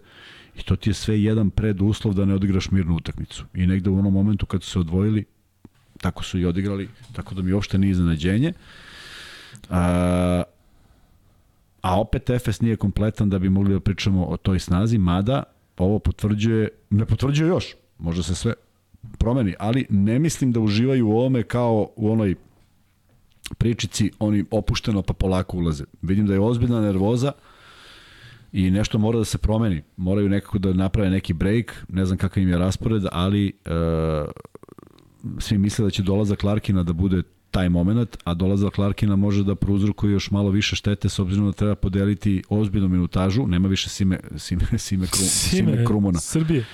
i to ti je sve jedan preduslov da ne odigraš mirnu utakmicu. I negde u onom momentu kad su se odvojili, tako su i odigrali, tako da mi uopšte nije iznenađenje. A, a opet Efes nije kompletan da bi mogli da pričamo o toj snazi, mada ovo potvrđuje, ne potvrđuje još, možda se sve promeni, ali ne mislim da uživaju u ovome kao u onoj pričici, oni opušteno pa polako ulaze. Vidim da je ozbiljna nervoza i nešto mora da se promeni. Moraju nekako da naprave neki break, ne znam kakav im je raspored, ali e, svi misle da će dolazak Larkina da bude taj moment, a dolazak Larkina može da prouzrokuje još malo više štete s obzirom da treba podeliti ozbiljnu minutažu, nema više Sime, Sime, Sime, Krum, Sime, Sime Krumona. Srbije.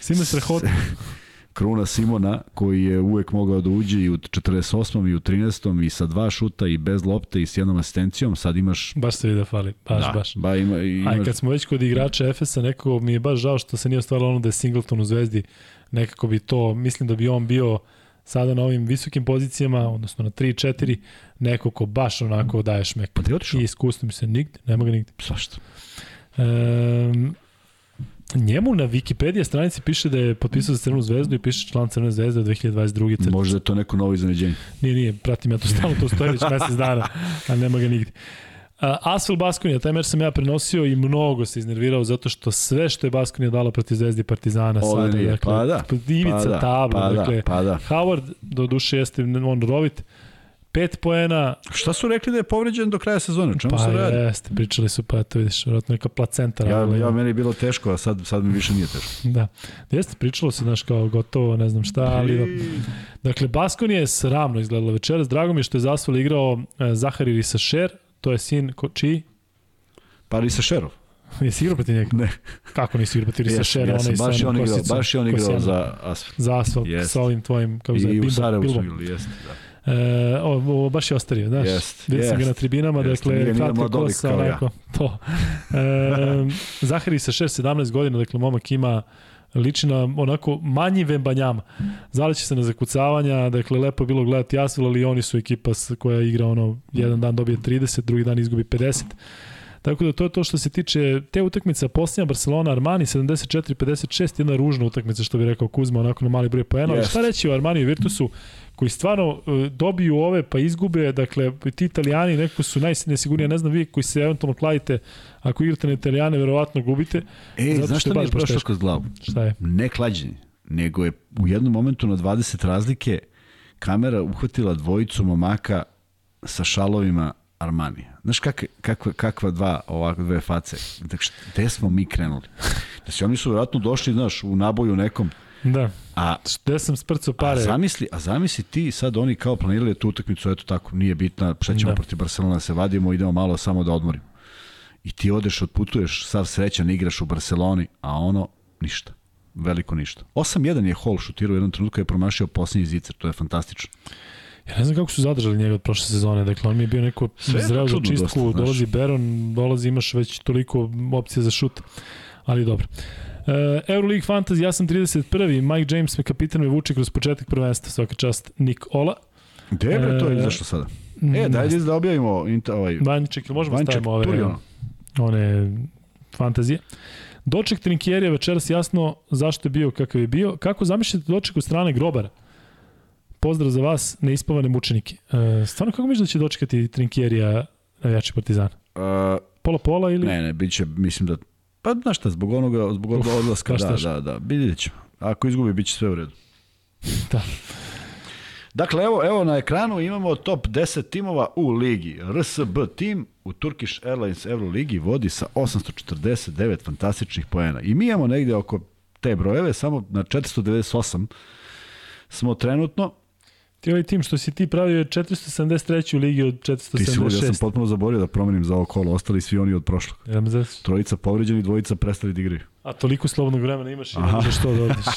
Sime Strahota. Kruna Simona koji je uvek mogao da uđe i u 48. i u 13. i sa dva šuta i bez lopte i s jednom asistencijom, sad imaš... Baš se vidi da fali, baš, da, baš. Ba, ima, imaš... A kad smo već kod igrača Efesa, nekako mi je baš žao što se nije ostvarilo ono da je Singleton u Zvezdi, nekako bi to, mislim da bi on bio sada na ovim visokim pozicijama, odnosno na 3-4, neko ko baš onako daje šmek. Pa ti otišao? I iskustvo mi se nigde, nema ga nigde. Zašto? Um, njemu na Wikipedia stranici piše da je potpisao za Crvenu zvezdu i piše član Crvene zvezde od 2022. Crvene. Možda je to neko novo iznenađenje. Nije, nije, pratim ja to stalno, to stoji već mesec dana, ali nema ga nigde. Asfel Baskonija, taj meč sam ja prenosio i mnogo se iznervirao zato što sve što je Baskonija dala protiv Zvezdi Partizana Ovde sada, dakle, pa da, ivica pa da, tabla, pa da, dakle, pa da. Howard do duše jeste on rovit, pet poena, Šta su rekli da je povređen do kraja sezone? Čemu pa se radi? jeste, pričali su, pa to vidiš, vjerojatno neka placenta. Ja, radila, ja, meni je bilo teško, a sad, sad mi više nije teško. Da. Jeste, pričalo se, znaš, kao gotovo, ne znam šta, ali... Dakle, Baskon je sramno izgledalo večeras. Drago mi je što je Zasval igrao e, Zahari Risašer, to je sin, ko, čiji? Pa Risa Šerov. Jesi igrao protiv njega? Ne. Kako nisi igrao protiv Risašera? Jesam, onaj baš je on igrao, baš je on igrao za Asfalt. Za asfalt, sa ovim tvojim, kako zove, I u Sarajevu su igrali, jeste, da. E, o, ovo baš je ostario, znaš. Jest, Vidio sam ga na tribinama, Jeste, dakle, kratka kosa, kao ja. onako, to. E, Zahari sa 6-17 godina, dakle, momak ima liči na onako manji Vembanjama. Zaleće se na zakucavanja, dakle, lepo je bilo gledati Asvel, ali oni su ekipa koja igra ono, jedan dan dobije 30, drugi dan izgubi 50. Tako da to je to što se tiče te utakmice, posljednja Barcelona Armani 74-56, jedna ružna utakmica što bi rekao Kuzma, onako na mali broj poena, Jest. šta reći o Armani i Virtusu koji stvarno e, dobiju ove pa izgube, dakle ti italijani nekako su najnesigurniji, ne znam vi koji se eventualno kladite, ako igrate na italijane, verovatno gubite. E, znaš što mi je prošlo kroz glavu? Šta je? Ne klađenje, nego je u jednom momentu na 20 razlike kamera uhvatila dvojicu momaka sa šalovima Armanija. Znaš kak, kakva, kakva dva ovakve dve face? Dakle, gde smo mi krenuli? Znači, oni su vjerojatno došli, znaš, u naboju nekom, Da. a Gde sam sprcao A pare? zamisli, a zamisli ti sad oni kao planirali tu utakmicu, eto tako, nije bitna, šta ćemo Da. da. protiv Barcelona, se vadimo, idemo malo samo da odmorimo. I ti odeš, odputuješ, sav srećan, igraš u Barceloni, a ono, ništa. Veliko ništa. 8-1 je Hall šutirao u jednom trenutku, je promašio posljednji zicer, to je fantastično. Ja ne znam kako su zadržali njega od prošle sezone. Dakle, on mi je bio neko zreo za čistku, dosta, znaš. dolazi Beron, dolazi, imaš već toliko opcija za šut. Ali dobro. E, Euroleague Fantasy, ja sam 31. Mike James me kapitan me vuče kroz početak prvenstva, svaka čast Nik Ola. Gde je bre to E, izašlo sada? E, dajde da objavimo inta, ovaj, Vanjček, ili možemo Vanjček, stavimo ove, turi ono. one fantazije. Doček Trinkjerija večeras jasno zašto je bio kakav je bio. Kako zamišljate doček od strane Grobara? Pozdrav za vas, neispavane mučenike. E, stvarno kako misliš da će dočekati Trinkjerija navijači Partizana? Uh, Pola pola ili? ne, ne, bit će, mislim da, pa znaš šta, zbog onoga, zbog onoga odlaska, da, teško. da, da, vidjet ćemo. Ako izgubi, bit će sve u redu. Da. Dakle, evo, evo na ekranu imamo top 10 timova u ligi. RSB tim u Turkish Airlines Euroligi vodi sa 849 fantastičnih poena. I mi imamo negde oko te brojeve, samo na 498 smo trenutno. Ti ovaj tim što si ti pravio je 473. u ligi od Ti si ja sam 476. potpuno zaborio da promenim za ovo kolo, ostali svi oni od prošlog. Ja me zas- Trojica povređeni, dvojica prestali da igraju. A toliko slobodnog vremena imaš i ne možeš što da odiš. Uh,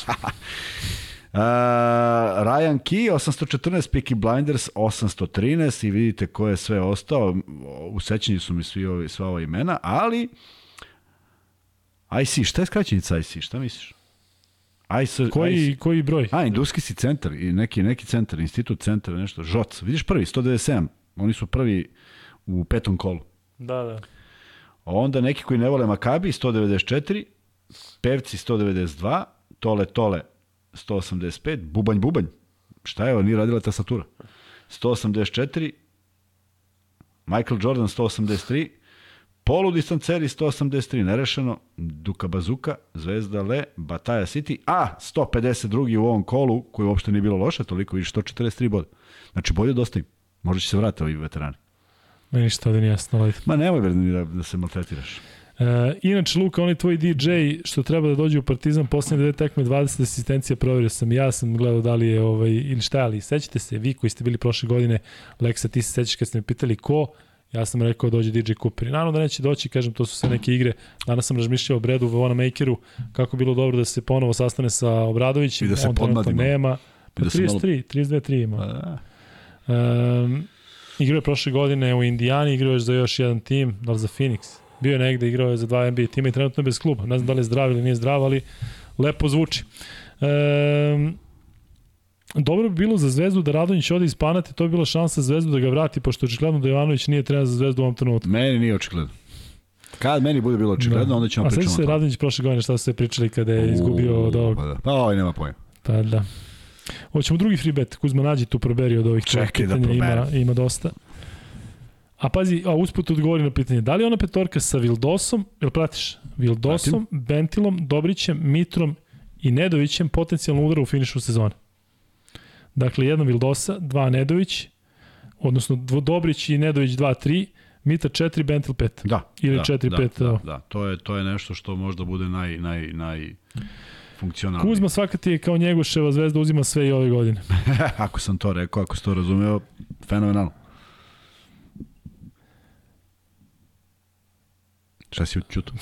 Ryan Key 814, Peaky Blinders 813 i vidite ko je sve ostao. U sećanju su mi svi ovi, sva ova imena, ali IC, šta je skraćenica IC? Šta misliš? IC, Koji, koji broj? A, industrijski centar i neki, neki centar, institut centar, nešto, ŽOC. Vidiš prvi, 197. Oni su prvi u petom kolu. Da, da. Onda neki koji ne vole Makabi, 194, Pevci 192, Tole Tole 185, Bubanj Bubanj, šta je ovo, nije radila tastatura, 184, Michael Jordan 183, Polu distanceri 183, nerešeno, Duka Bazuka, Zvezda Le, Bataja City, a 152. u ovom kolu, koji uopšte nije bilo loše, toliko vidiš 143 boda. Znači bolje dosta im. Možda će se vratiti ovi veterani. Meni što ovdje nije jasno. ali- Ma nemoj bre ni da, da se maltretiraš. E, inače, Luka, on je tvoj DJ što treba da dođe u Partizan posljednje dve tekme, 20 asistencija, provjerio sam. Ja sam gledao da li je, ovaj, ili šta, ali sećate se, vi koji ste bili prošle godine, Leksa, ti se sećaš kad ste me pitali ko, ja sam rekao dođe DJ Cooper. I naravno da neće doći, kažem, to su sve neke igre. Danas sam razmišljao o Bredu, Vona Makeru, kako bi bilo dobro da se ponovo sastane sa Obradovićem. I da se on trenutno podmladimo. nema. Pa da se malo- 33, 32-3 ima. A, Um, igrao je prošle godine u Indijani, igrao je za još jedan tim, da li za Phoenix. Bio je negde, igrao je za dva NBA tima i trenutno je bez kluba. Ne znam da li je zdrav ili nije zdrav, ali lepo zvuči. Um, dobro bi bilo za Zvezdu da Radonjić ode iz Panate, to bi bila šansa za Zvezdu da ga vrati, pošto očigledno da Jovanović nije trener za Zvezdu u ovom trenutku. Meni nije očigledno. Kad meni bude bilo očigledno, onda ćemo A sveći pričamo se. Radonjić prošle godine šta su se pričali kada je izgubio od ovog. Pa, da. pa ovaj nema pojma. Pa da. Hoćemo drugi free bet. Kuzma nađi tu proberi od ovih Čekaj da pitanja, ima, ima dosta. A pazi, a usput odgovori na pitanje, da li ona petorka sa Vildosom, jel pratiš? Vildosom, Bentilom, Dobrićem, Mitrom i Nedovićem potencijalno udara u finišu sezone. Dakle, jedna Vildosa, dva Nedović, odnosno Dobrić i Nedović 2-3, Mita 4, Bentil 5. Da. Ili da, 4-5, Da, evo. da, da, to je, to je nešto što možda bude naj, naj, naj funkcionalnije. Kuzma svaka ti je kao Njegoševa zvezda uzima sve i ove godine. ako sam to rekao, ako si to razumeo, fenomenalno. Šta si učuto?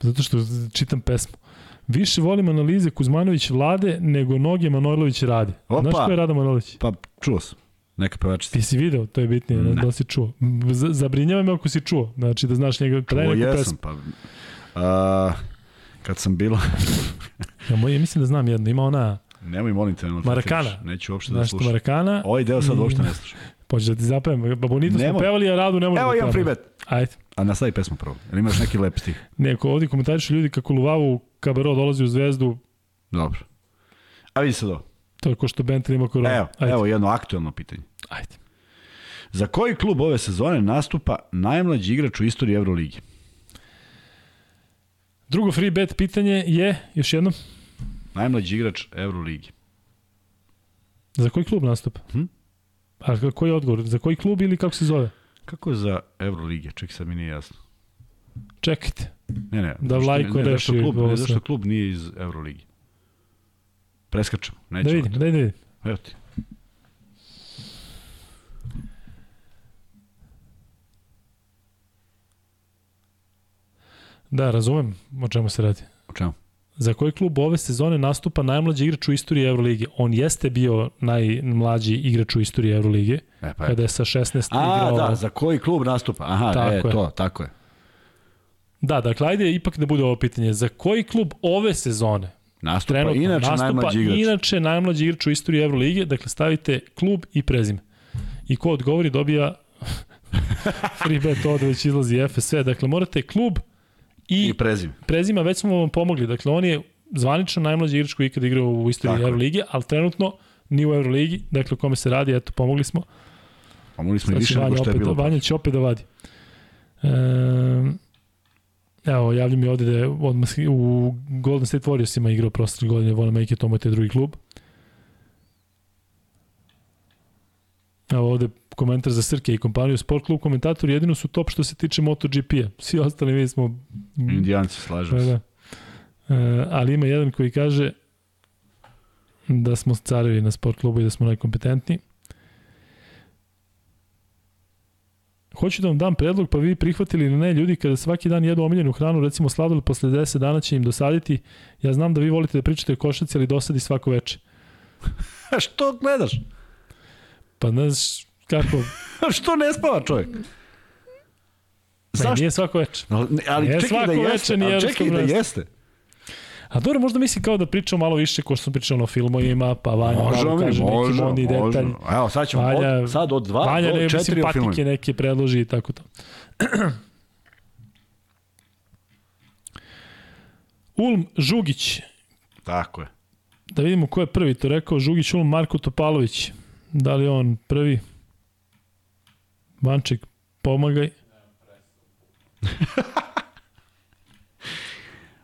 Zato što čitam pesmu. Više volim analize Kuzmanović Vlade nego noge Manojlović radi. Opa! Znaš ko je Rada Manojlović? Pa, čuo sam. Neka pevačica. Ti si video, to je bitnije, ne. da li si čuo. Z zabrinjava me ako si čuo, znači da znaš njega Čuo neku jesam, pesmu. pa... A, kad sam bila... Ja, moj, mislim da znam jedno, ima ona Nemoj molim te, ne Marakana. Neću uopšte da slušam. Marakana, Ovaj deo sad uopšte ne slušam. Pođe da ti zapevam. Babonito smo pevali, a Radu ne možemo Evo da imam free pevamo. bet. Ajde. A nastavi pesmu prvo. Ili imaš neki lep stih? Neko, ovdje komentarišu ljudi kako Luvavu Kabero dolazi u zvezdu, Dobro. A vidi se do. to je ko što Bentley ima koronu. Evo, Ajde. evo jedno aktuelno pitanje. Ajde. Za koji klub ove sezone nastupa najmlađi igrač u istoriji Euroligi? Drugo free bet pitanje je, još jednom, Najmlađi igrač Euroligi. za koji klub nastupa? Hm? A koji je odgovor? Za koji klub ili kako se zove? Kako je za Euroligije? Čekaj, sad mi nije jasno. Čekajte. Ne, ne. Da Vlajko ne, ne, reši klub, ne, zašto klub nije iz Euroligi? Preskačemo. Da Nećemo. vidim, da vidim. Evo ti. Da, razumem o čemu se radi. O čemu? Za koji klub ove sezone nastupa najmlađi igrač u istoriji Evrolige? On jeste bio najmlađi igrač u istoriji Evrolige, E, pa je. kada je sa 16 A, igrao... da, za koji klub nastupa? Aha, Tako e, je. to, tako je. Da, dakle, ajde ipak da bude ovo pitanje. Za koji klub ove sezone Nastupa, trenutno inače nastupa najmlađi igrač. inače najmlađi igrač u istoriji Evrolige? Dakle, stavite klub i prezime. I ko odgovori dobija free bet ovde već izlazi FSV. Dakle, morate klub i, I prezime. prezima, već smo vam pomogli. Dakle, on je zvanično najmlađi igrač koji je ikada igrao u istoriji. Evrolige, ali trenutno ni u Euroligi, dakle o kome se radi, eto, pomogli smo. Pomogli smo i više nego što je opet, bilo. Vanja će opet da vadi. E, evo, javlja mi ovde da je odmah u Golden State Warriorsima igrao prošle godine, Vanamaker, to mu je taj drugi klub. Evo ovde komentar za Srke i kompaniju Sport klub komentator jedino su top što se tiče MotoGP-a. Svi ostali mi smo Indijanci, slažem Da, se. da. E, ali ima jedan koji kaže da smo carevi na sport klubu i da smo najkompetentniji. Hoću da vam dam predlog, pa vi prihvatili ili ne, ljudi kada svaki dan jedu omiljenu hranu, recimo sladoled posle 10 dana će im dosaditi. Ja znam da vi volite da pričate o košaci, ali dosadi svako veče. A što gledaš? Pa ne znaš kako, što ne spava čovjek? ne, Zašto? nije svako veče. Ali, ne, ali Nije čekaj da jeste. veče ni ali čekaj da jeste. A dobro, možda misli kao da pričamo malo više ko što sam pričao o filmovima, pa Vanja Možemo mi, kaže neki možemo, modni detalj. možemo. Evo, sad ćemo Vanja- od, sad od dva Vanja do ne četiri o filmovima. neke predloži i tako to. Ulm Žugić. Tako je. Da vidimo ko je prvi to rekao. Žugić Ulm Marko Topalović. Da li je on prvi? Vanček, pomagaj.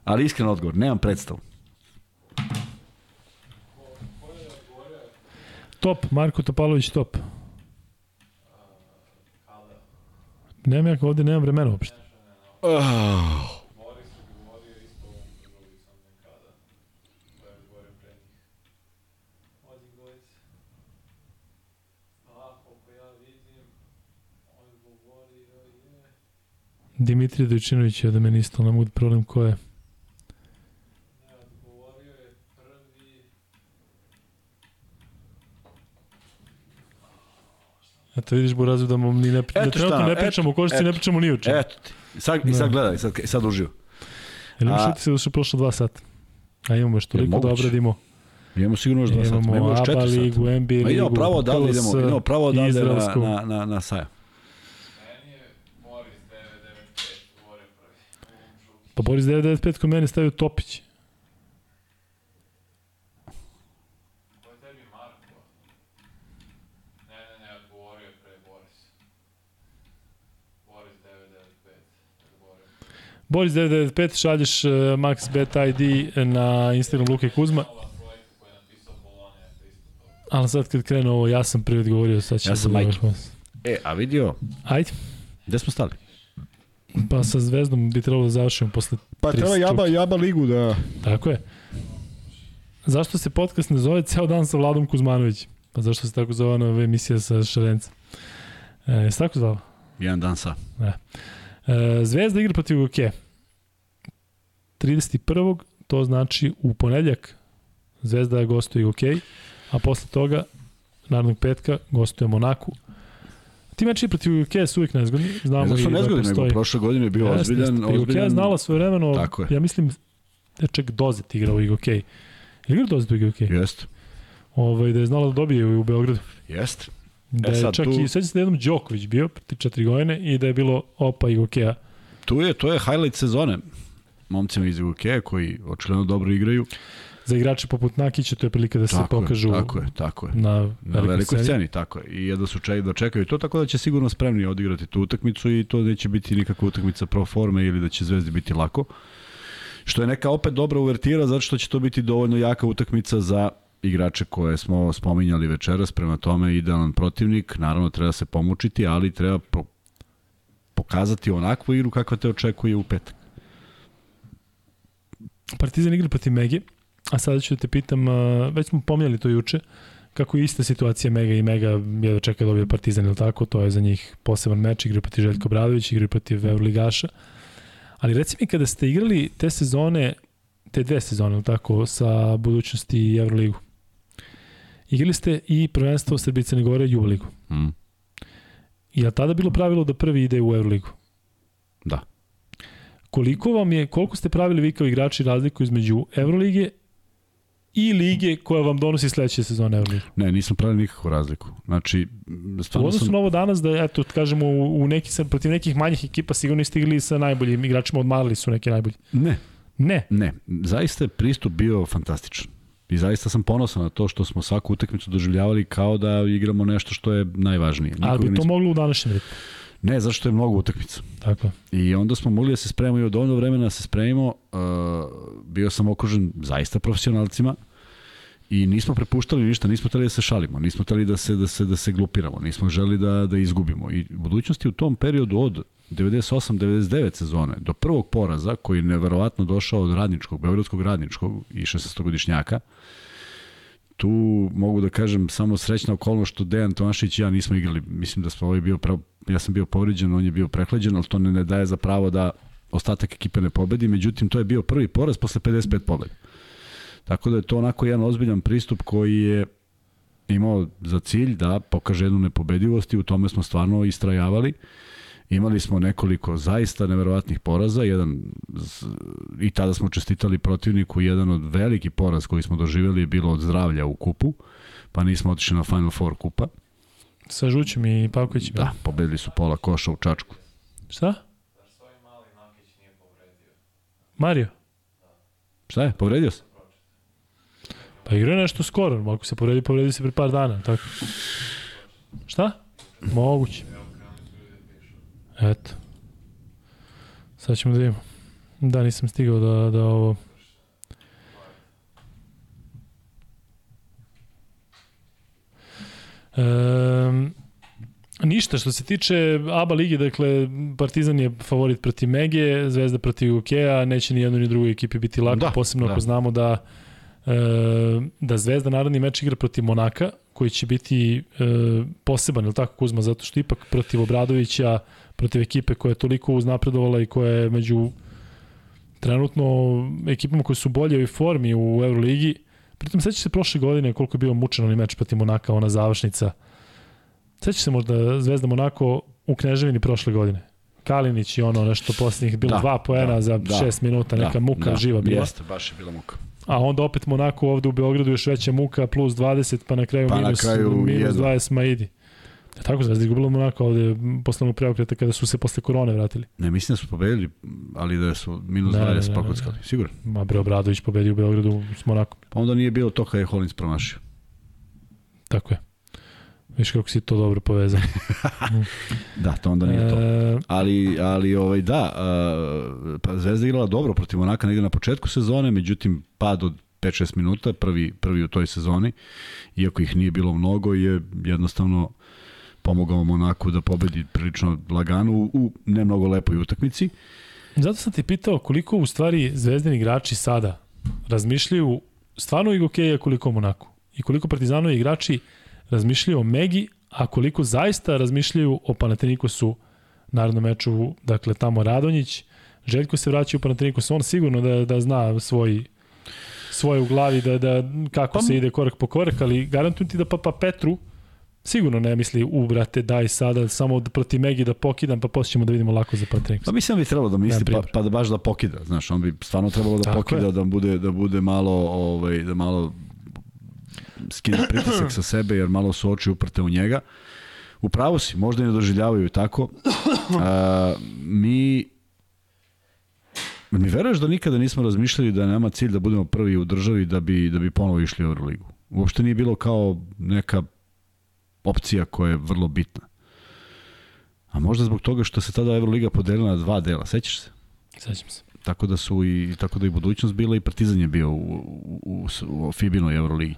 Ali iskren odgovor, nemam predstavu. Top, Marko Topalović top. Nemam ja ovde, nemam vremena uopšte. Oh. Dimitrij Dojčinović je da meni isto, ne mogu da problem ko je. Eto vidiš Burazu da ni ne, da Eto trenutno ne pričamo o košci, ne pričamo ni čemu. Eto ti. Sad, i Da. sad gledaj, sad, sad uživo. Jel imaš utisak da su prošlo dva sata? A imamo još toliko da obradimo. Imamo sigurno još dva sata. Imamo Imamo još četiri sata. ligu, NBA ligu, pravo KLS, idemo, idemo pravo odavde na, na, na, na sajam. Pa Boris 995 kod mene stavio Topić. Boris 995 šalješ uh, Max Bet ID na Instagram Luke Kuzma. Ali sad kad krenu ovo, ja sam prvi odgovorio, sad će Ja sam vrhunac. E, a vidio, Ajde, gde smo stali? Pa sa Zvezdom bi trebalo da završimo posle Pa treba Jaba- jaba ligu da... Tako je. Zašto se podcast ne zove ceo dan sa Vladom Kuzmanović? Pa zašto se tako zove ona emisija sa Šarenca? E, je se tako zvala? Jedan dan sa. E, Zvezda igra protiv UK. 31. To znači u ponedljak Zvezda gostuje UK, a posle toga narednog petka gostuje Monaku. Ti meči protiv UK su uvijek nezgodni. Znamo Ne da su i nezgodni, nego postoji- prošle godine je bio Jeste, ozbiljan, jeste. Pa UK ozbiljan... je znala svoje vremeno, Tako je. ja mislim da čak Dozet igrao u IGOK. Je li igrao Dozet u IGOK? Jeste, Ovaj, da je znala da dobije u Beogradu. jeste. Da E je sad, čak tu- i, sveća se da je jednom Đoković bio, proti četiri godine, i da je bilo opa i okeja. Tu je, to je highlight sezone. Momcima iz UK koji očigledno dobro igraju. Za igrače poput Nakića to je prilika da se Tako je, pokažu tako je, tako je. na Na velikoj, velikoj sceni. sceni, tako je. I jedno su ček, da čekaju to, tako da će sigurno spremni odigrati tu utakmicu i to neće biti nikakva utakmica pro forme ili da će Zvezdi biti lako. Što je neka opet dobra uvertira, zato što će to biti dovoljno jaka utakmica za igrače koje smo spominjali večeras, prema tome idealan protivnik, naravno treba se pomučiti, ali treba po, pokazati onakvu igru kakva te očekuje u petak. Partizan igra protiv Megi, a sada ću da te pitam, već smo pominjali to juče, kako je ista situacija Mega i Mega jedva čeka da dobije Partizan, ili tako? To je za njih poseban meč, igraju protiv Željko Bradović, igraju protiv Euroligaša. Ali reci mi kada ste igrali te sezone, te dve sezone, ili tako, sa budućnosti i Euroligu, igrali ste i prvenstvo Srbije i Crne Gore i Ligu. Mm. I je li tada bilo pravilo da prvi ide u Euroligu? Da. Koliko vam je, koliko ste pravili vi kao igrači razliku između Evrolige i lige koja vam donosi sledeće sezone Euroligu? Ne, nisam pravili nikakvu razliku. Znači, U stvarno odnosu sam... na ovo danas da, eto, kažemo, u, neki, protiv nekih manjih ekipa sigurno niste igrali sa najboljim igračima, odmarali su neki najbolji. Ne, Ne, Ne, zaista je pristup bio fantastičan. I zaista sam ponosan na to što smo svaku utakmicu doživljavali kao da igramo nešto što je najvažnije. ali Nikoga bi to nismo- moglo u današnjem ritmu. Ne, zašto je mnogo utakmica. Tako. I onda smo mogli da se spremimo i od dovoljno vremena da se spremimo. Uh, bio sam okružen zaista profesionalcima i nismo prepuštali ništa, nismo hteli da se šalimo, nismo hteli da se, da se, da se glupiramo, nismo želi da, da izgubimo. I u budućnosti u tom periodu od 98-99 sezone do prvog poraza, koji je neverovatno došao od radničkog, beogradskog radničkog i 16-godišnjaka, tu mogu da kažem samo srećna okolnost što Dejan Tomašić i ja nismo igrali. Mislim da smo ovaj bio prav, ja sam bio povređen, on je bio prehlađen, ali to ne, ne daje za pravo da ostatak ekipe ne pobedi. Međutim, to je bio prvi poraz posle 55 pobeda. Tako da je to onako jedan ozbiljan pristup koji je imao za cilj da pokaže jednu nepobedivost i u tome smo stvarno istrajavali. Imali smo nekoliko zaista neverovatnih poraza, jedan z- i tada smo čestitali protivniku, jedan od veliki poraz koji smo doživjeli je bilo od zdravlja u kupu, pa nismo otišli na Final Four kupa. Sa Žućem i Pavkovićem. Da, pobedili su pola koša u Čačku. Šta? Mario? Šta je? Povredio se? Pa igra je nešto skoro, ako se povredi, povredi se pre par dana, tako. Šta? Moguće. Eto. Sad ćemo da vidimo. Da, nisam stigao da, da ovo... Um, ništa, što se tiče ABA ligi, dakle, Partizan je favorit protiv Mege, Zvezda protiv Ukea, neće ni jednoj ni drugoj ekipi biti lako, Da, posebno da. ako znamo da e, da Zvezda narodni meč igra protiv Monaka, koji će biti e, poseban, ili tako Kuzma, zato što ipak protiv Obradovića, protiv ekipe koja je toliko uznapredovala i koja je među trenutno ekipama koje su bolje u formi u Euroligi. Pritom seća se prošle godine koliko je bio mučan onaj meč protiv Monaka, ona završnica. Seća se možda Zvezda Monako u Kneževini prošle godine. Kalinić i ono nešto posljednjih bilo Da, dva poena da, za da, šest minuta, neka da, muka da, živa bila. Jeste, baš je bila muka. A onda opet Monako ovde u Beogradu još veća muka, plus 20, pa na kraju Pa na minus, kraju minus jedva. 20 Maidi. Ja, tako Zvezda izgubila Monako ovde posle onog preokreta kada su se posle korone vratili. Ne, mislim da su pobedili, ali da su minus Ne, ne, 20 ne, prokockali. Sigurno. Ma bre Obradović pobedio u Beogradu s Monakom. Pa onda nije bilo to kada je Hollins promašio. Tako je. Viš kako si to dobro povezao. Da, to onda nije to. E, Ali, ali ovaj, da, uh, pa Zvezda igrala dobro protiv Monaka negde na početku sezone, međutim pad od 5-6 minuta, prvi, prvi u toj sezoni, iako ih nije bilo mnogo, je jednostavno pomogao Monaku da pobedi prilično lagano u, u ne mnogo lepoj utakmici. zato sam te pitao koliko u stvari zvezdani igrači sada razmišljaju stvarno i Gokeja koliko Monaku. I koliko partizanovi igrači razmišljaju o Megi, a koliko zaista razmišljaju o Panatenikosu narodnom meču, dakle tamo Radonjić, Željko se vraća u Panatenikos, on sigurno da, da zna svoj svoje u glavi da, da kako Pa- se ide korak po korak, ali garantujem ti da Papa Petru sigurno ne misli, u brate, daj sada samo da protiv Megi da pokidam, pa posle ćemo da vidimo lako za Panatenikos. Pa mislim da bi trebalo da misli, pa, pa da baš da pokida, znaš, on bi stvarno trebalo da Tako pokida, je. da bude, da bude malo, ovaj, da malo skine pritisak sa sebe, jer malo su oči uprte u njega. U si, možda i ne doživljavaju tako. A, mi Mi veruješ da nikada nismo razmišljali da nama cilj da budemo prvi u državi da bi, da bi ponovo išli u Euroligu? Uopšte nije bilo kao neka opcija koja je vrlo bitna. A možda zbog toga što se tada Euroliga podelila na dva dela, sećaš se? Sećam se. Tako da su i tako da i budućnost bila i Partizan je bio u, u, u, u Fibinoj Euroligi.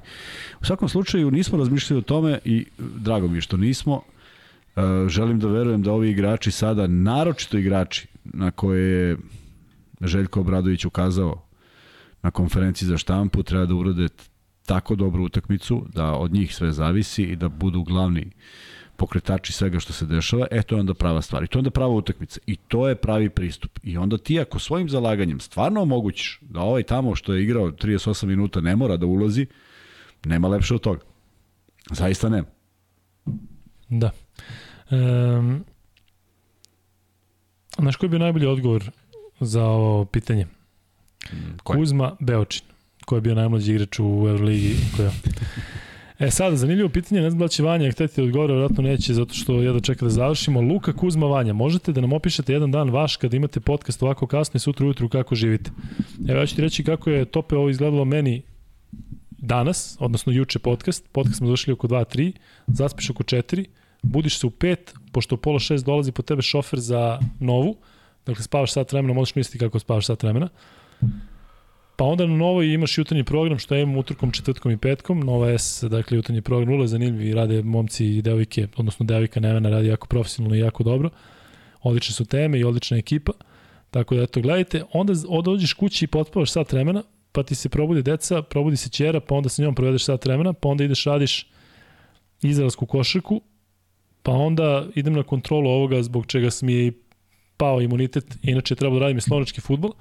U svakom slučaju nismo razmišljali o tome i drago mi je što nismo. E, želim da verujem da ovi igrači sada, naročito igrači na koje je Željko Obradović ukazao na konferenciji za štampu, treba da urade tako dobru utakmicu da od njih sve zavisi i da budu glavni pokretači svega što se dešava, e to je onda prava stvar. I to je onda prava utakmica. I to je pravi pristup. I onda ti ako svojim zalaganjem stvarno omogućiš da ovaj tamo što je igrao 38 minuta ne mora da ulazi, nema lepše od toga. Zaista nema. Da. Um, znaš koji je bio najbolji odgovor za ovo pitanje? Koje? Kuzma Beočin, koji je bio najmlađi igrač u Euroligi. Koja... E sad, zanimljivo pitanje, ne znam da će Vanja hteti da odgovore, vjerojatno neće, zato što jedno čeka da završimo. Luka Kuzma Vanja, možete da nam opišete jedan dan vaš kada imate podcast ovako kasno i sutra ujutru kako živite? Evo ja ću ti reći kako je tope ovo izgledalo meni danas, odnosno juče podcast. Podcast smo završili oko 2-3, zaspiš oko 4, budiš se u 5, pošto u pola 6 dolazi po tebe šofer za novu, dakle spavaš sat vremena, možeš misliti kako spavaš sat vremena. Pa onda na novoj imaš jutarnji program što imam utorkom, četvrtkom i petkom. Nova S, dakle jutarnji program, vrlo je zanimljiv i rade momci i devojke, odnosno devojka Nevena radi jako profesionalno i jako dobro. Odlične su teme i odlična ekipa. Tako da eto, gledajte, onda dođeš kući i potpavaš sat vremena, pa ti se probudi deca, probudi se ćera, pa onda sa njom provedeš sat vremena, pa onda ideš radiš izraelsku košarku, pa onda idem na kontrolu ovoga zbog čega sam je i pao imunitet, inače treba da radim i slovački futbol,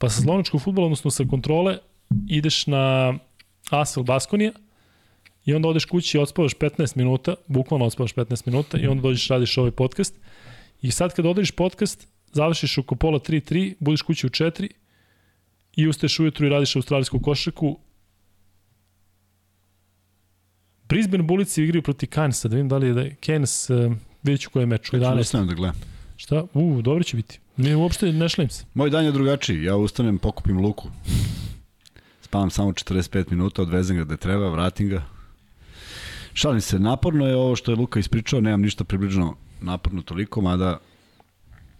Pa sa slovačkog futbola, odnosno sa kontrole, ideš na Asfel Baskonija i onda odeš kući i odspavaš 15 minuta, bukvalno odspavaš 15 minuta i onda dođeš radiš ovaj podcast. I sad kad odeš podcast, završiš oko pola 3-3, budeš kući u 4 i ustaješ ujutru i radiš australijsku košarku. Brisbane Bulici igraju proti Cairnsa, da vidim da li je da je Cairns, uh, vidjet ću koji je meč. Ja ću da gledam. Šta? U, dobro će biti. Ne, uopšte ne šlim se. Moj dan je drugačiji. Ja ustanem, pokupim luku. Spavam samo 45 minuta, odvezem ga gde treba, vratim ga. Šalim se, naporno je ovo što je Luka ispričao, nemam ništa približno naporno toliko, mada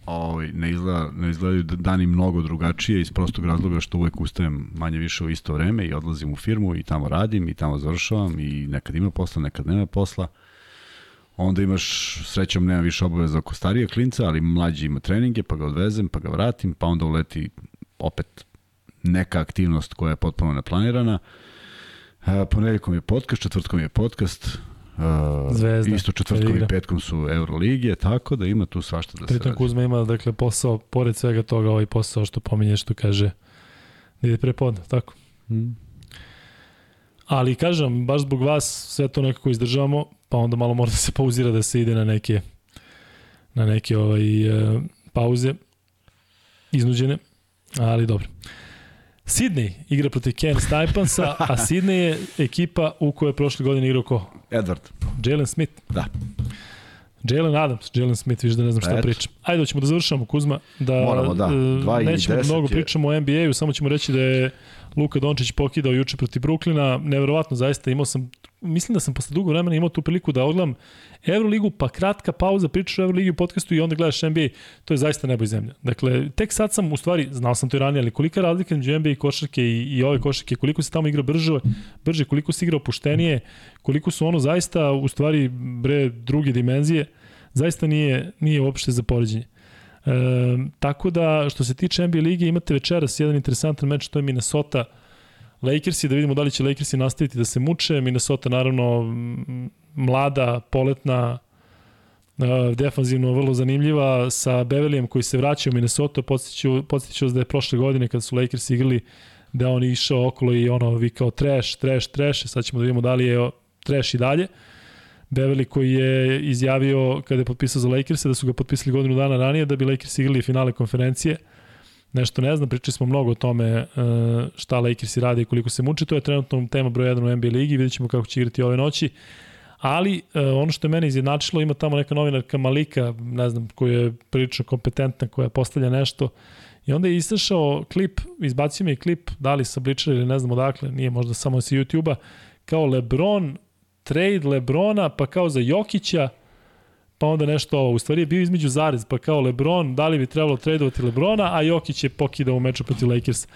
ovaj, ne, izgleda, ne izgledaju dani mnogo drugačije iz prostog razloga što uvek ustajem manje više u isto vreme i odlazim u firmu i tamo radim i tamo završavam i nekad ima posla, nekad nema posla onda imaš, srećom nema više obaveza oko starija klinca, ali mlađi ima treninge, pa ga odvezem, pa ga vratim, pa onda uleti opet neka aktivnost koja je potpuno neplanirana. E, ponedjeljkom je podcast, četvrtkom je podcast, Uh, Zvezda, isto četvrtkom i petkom su Euroligije, tako da ima tu svašta da Pritom se radi. Kuzma ima dakle, posao, pored svega toga, ovaj posao što pominje, što kaže da ide prepodne, tako? Mm. Ali kažem, baš zbog vas sve to nekako izdržavamo, pa onda malo mora da se pauzira da se ide na neke na neke ovaj, uh, pauze iznuđene, ali dobro. Sydney igra protiv Ken Stipansa, a Sydney je ekipa u kojoj je prošle godine igrao ko? Edward. Jalen Smith. Da. Jalen Adams, Jalen Smith, viš da ne znam šta pričam. Ajde, hoćemo da završamo, Kuzma. Da, Moramo, da. Dva nećemo da mnogo je... pričamo o NBA-u, samo ćemo reći da je Luka Dončić pokidao juče protiv Bruklina. Neverovatno, zaista imao sam mislim da sam posle dugo vremena imao tu priliku da odgledam Euroligu, pa kratka pauza, pričaš o Euroligi u podcastu i onda gledaš NBA, to je zaista nebo i zemlja. Dakle, tek sad sam, u stvari, znao sam to i ranije, ali kolika je razlika među NBA i košarke i, i ove košarke, koliko se tamo igra brže, brže, koliko se igra opuštenije, koliko su ono zaista, u stvari, bre, druge dimenzije, zaista nije, nije uopšte za poređenje. E, tako da, što se tiče NBA lige, imate večeras jedan interesantan meč, to je Minnesota Lakersi, da vidimo da li će Lakersi nastaviti da se muče. Minnesota naravno mlada, poletna, defanzivno vrlo zanimljiva sa Beverlyem koji se vraća u Minnesota. Podsjeću vas da je prošle godine kada su Lakers igrali da on išao okolo i ono vikao trash, trash, trash. Sad ćemo da vidimo da li je trash i dalje. Beverly koji je izjavio kada je potpisao za Lakers da su ga potpisali godinu dana ranije da bi Lakers igrali finale konferencije. Nešto ne znam, pričali smo mnogo o tome e, šta Lakersi rade i koliko se muče, to je trenutno tema broj 1 u NBA ligi, vidjet ćemo kako će igrati ove noći. Ali e, ono što je mene izjednačilo, ima tamo neka novinarka Malika, ne znam, koja je prilično kompetentna, koja postavlja nešto. I onda je izašao klip, izbacio mi je klip, da li sa Bličara ili ne znam odakle, nije možda samo sa YouTube-a, kao Lebron, trade Lebrona, pa kao za Jokića, pa onda nešto ovo. U stvari je bio između zarez, pa kao Lebron, da li bi trebalo tradovati Lebrona, a Jokić je pokidao u meču protiv Lakers.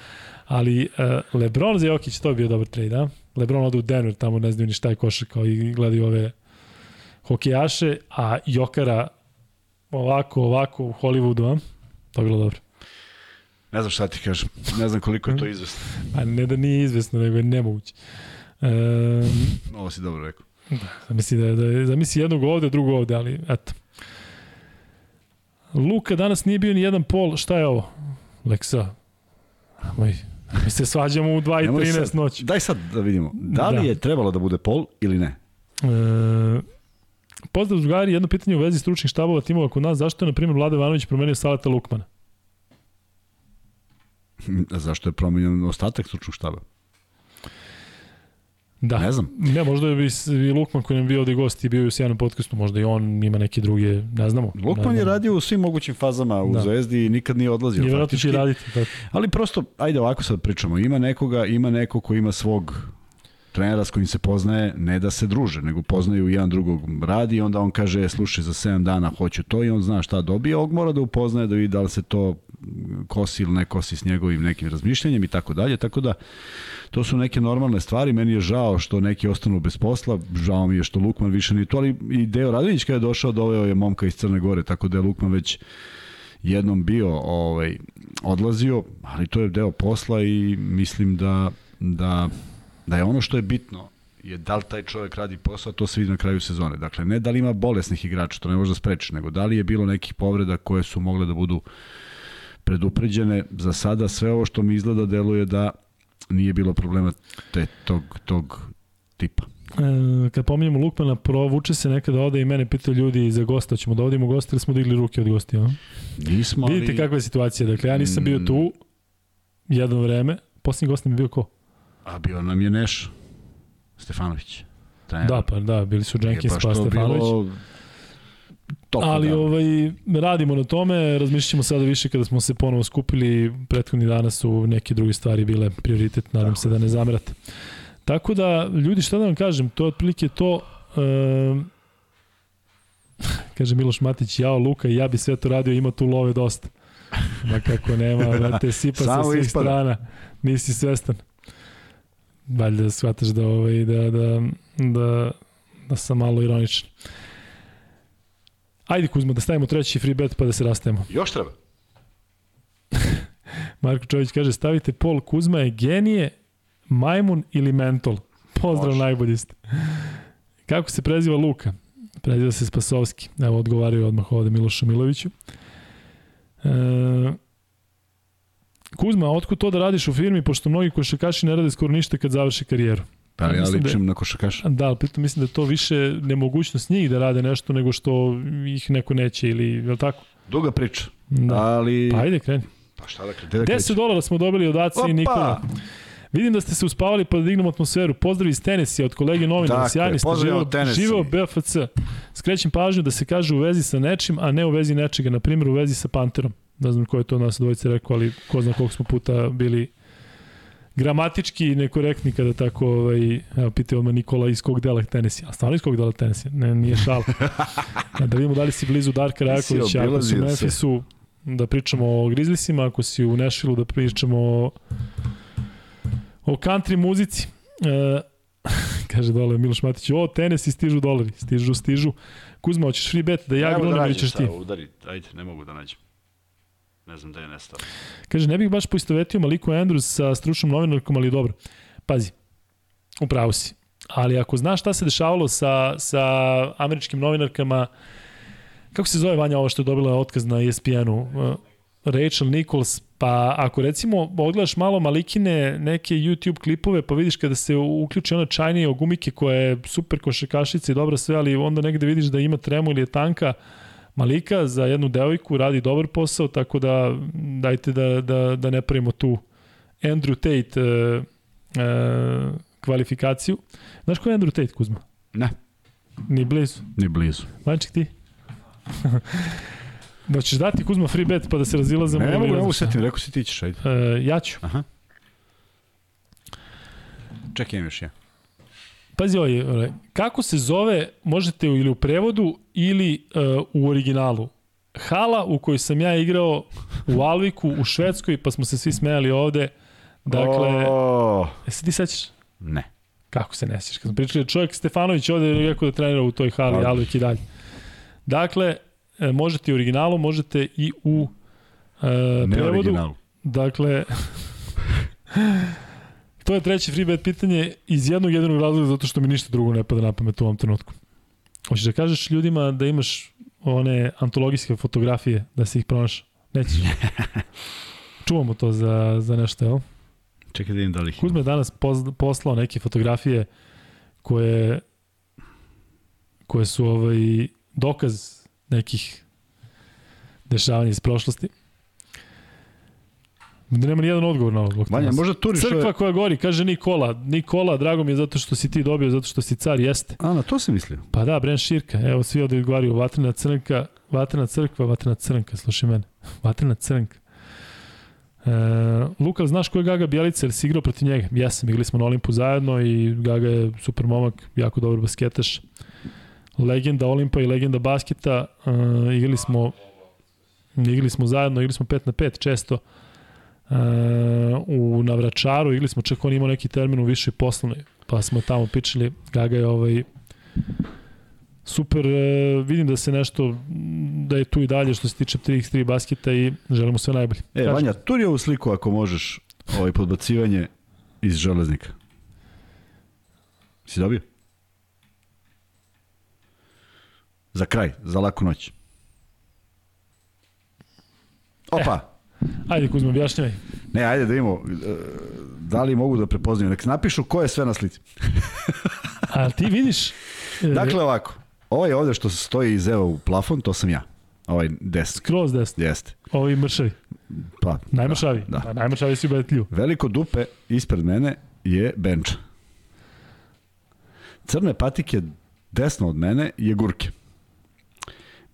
Ali uh, Lebron za Jokić, to bi bio dobar trade, a? Lebron ode u Denver, tamo ne znaju ni šta je košar, kao i gledaju ove hokejaše, a Jokara ovako, ovako u Hollywoodu, a? To je bilo dobro. Ne znam šta ti kažem. Ne znam koliko je to izvesno. Pa ne da nije izvesno, nego je nemoguće. Um, Ovo si dobro rekao. Da, zamisli, da, da, zamisli jednog ovde, drugo ovde, ali eto. Luka danas nije bio ni jedan pol, šta je ovo? Leksa. Moj, mi se svađamo u 2.13 noć. Daj sad da vidimo. Da li da. je trebalo da bude pol ili ne? E, pozdrav drugari, jedno pitanje u vezi stručnih štabova timova kod nas. Zašto je, na primjer, Vlada Ivanović promenio Salata Lukmana? Zašto je promenjen ostatak stručnog štaba? Da. Ne znam. Ne, možda je i Lukman koji nam bio ovde gost i bio u sjajnom podcastu, možda i on ima neke druge, ne znamo. Lukman ne je radio u svim mogućim fazama u da. Zvezdi i nikad nije odlazio. I vjerojatno će raditi. Da. Ali prosto, ajde ovako sad pričamo, ima nekoga, ima neko ko ima svog trenera s kojim se poznaje, ne da se druže, nego poznaju jedan drugog radi i onda on kaže, e, slušaj, za 7 dana hoću to i on zna šta dobije, ovog mora da upoznaje da vidi da li se to kosi ili ne kosi s njegovim nekim razmišljanjem i tako dalje, tako da to su neke normalne stvari, meni je žao što neki ostanu bez posla, žao mi je što Lukman više nije to, ali i Deo Radinić kada je došao doveo je momka iz Crne Gore, tako da je Lukman već jednom bio ovaj, odlazio, ali to je deo posla i mislim da, da, da je ono što je bitno je da li taj čovjek radi posao, to se vidi na kraju sezone. Dakle, ne da li ima bolesnih igrača, to ne može da nego da li je bilo nekih povreda koje su mogle da budu predupređene. Za sada sve ovo što mi izgleda deluje da nije bilo problema te, tog, tog tipa. E, kad pominjamo Lukmana, provuče se nekada ode i mene pitaju ljudi za gosta, ćemo da odimo gosta ili smo digli ruke od gosti? Ja? Nismo, Vidite ali... kakva je situacija. Dakle, ja nisam bio tu jedno vreme. Posljednji gost nam je bio ko? A bio nam je Neš Stefanović. Trener. Da, pa da, bili su Jenkins pa Stefanović. Bilo top Ali dana. ovaj, radimo na tome, razmišljamo sada više kada smo se ponovo skupili, prethodni dana su neke druge stvari bile prioritet, nadam Tako. se da ne zamerate. Tako da, ljudi, šta da vam kažem, to je otprilike to, um, kaže Miloš Matić, jao Luka, ja bi sve to radio, ima tu love dosta. Ma kako nema, da te sipa sa svih ispada. strana, nisi svestan. Valjda shvataš da, ovaj, da, da, da, da sam malo ironičan. Ajde Kuzma, da stavimo treći free bet pa da se rastajemo. Još treba. Marko Čović kaže, stavite Pol Kuzma je genije, majmun ili mentol. Pozdrav, Može. najbolji ste. Kako se preziva Luka? Preziva se Spasovski. Evo, odgovaraju odmah ovde Milošu Miloviću. E, Kuzma, otkud to da radiš u firmi, pošto mnogi košakaši ne rade skoro ništa kad završe karijeru? Pa ja ličim da, na košakaša. Da, ali pritom mislim da to više nemogućnost njih da rade nešto nego što ih neko neće ili, je li tako? Duga priča. Da. Ali... Pa ajde, kreni. Pa šta da kreni? Da 10 dolara smo dobili od Aci i Nikola. Vidim da ste se uspavali pa da dignemo atmosferu. Pozdrav iz Tenesija od kolege novinara. Dakle, Sjajni ste živeo, živeo BFC. Skrećem pažnju da se kaže u vezi sa nečim, a ne u vezi nečega. Na primjer, u vezi sa Panterom. Ne znam ko je to nas dvojice rekao, ali ko zna koliko smo puta bili gramatički nekorektni kada tako, ovaj, evo, pitao odmah Nikola iz kog dela Tennessee, a stvarno iz kog dela Tennessee, ne, nije šala. da vidimo da li si blizu Darka Rajakovića, ako si u Memphisu, da pričamo o Grizzliesima, ako si u Nashvilleu, da pričamo o, o country muzici. E, kaže dole Miloš Matić, o, Tennessee stižu dolari, stižu, stižu. Kuzma, hoćeš free bet da ja gronim ili ćeš ti? Udari, ajde, ne mogu da nađem. Ne znam da je nestao. Kaže, ne bih baš poistovetio Maliku Andrews sa stručnom novinarkom, ali dobro. Pazi, upravo si. Ali ako znaš šta se dešavalo sa, sa američkim novinarkama, kako se zove Vanja ovo što je dobila otkaz na ESPN-u? Uh, Rachel Nichols, pa ako recimo odgledaš malo Malikine neke YouTube klipove, pa vidiš kada se uključi ona čajnija gumike koja je super košakašica i dobra sve, ali onda negde vidiš da ima tremu ili je tanka, Malika za jednu devojku radi dobar posao, tako da dajte da, da, da ne pravimo tu Andrew Tate e, e, kvalifikaciju. Znaš ko je Andrew Tate, Kuzma? Ne. Ni blizu. Ni blizu. Vanček ti? da ćeš dati Kuzma free bet pa da se razilazemo. Ne, ne mogu, ne mogu setim, rekao si ti ćeš, ajde. E, ja ću. Aha. Čekaj, imam još ja. Pazi ovaj, kako se zove, možete ili u prevodu ili uh, u originalu. Hala u kojoj sam ja igrao u Alviku, u Švedskoj, pa smo se svi smejali ovde. Dakle, O, jesi ti sećaš? ne. Kako se ne sjećaš? Kad smo pričali, čovjek Stefanović ovde je rekao da trenira u toj hali, Odlično. Alvik i dalje. Dakle, e, možete i u originalu, možete i u e, Ne prevodu. originalu. Dakle, to je treće free bet pitanje iz jednog jedinog razloga zato što mi ništa drugo ne pada na pamet u ovom trenutku. Hoćeš da kažeš ljudima da imaš one antologijske fotografije, da se ih pronaš? Nećeš. Čuvamo to za, za nešto, jel? Čekaj da vidim da li. Kuzma je danas poz- poslao neke fotografije koje koje su ovaj dokaz nekih dešavanja iz prošlosti. Da nema ni jedan odgovor na ovo. zbog Vanja, možda turiš Crkva ove... koja gori, kaže Nikola. Nikola, drago mi je zato što si ti dobio, zato što si car, jeste. A, na to sam mislio. Pa da, Bren Širka, evo svi ovde odgovaraju, vatrena crnka, vatrena crkva, vatrena crnka, slušaj mene, vatrena crnka. E, Luka, znaš ko je Gaga Bjelica, jer si igrao protiv njega? Jesam, igrali smo na Olimpu zajedno i Gaga je super momak, jako dobar basketaš. Legenda Olimpa i legenda basketa, e, igrali smo igrali smo zajedno, igrali smo 5 na 5 često. E, u Navračaru igrali smo, čak on imao neki termin u višoj poslovnoj, pa smo tamo pričali, Gaga je ovaj super, e, vidim da se nešto, da je tu i dalje što se tiče 3x3 basketa i želimo sve najbolje. E, Kaži. Vanja, turi ovu sliku ako možeš, ovaj podbacivanje iz železnika. Si dobio? Za kraj, za laku noć. Opa! Ajde Kuzma, objašnjavaj. Ne, ajde da vidimo e, da li mogu da prepoznaju. Nek napišu ko je sve na slici. A ti vidiš? Dakle, ovako. Ovaj ovde što stoji iz evo u plafon, to sam ja. Ovaj desni. Skroz desno. Jeste. Ovi mršavi. Pa, Najmršavi. Da. Pa, najmršavi si u Betlju. Veliko dupe ispred mene je benč. Crne patike desno od mene je gurke.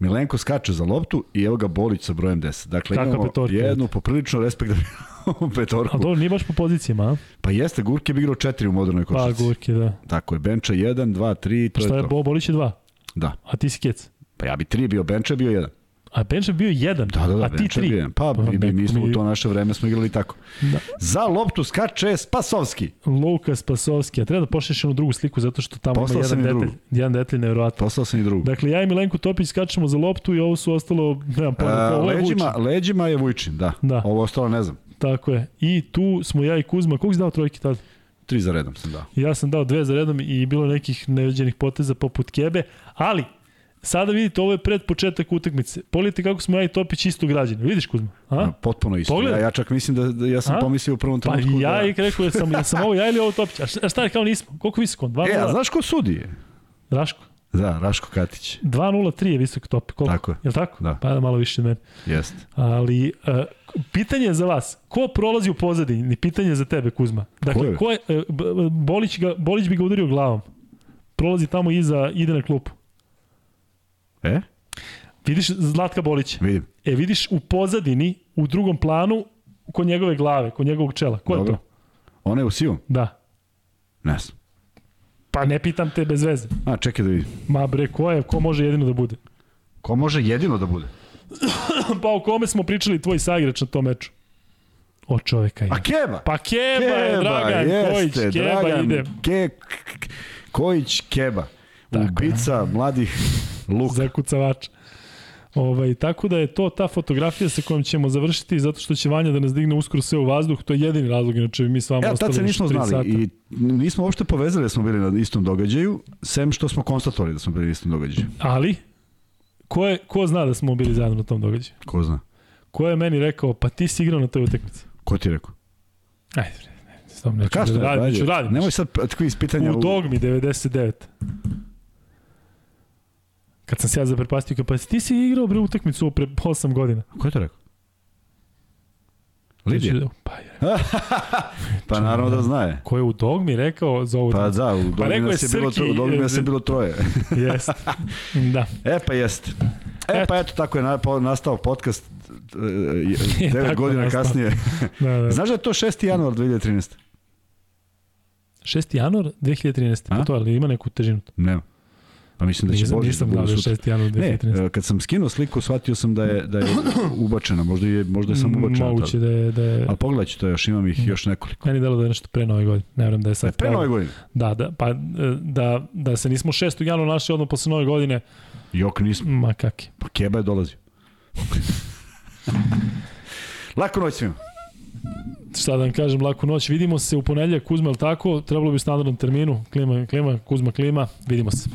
Milenko skače za loptu i evo ga Bolić sa brojem 10. Dakle, Kakva imamo petorka, jednu poprilično respektabilnu petorku. A dobro, nije baš po pozicijama, a? Pa jeste, Gurke bi igrao četiri u modernoj Pa, košarci. gurke, da. Tako je, benča 1, 2, 3, Pa to šta je je, to. Bo, Bolić je dva, Da. a ti si kec. Pa ja bi tri bio, benča je bio jedan. A je bio jedan, Da, da, da, a ti benča tri. jedan. Pa, Pa, mi, mi, mi smo u to naše vreme smo igrali tako. Da. Za loptu skače Spasovski. Lukas Pasovski, a treba da pošliš jednu drugu sliku zato što tamo Poslao ima jedan detalj, drugu. jedan detalj nevjerojatan. Poslao sam i drugu. Dakle, ja i Milenko Topić skačemo za loptu i ovo su ostalo, nemam pojma, A, ovo je leđima, Vučin. leđima je Vujčin, da. Da. Ovo ostalo ne znam. Tako je. I tu smo ja i Kuzma. Koliko si dao trojke tada? Tri za redom sam dao. Ja sam dao dve za redom i bilo nekih neviđenih poteza poput Kebe, ali sada vidite, ovo je pred početak utakmice. Pogledajte kako smo ja i Topić isto građani. Vidiš Kuzma? A? Potpuno isto. Pogledaj. Ja, ja čak mislim da, da ja sam A? pomislio u prvom Pa trenutku ja da... i rekao ja sam, ja sam ovo ja ili ovo Topić. A šta, šta je kao nismo? Koliko visoko? 2 E, a 0 znaš ko sudi? Raško. Da, Raško Katić. 2-0-3 je visok top. Koliko? Tako je. Jel tako? Da. Pa da malo više od mene. Jeste. Ali uh, pitanje za vas, ko prolazi u pozadini? Ni pitanje za tebe, Kuzma. Dakle, Ko je? ko je, uh, Bolić, ga, Bolić bi ga udario glavom. Prolazi tamo iza, ide na klupu. E? Vidiš Zlatka Bolića. Vidim. E, vidiš u pozadini, u drugom planu, kod njegove glave, kod njegovog čela. Ko Dobro. je to? Ona je u sivom? Da. Ne znam. Pa ne pitam te bez veze. A, čekaj da vidim. Ma bre, ko je, ko može jedino da bude? Ko može jedino da bude? pa o kome smo pričali tvoj saigrač na tom meču? O čoveka ide. A Keba! Pa Keba, je, Dragan Kojić, Keba Dragan ide. Ke, Kojić Keba. Tako je. Ubica mladih luka. zakucavač. Ovaj, tako da je to ta fotografija sa kojom ćemo završiti zato što će Vanja da nas digne uskoro sve u vazduh. To je jedini razlog, inače mi s vama Evo, ostali tad se još nismo znali sata. i nismo uopšte povezali da smo bili na istom događaju, sem što smo konstatovali da smo bili na istom događaju. Ali, ko, je, ko zna da smo bili zajedno na tom događaju? Ko zna? Ko je meni rekao, pa ti si igrao na toj utakmici? Ko ti je rekao? Ajde, bre, ne, sam neću Kasno da je, radim, ajde. neću radim. Nemoj sad takvi ispitanja. U Dogmi 99. Kad sam se ja zaprepastio, kao, pa ti si igrao bre utakmicu pre 8 godina. Ko je to rekao? Lidija? Pa, je. Pa naravno da znaje. ko je u dogmi rekao za ovu Pa da, u Pa dogmi je nas je bilo, Srki, tro- u dogmi nas je e, bilo troje. Jest. Da. E pa jest. E pa eto tako je nastao podcast e, e, devet Tako godina nastao. kasnije. da, da. Znaš da je to 6. januar 2013? 6. januar 2013. A? Pa to, ali ima neku težinu. Nema. Pa mislim da će Nisam, Božić nisam da bude da je sutra. 6. januar Ne, 2013. e, kad sam skinuo sliku, shvatio sam da je, da je ubačena. Možda je, možda je sam ubačena. Moguće da je... Da je Ali pogledat ću to još, imam ih još nekoliko. Meni delo da je nešto pre nove godine. Ne vjerujem da je sad. E, pre nove godine. Da, da, pa e, da, da se nismo 6. januara našli odmah posle nove godine, Jok nismo. ma kaki. Pa Keba je dolazio. Lako noć svima. Šta da vam kažem, laku noć. Vidimo se u ponedjeljak, Kuzma, tako? Trebalo bi u standardnom terminu. Klima, klima, Kuzma, klima. Vidimo se.